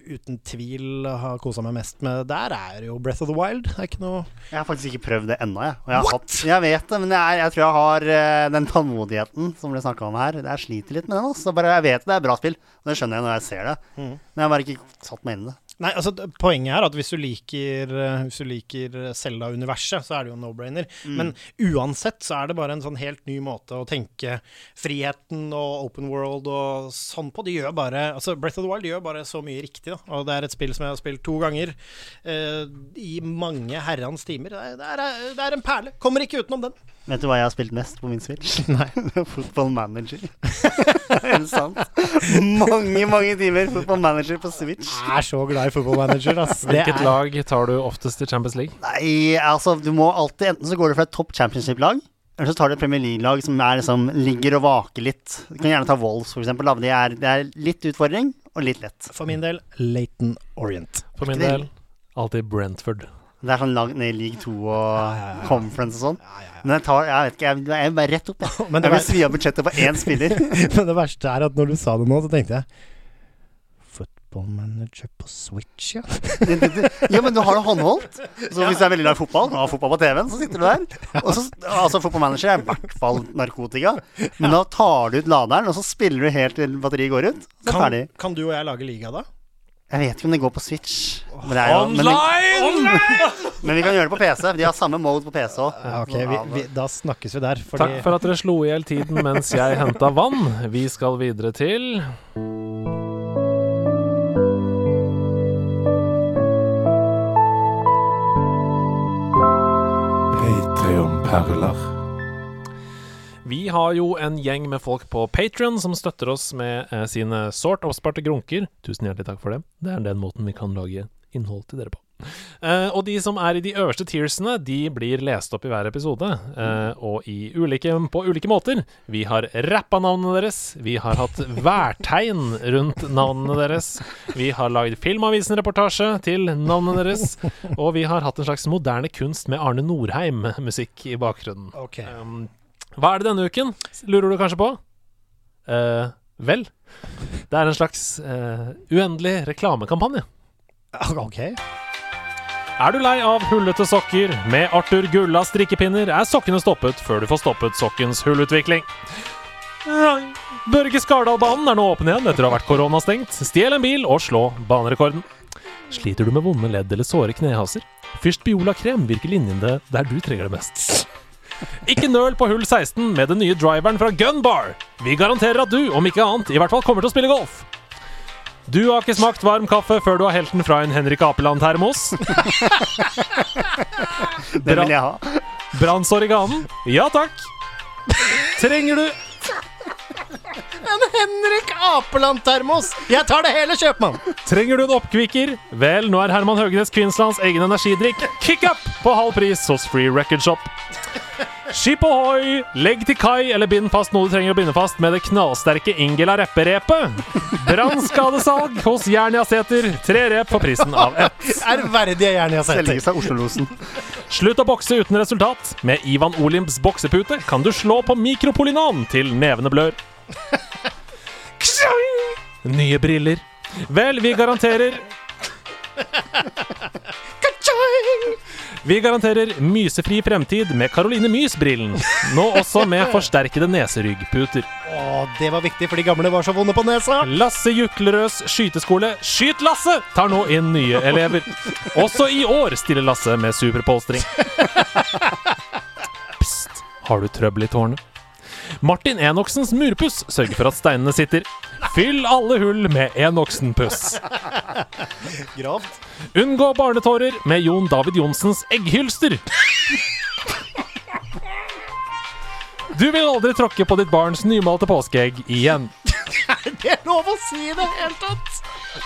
uten tvil har kosa meg mest med der, er jo Breath of the Wild. Det er ikke noe Jeg har faktisk ikke prøvd det ennå, jeg. Jeg, har hatt, jeg vet det, men jeg, jeg tror jeg har eh, den tålmodigheten som ble snakka om her. Jeg sliter litt med den. Altså. Bare, jeg vet det er bra spill, og det skjønner jeg når jeg ser det. Mm. Men jeg har bare ikke satt meg inn i det. Nei, altså Poenget er at hvis du liker eh, Hvis du liker Selda-universet, så er det jo no-brainer. Men uansett så er det bare en sånn helt ny måte å tenke friheten og open world og sånn på. De gjør bare Altså Breath of the Wild gjør bare så mye riktig, da. Og det er et spill som jeg har spilt to ganger eh, i mange herrens timer. Det er, det, er, det er en perle. Kommer ikke utenom den. Vet du hva jeg har spilt mest på min Switch? Nei. Football Manager. det sant. Mange, mange timer Football Manager på Switch. Jeg er så glad i football manager, ass. Hvilket er, lag tar du oftest i Champions League? Nei, altså, du må alltid Enten så går du for et topp championship-lag, eller så tar du et Premier League-lag som er, liksom, ligger og vaker litt. Du kan gjerne ta Wolves, for eksempel. Det er, det er litt utfordring og litt lett. for min del Laton Orient. For min del alltid Brentford. Det er sånn langt ned i league 2 og ja, ja. conference og sånn. Men jeg tar Jeg vet ikke, jeg, jeg er bare rett opp, jeg. Men det Jeg vil svi av budsjettet på én spiller. Men det verste er at når du sa det nå, så tenkte jeg Football manager på Switch, ja. Jo, men du har det håndholdt. Så hvis du er veldig glad i fotball, og har fotball på TV-en, så sitter du der. Og så, altså Football manager er i hvert fall narkotika. Men da tar du ut laderen, og så spiller du helt til batteriet går ut. Så er det Kan, ferdig. kan du og jeg lage liga da? Jeg vet ikke om det går på Switch. Men, det er jo, men, vi, men vi kan gjøre det på PC. De har samme mode på PC òg. Ja, ok, vi, vi, da snakkes vi der. Takk for at dere slo i hjel tiden mens jeg henta vann. Vi skal videre til Patreon-perler. Vi har jo en gjeng med folk på Patrion som støtter oss med eh, sine sårt oppsparte grunker. Tusen hjertelig takk for det. Det er den måten vi kan lage innhold til dere på. Eh, og de som er i de øverste tearsene, de blir lest opp i hver episode. Eh, og i ulike, på ulike måter. Vi har rappa navnene deres. Vi har hatt værtegn rundt navnene deres. Vi har lagd Filmavisen-reportasje til navnene deres. Og vi har hatt en slags moderne kunst med Arne Norheim-musikk i bakgrunnen. Ok. Um, hva er det denne uken, lurer du kanskje på? Eh, vel, det er en slags eh, uendelig reklamekampanje. ok. Er du lei av hullete sokker? Med Arthur Gulla strikkepinner er sokkene stoppet før du får stoppet sokkens hullutvikling. Børge Skardalbanen er nå åpen igjen etter å ha vært koronastengt. Stjel en bil og slå banerekorden. Sliter du med vonde ledd eller såre knehaser? Fyrst Biola krem virker linjene der du trenger det mest. Ikke nøl på hull 16 med den nye driveren fra Gunbar. Vi garanterer at du, om ikke annet, i hvert fall kommer til å spille golf. Du har ikke smakt varm kaffe før du har helt den fra en Henrik Apeland-termos. Det vil jeg ha. Brannsorganen? Ja takk. Trenger du Henrik Apeland-termos! Jeg tar det hele, kjøpmann! Trenger du en oppkvikker? Vel, nå er Herman Høgenes Kvinnslands egen energidrikk Kick Up på halv pris hos Free Record Shop. Skip ohoi! Legg til kai eller bind fast noe du trenger å binde fast med det knallsterke Ingela repperepet. Brannskadesalg hos Jernia Sæter. Tre rep for prisen av ett. Ærverdige jern jeg. Selges av Oslo-losen. Slutt å bokse uten resultat. Med Ivan Olimps boksepute kan du slå på mikropolinan til nevene blør. Nye briller. Vel, vi garanterer Vi garanterer mysefri fremtid med Caroline Mys-brillen. Nå også med forsterkede neseryggputer. Å, det var viktig, for de gamle var så vonde på nesa. Lasse Juklerøds skyteskole Skyt Lasse tar nå inn nye elever. Også i år stiller Lasse med superpolstring. Pst, har du trøbbel i tårnet? Martin Enoksens murpuss sørger for at steinene sitter. Fyll alle hull med Enoksen-puss. Grovt. Unngå barnetårer med Jon David Johnsens egghylster. Du vil aldri tråkke på ditt barns nymalte påskeegg igjen. Det er lov å si det helt tatt.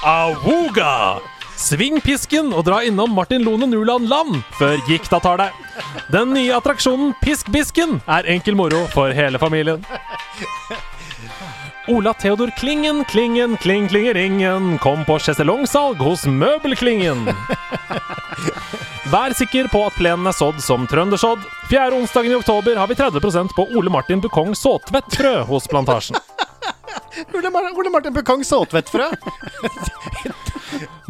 Awooga! Sving pisken og dra innom Martin Lone Nuland land før gikta tar deg. Den nye attraksjonen Piskbisken er enkel moro for hele familien. Ola Theodor Klingen, Klingen, Kling Klingeringen kom på sjeselongsalg hos Møbelklingen. Vær sikker på at plenen er sådd som trøndersodd. Fjerde onsdagen i oktober har vi 30% på Ole Martin Bukong såtvettfrø hos Plantasjen. Ole, Ole Martin Bukong såtvettfrø.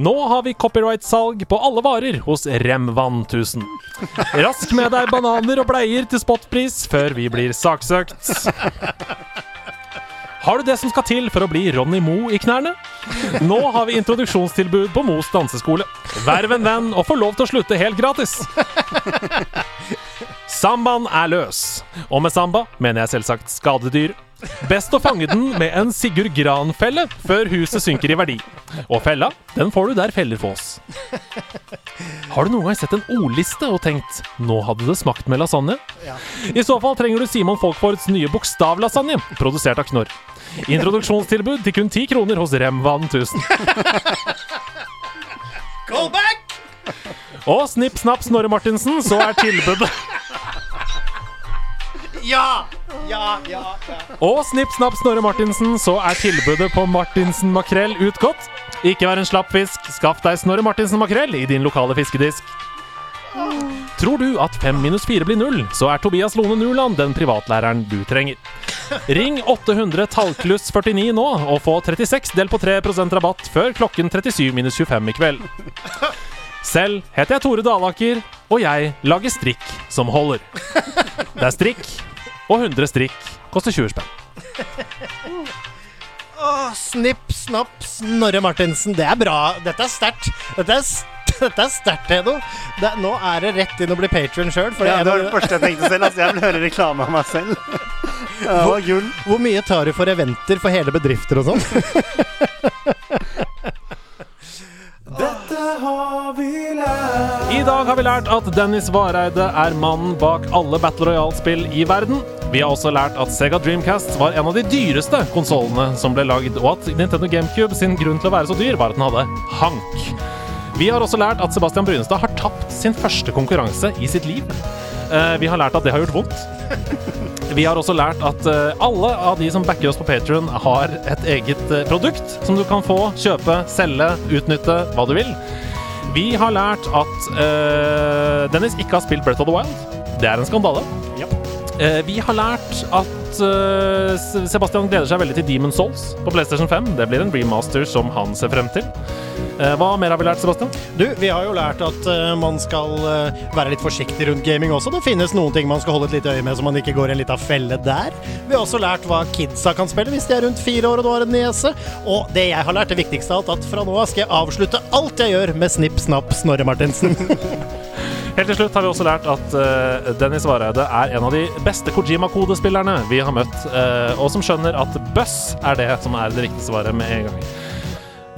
Nå har vi copyright-salg på alle varer hos Remvann 1000. Rask med deg bananer og bleier til spotpris før vi blir saksøkt. Har du det som skal til for å bli Ronny Mo i knærne? Nå har vi introduksjonstilbud på Mos danseskole. Verv en venn og få lov til å slutte helt gratis. Sambaen er løs. Og med samba mener jeg selvsagt skadedyr. Best å fange den med en Sigurd Gran-felle før huset synker i verdi. Og fella, den får du der feller fås. Har du noen gang sett en ordliste og tenkt 'nå hadde det smakt med lasagne'? I så fall trenger du Simon Folkfords nye bokstavlasagne, produsert av Knorr. Introduksjonstilbud til kun 10 kroner hos Remvann 1000. Go back! Og snipp, snapp, Snorre Martinsen, så er tilbudet Ja! Ja, ja, ja. Og snipp, snapp, Snorre Martinsen, så er tilbudet på Martinsen makrell utgått. Ikke vær en slapp fisk, skaff deg Snorre Martinsen makrell i din lokale fiskedisk. Tror du at fem minus fire blir null, så er Tobias Lone Nuland den privatlæreren du trenger. Ring 800 tallkluss 49 nå og få 36 del på 3% rabatt før klokken 37 minus 25 i kveld. Selv heter jeg Tore Dalaker, og jeg lager strikk som holder. Det er strikk, og 100 strikk koster 20 spenn. Åh, snipp, snapp, Snorre Martinsen. Det er bra. Dette er sterkt. Dette er sterkt dette er sterkt, Hedo. Det, nå er det rett inn å bli patron sjøl. Ja, det var det første jeg tenkte selv. Altså, jeg vil høre reklame av meg selv. Ja, hvor. Hvor mye tar du for eventer for hele bedrifter og sånn? I dag har vi lært at Dennis Vareide er mannen bak alle Battle Royale-spill i verden. Vi har også lært at Sega Dreamcast var en av de dyreste konsollene som ble lagd, og at Nintendo GameCube sin grunn til å være så dyr var at den hadde hank. Vi har også lært at Sebastian Brynestad har tapt sin første konkurranse i sitt liv. Eh, Vi har lært at det har gjort vondt. Vi har også lært at eh, alle av de som backer oss på Patreon har et eget eh, produkt som du kan få, kjøpe, selge, utnytte, hva du vil. Vi har lært at uh, Dennis ikke har spilt Breath of the Wild. Det er en skandale. Eh, vi har lært at eh, uh, Sebastian gleder seg veldig til Demon Souls på PlayStation 5. Det blir en remaster som han ser frem til. Uh, hva mer har vi lært, Sebastian? Du, vi har jo lært at uh, man skal være litt forsiktig rundt gaming også. Det finnes noen ting man skal holde et lite øye med, så man ikke går i en lita felle der. Vi har også lært hva kidsa kan spille hvis de er rundt fire år og du har en niese. Og det jeg har lært, det viktigste av alt, at fra nå av skal jeg avslutte alt jeg gjør med snipp, snapp, Snorre Martinsen. Helt til slutt har vi også lært at uh, Dennis Vareide er en av de beste Kojima-kodespillerne vi har møtt, uh, og som skjønner at buss er det som er det riktige svaret med en gang.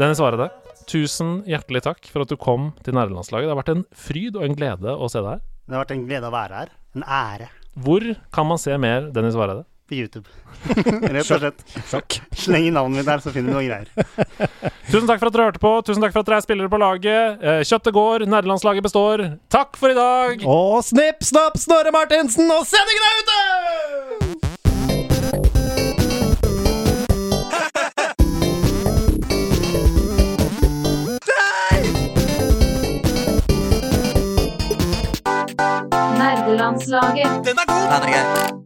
Dennis Vareide, tusen hjertelig takk for at du kom til nerdelandslaget. Det har vært en fryd og en glede å se deg her. Det har vært en glede å være her. En ære. Hvor kan man se mer Dennis Vareide? På YouTube. Rett og slett. Sleng i navnet mitt der, så finner du noen greier. Tusen takk for at dere hørte på. Tusen takk for at dere er spillere på laget. Eh, Kjøttet går, nerdelandslaget består. Takk for i dag! og snipp, snapp, Snorre Martinsen, og sendingen er ute! Nerdelandslaget. Den er gøy.